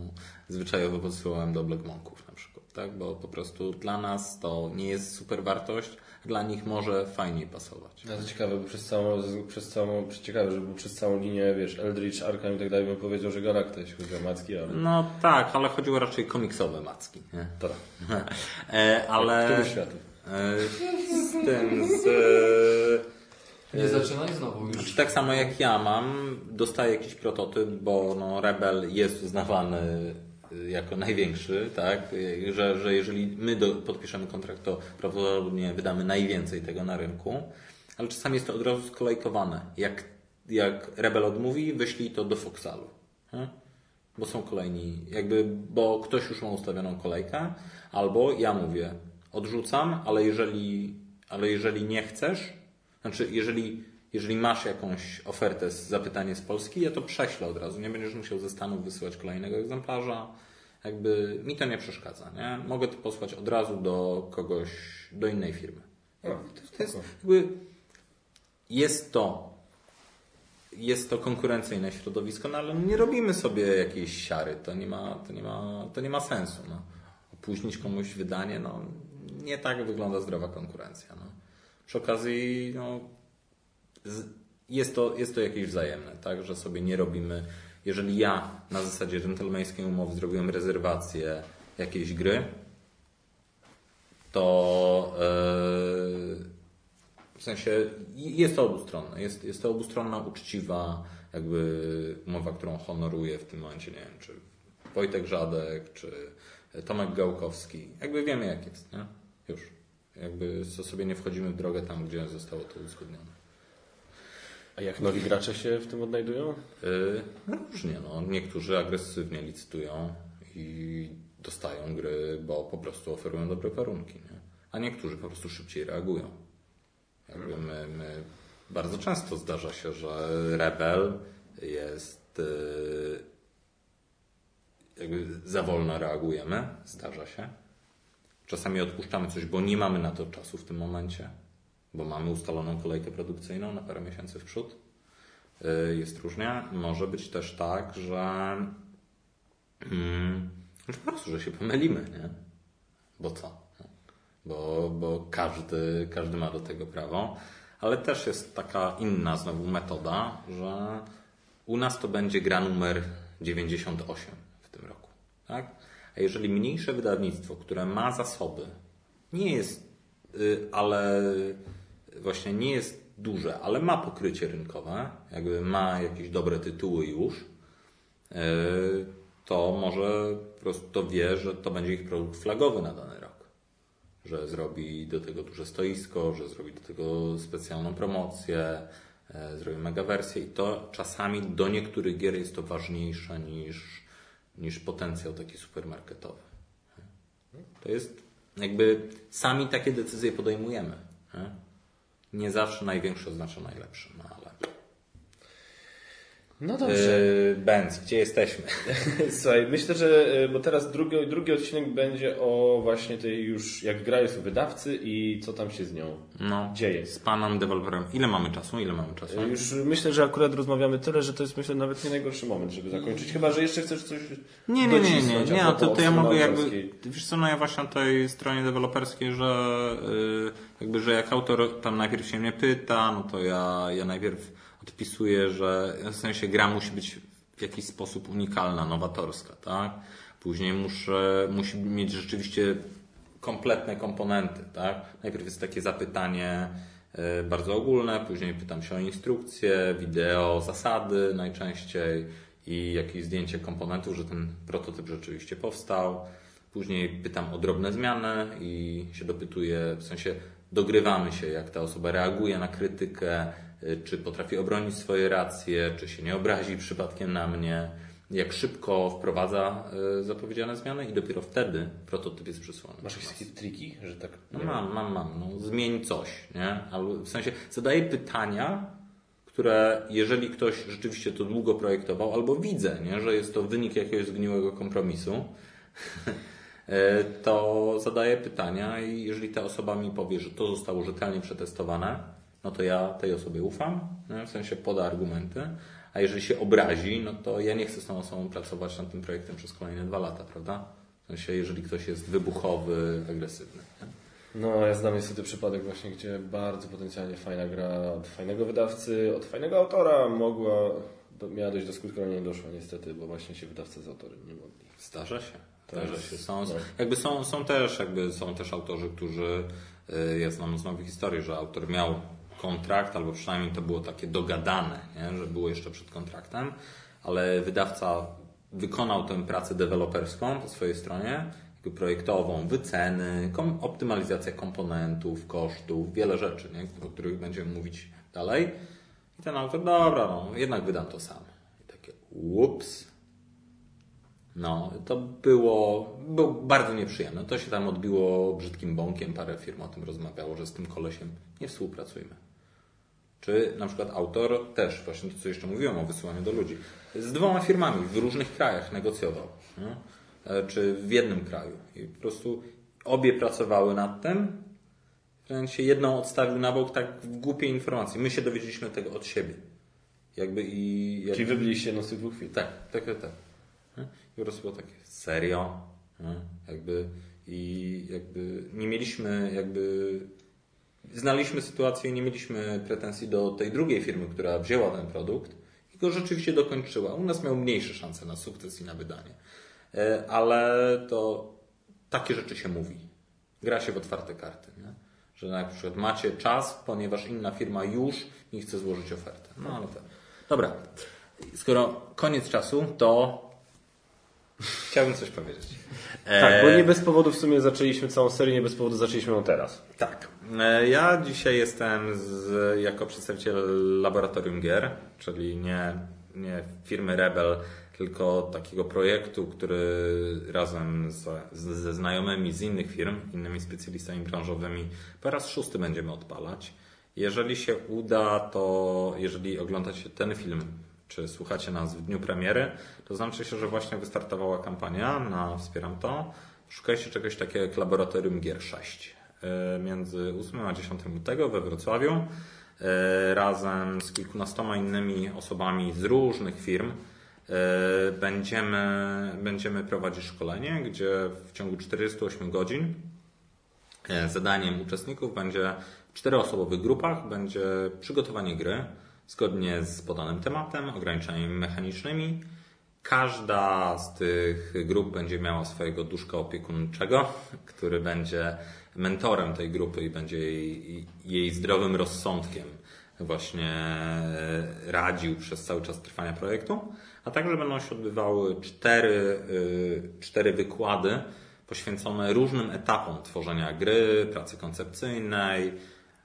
zwyczajowo podsyłałem do Black Monków na przykład, tak, bo po prostu dla nas to nie jest super wartość, dla nich może fajniej pasować. No to ciekawe, bo przez całą, przez całą, ciekawe, że przez całą linię, wiesz, Eldritch, Arkham i tak dalej bym powiedział, że Galacta, jeśli chodzi o macki, ale No tak, ale chodziło raczej komiksowe macki. Nie? to E, ale Któryś światów. E, z tym, z, e, Nie zaczynaj znowu już. Znaczy, tak samo jak ja mam, dostaję jakiś prototyp, bo no, Rebel jest uznawany jako największy, tak? Że, że jeżeli my do, podpiszemy kontrakt, to prawdopodobnie wydamy najwięcej tego na rynku, ale czasami jest to od razu skolejkowane. Jak, jak Rebel odmówi, wyślij to do Foxalu. nie? Bo są kolejni, jakby, bo ktoś już ma ustawioną kolejkę, albo ja mówię, odrzucam, ale jeżeli, ale jeżeli nie chcesz, znaczy, jeżeli, jeżeli masz jakąś ofertę z zapytanie z Polski, ja to prześlę od razu. Nie będziesz musiał ze Stanów wysyłać kolejnego egzemplarza. Jakby mi to nie przeszkadza, nie? Mogę to posłać od razu do kogoś, do innej firmy. O, To jest, jakby, jest to jest to konkurencyjne środowisko, no ale nie robimy sobie jakiejś siary. To nie ma, to nie ma, to nie ma sensu. No. Opóźnić komuś wydanie, no nie tak wygląda zdrowa konkurencja. No. Przy okazji, no, jest, to, jest to jakieś wzajemne, tak, że sobie nie robimy. Jeżeli ja na zasadzie dżentelmeńskiej umowy zrobiłem rezerwację jakiejś gry, to yy, w sensie jest to obustronne. Jest, jest to obustronna, uczciwa jakby umowa, którą honoruję w tym momencie, nie wiem, czy Wojtek Żadek, czy Tomek Gałkowski. Jakby wiemy jak jest, nie? Już. Jakby so- sobie nie wchodzimy w drogę tam, gdzie zostało to uzgodnione. A jak nowi gracze się w tym odnajdują? Yy, różnie, no. Niektórzy agresywnie licytują i dostają gry, bo po prostu oferują dobre warunki, nie? A niektórzy po prostu szybciej reagują. Jakby my, my bardzo często zdarza się, że rebel jest yy, jakby za wolno reagujemy, zdarza się. Czasami odpuszczamy coś, bo nie mamy na to czasu w tym momencie, bo mamy ustaloną kolejkę produkcyjną na parę miesięcy w przód. Yy, Jest różnie. Może być też tak, że, mm, że po prostu, że się pomylimy, nie? Bo co? Bo, bo każdy, każdy ma do tego prawo. Ale też jest taka inna znowu metoda, że u nas to będzie gra numer 98 w tym roku. Tak? A jeżeli mniejsze wydawnictwo, które ma zasoby, nie jest, y, ale właśnie nie jest duże, ale ma pokrycie rynkowe, jakby ma jakieś dobre tytuły już, y, to może po prostu to wie, że to będzie ich produkt flagowy na dany rok. Że zrobi do tego duże stoisko, że zrobi do tego specjalną promocję, e, zrobi mega wersję i to czasami do niektórych gier jest to ważniejsze niż, niż potencjał taki supermarketowy. To jest jakby sami takie decyzje podejmujemy. Nie, zawsze największy oznacza najlepszy, no ale. No dobrze. Yy, Benz, gdzie jesteśmy? Słuchaj, myślę, że, e, bo teraz drugi, drugi odcinek będzie o właśnie tej już, jak gra jest u wydawcy i co tam się z nią No, dzieje. z panem deweloperem. Ile mamy czasu? Ile mamy czasu? E, Już myślę, że akurat rozmawiamy tyle, że to jest myślę nawet nie najgorszy moment, żeby zakończyć. Chyba, że jeszcze chcesz coś Nie, nie, nie, nie, nie, to, to ja mogę jakby, wiesz co, no ja właśnie na tej stronie deweloperskiej, że jakby, że jak autor tam najpierw się mnie pyta, no to ja, ja najpierw odpisuję, że w sensie gra musi być w jakiś sposób unikalna, nowatorska, tak? Później muszę, musi mieć rzeczywiście kompletne komponenty, tak? Najpierw jest takie zapytanie e, bardzo ogólne, później pytam się o instrukcje, wideo, zasady najczęściej i jakieś zdjęcie komponentów, że ten prototyp rzeczywiście powstał. Później pytam o drobne zmiany i się dopytuję, w sensie dogrywamy się, jak ta osoba reaguje na krytykę, czy potrafi obronić swoje racje, czy się nie obrazi przypadkiem na mnie, jak szybko wprowadza y, zapowiedziane zmiany i dopiero wtedy prototyp jest przysłany. Masz jakieś takie triki, że tak... No mam, mam, mam. No, zmień coś, nie? Albo w sensie zadaję pytania, które jeżeli ktoś rzeczywiście to długo projektował, albo widzę, nie, że jest to wynik jakiegoś zgniłego kompromisu, e, to zadaję pytania i jeżeli ta osoba mi powie, że to zostało rzetelnie przetestowane, no to ja tej osobie ufam, w sensie poda argumenty, a jeżeli się obrazi, no to ja nie chcę z tą osobą pracować nad tym projektem przez kolejne dwa lata, prawda? W sensie, jeżeli ktoś jest wybuchowy, agresywny. Nie? No, ja znam niestety przypadek właśnie, gdzie bardzo potencjalnie fajna gra od fajnego wydawcy, od fajnego autora mogła, do, miała dojść do skutku, ale nie doszła niestety, bo właśnie się wydawcy z autorem nie mogli. Zdarza się. To Zdarza jest- się. Są, no. jakby są, są, też, jakby są też autorzy, którzy, y, ja znam z nowych historii, że autor miał kontrakt, albo przynajmniej to było takie dogadane, nie? że było jeszcze przed kontraktem, ale wydawca wykonał tę pracę deweloperską po swojej stronie, projektową, wyceny, kom, optymalizacja komponentów, kosztów, wiele rzeczy, nie? o których będziemy mówić dalej. I ten autor, dobra, no, jednak wydam to sam. I takie, ups, no, to było, było bardzo nieprzyjemne. To się tam odbiło brzydkim bąkiem. Parę firm o tym rozmawiało, że z tym kolesiem nie współpracujmy. Czy na przykład autor też, właśnie to co jeszcze mówiłem o wysyłaniu do ludzi, z dwoma firmami w różnych krajach negocjował. Nie? E, Czy w jednym kraju. I po prostu obie pracowały nad tym. Sensie jedną odstawił na bok tak w głupiej informacji. My się dowiedzieliśmy tego od siebie. Jakby i... Jakby... Czyli wy byliście z tych dwóch chwil. Tak, tak, tak. tak. I po prostu było takie serio. Jakby i jakby nie mieliśmy jakby znaliśmy sytuację i nie mieliśmy pretensji do tej drugiej firmy, która wzięła ten produkt i go rzeczywiście dokończyła. U nas miał mniejsze szanse na sukces i na wydanie. E, Ale to takie rzeczy się mówi. Gra się w otwarte karty. Nie? Że na przykład macie czas, ponieważ inna firma już nie chce złożyć ofertę. No ale tak. Dobra. Skoro koniec czasu, to chciałbym coś powiedzieć. Tak, bo nie bez powodu w sumie zaczęliśmy całą serię, nie bez powodu zaczęliśmy ją teraz. Tak. E, Ja dzisiaj jestem z, jako przedstawiciel laboratorium gier, czyli nie, nie firmy Rebel, tylko takiego projektu, który razem z, z, ze znajomymi z innych firm, innymi specjalistami branżowymi, po raz szósty będziemy odpalać. Jeżeli się uda, to jeżeli oglądacie ten film, czy słuchacie nas w dniu premiery, to znaczy się, że właśnie wystartowała kampania na Wspieram to. Szukajcie czegoś takiego jak Laboratorium Gier 6. E, Między 8 a 10 lutego we Wrocławiu e, razem z kilkunastoma innymi osobami z różnych firm e, będziemy, będziemy prowadzić szkolenie, gdzie w ciągu 48 godzin Zadaniem uczestników będzie w czteroosobowych grupach będzie przygotowanie gry zgodnie z podanym tematem, ograniczeniami mechanicznymi. Każda z tych grup będzie miała swojego duszka opiekuńczego, który będzie mentorem tej grupy i będzie jej, jej zdrowym rozsądkiem właśnie radził przez cały czas trwania projektu. A także będą się odbywały cztery, y, cztery wykłady poświęcone różnym etapom tworzenia gry, pracy koncepcyjnej.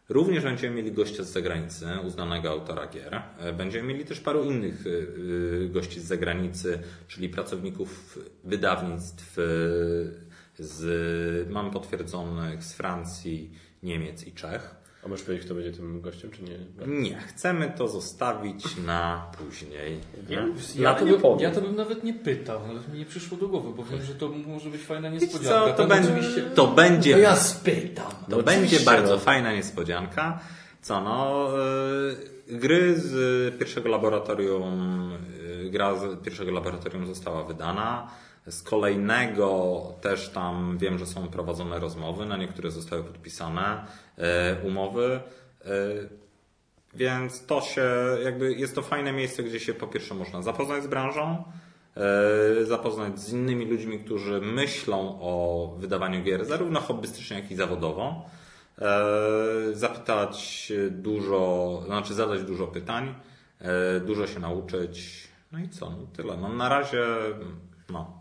Również będziemy mieli gościa z zagranicy, uznanego autora gier. Będziemy mieli też paru innych y, y, gości z zagranicy, czyli pracowników wydawnictw z, mam potwierdzonych z Francji, Niemiec i Czech. A możesz powiedzieć, kto będzie tym gościem, czy nie? Nie, chcemy to zostawić na później. Ja, Ja to, nie bym, ja to bym nawet nie pytał, nawet mi nie przyszło do głowy, bo wiem, że to może być fajna niespodzianka. co, to, będzie, oczywiście... to będzie To ja spytam. To No będzie bardzo no. fajna niespodzianka. Co no, y, gry z pierwszego laboratorium, y, gra z pierwszego laboratorium została wydana. Z kolejnego też tam wiem, że są prowadzone rozmowy, na niektóre zostały podpisane y, umowy. Y, Więc to się, jakby jest to fajne miejsce, gdzie się po pierwsze można zapoznać z branżą, e, zapoznać z innymi ludźmi, którzy myślą o wydawaniu gier, zarówno hobbystycznie, jak i zawodowo. E, Zapytać dużo, znaczy zadać dużo pytań, e, dużo się nauczyć. No i co? No tyle. No na razie, no.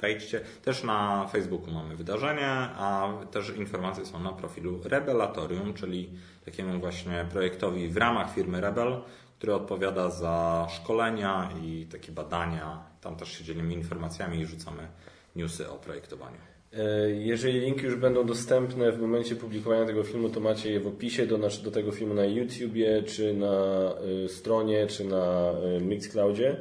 Wejdźcie. Też na Facebooku mamy wydarzenie, a też informacje są na profilu Rebelatorium, czyli takiemu właśnie projektowi w ramach firmy Rebel, który odpowiada za szkolenia i takie badania. Tam też się dzielimy informacjami i rzucamy newsy o projektowaniu. E, Jeżeli linki już będą dostępne w momencie publikowania tego filmu, to macie je w opisie do, nasz, do tego filmu na YouTubie, czy na y, stronie, czy na y, Mixcloudzie.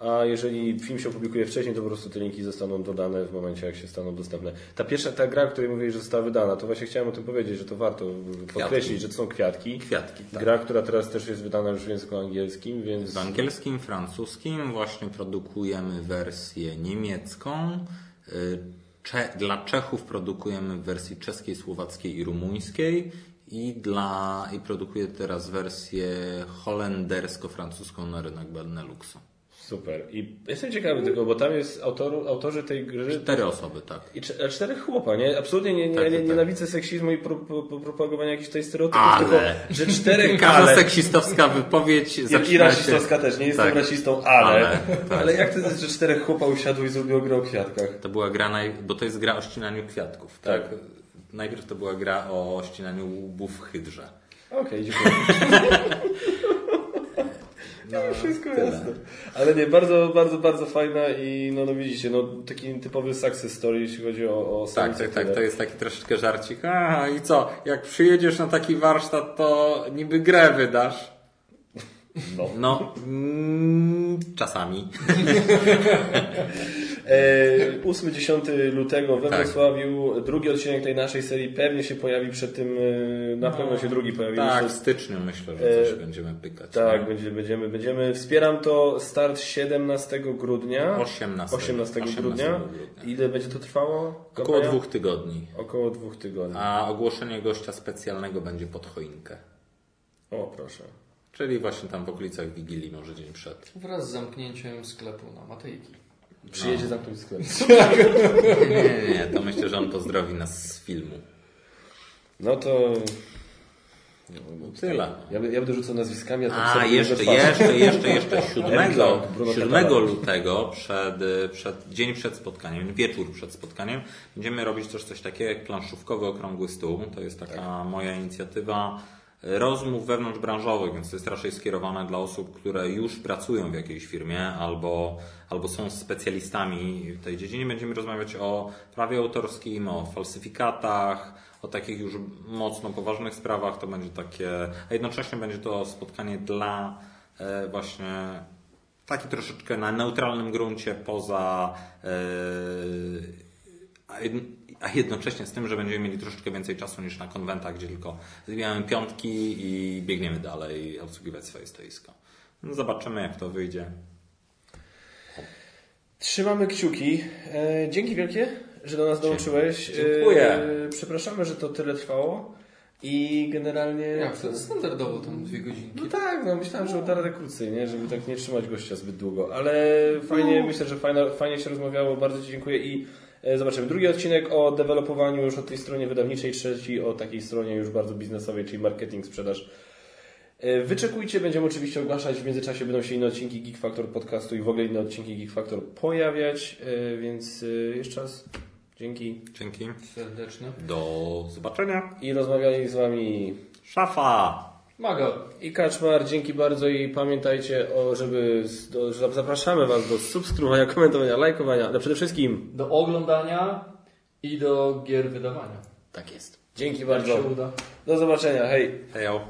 A jeżeli film się opublikuje wcześniej, to po prostu te linki zostaną dodane w momencie, jak się staną dostępne. Ta pierwsza, ta gra, o której mówiłeś, że została wydana, to właśnie chciałem o tym powiedzieć, że to warto podkreślić, że to są kwiatki. Kwiatki, tak. Gra, która teraz też jest wydana już w języku angielskim, więc... W angielskim, francuskim właśnie produkujemy wersję niemiecką. Y, Cze dla Czechów produkujemy w wersji czeskiej, słowackiej i rumuńskiej. I, dla, I produkuję teraz wersję holendersko-francuską na rynek Beneluxu. Super. I jestem ciekawy tego, bo tam jest autor, autorzy tej gry... Cztery osoby, tak. I cz- czterech chłopa, nie? Absolutnie nie, nie, Tak, nie, tak. nienawidzę seksizmu i pro, pro, pro, propagowania jakichś tutaj stereotypów, Ale. tylko że czterech Każda ale... seksistowska wypowiedź I, I zaczyna się... rasistowska też, nie jestem Tak. rasistą, ale... Ale, Ale, tak. jak to jest, że czterech chłopa usiadło i zrobiło grę o kwiatkach? To była gra, naj... bo to jest gra o ścinaniu kwiatków, tak? Tak. Najpierw to była gra o ścinaniu łbów w hydrze. Okej, dziękuję. No, Wszystko tyle. jasne. Ale nie, bardzo, bardzo, bardzo fajna i no, no widzicie, no taki typowy success story, jeśli chodzi o, o Tak, tak, tak. tyle. To jest taki troszeczkę żarcik. A i co? Jak przyjedziesz na taki warsztat, to niby grę wydasz. No. No, mm, czasami. E, 8-10 lutego we Tak. Wrocławiu. Drugi odcinek tej naszej serii pewnie się pojawi przed tym, e, na pewno się drugi pojawi. Tak, w Myślę, styczniu myślę, że coś E, będziemy pykać. tak no. będziemy, będziemy, będziemy. Wspieram to start 17 grudnia. 18. 18 grudnia. Ile będzie to trwało? Około dwóch tygodni. Około dwóch tygodni. A ogłoszenie gościa specjalnego będzie pod choinkę. O, proszę. Czyli właśnie tam w okolicach Wigilii, może dzień przed. Wraz z zamknięciem sklepu na Matejki. Przyjedzie zamknąć sklep. Nie, nie, nie, to myślę, że on pozdrowi nas z filmu. No to... Tyle. Ja, ja będę rzucał nazwiskami, a to A, jeszcze, jeszcze, jeszcze, jeszcze 7, Emka, Bruno 7 Catala. lutego, przed, przed, dzień przed spotkaniem, wieczór przed spotkaniem, będziemy robić też coś takiego jak planszówkowy okrągły stół. To jest taka moja inicjatywa rozmów wewnątrzbranżowych, więc to jest raczej skierowane dla osób, które już pracują w jakiejś firmie albo, albo są specjalistami w tej dziedzinie. Będziemy rozmawiać o prawie autorskim, o falsyfikatach, o takich już mocno poważnych sprawach. To będzie takie, a jednocześnie będzie to spotkanie dla e, właśnie taki troszeczkę na neutralnym gruncie poza e, a jedn- a jednocześnie z tym, że będziemy mieli troszeczkę więcej czasu niż na konwentach, gdzie tylko zbijamy piątki i biegniemy dalej obsługiwać swoje stoisko. No zobaczymy, jak to wyjdzie. Trzymamy kciuki. E, dzięki wielkie, że do nas dołączyłeś. Dziękuję. E, przepraszamy, że to tyle trwało. I generalnie... Jak to standardowo tam dwie godzinki. No tak, no myślałem, że uda radę krócej, nie? żeby tak nie trzymać gościa zbyt długo, ale fajnie, myślę, że fajna, fajnie się rozmawiało, bardzo Ci dziękuję i e, zobaczymy. Drugi odcinek o dewelopowaniu już o tej stronie wydawniczej, trzeci o takiej stronie już bardzo biznesowej, czyli marketing, sprzedaż. E, Wyczekujcie, będziemy oczywiście ogłaszać, w międzyczasie będą się inne odcinki Geek Factor podcastu i w ogóle inne odcinki Geek Factor pojawiać, e, więc e, jeszcze raz dzięki Dzięki. Serdeczne. Do zobaczenia. i rozmawiali z Wami Szafa! Maga. I Kaczmar, dzięki bardzo i pamiętajcie, o, żeby do, że zapraszamy Was do subskrybowania, komentowania, lajkowania, ale przede wszystkim Do oglądania i do gier wydawania. Tak jest. dzięki Jak bardzo. się uda. Do zobaczenia, hej! Hejo.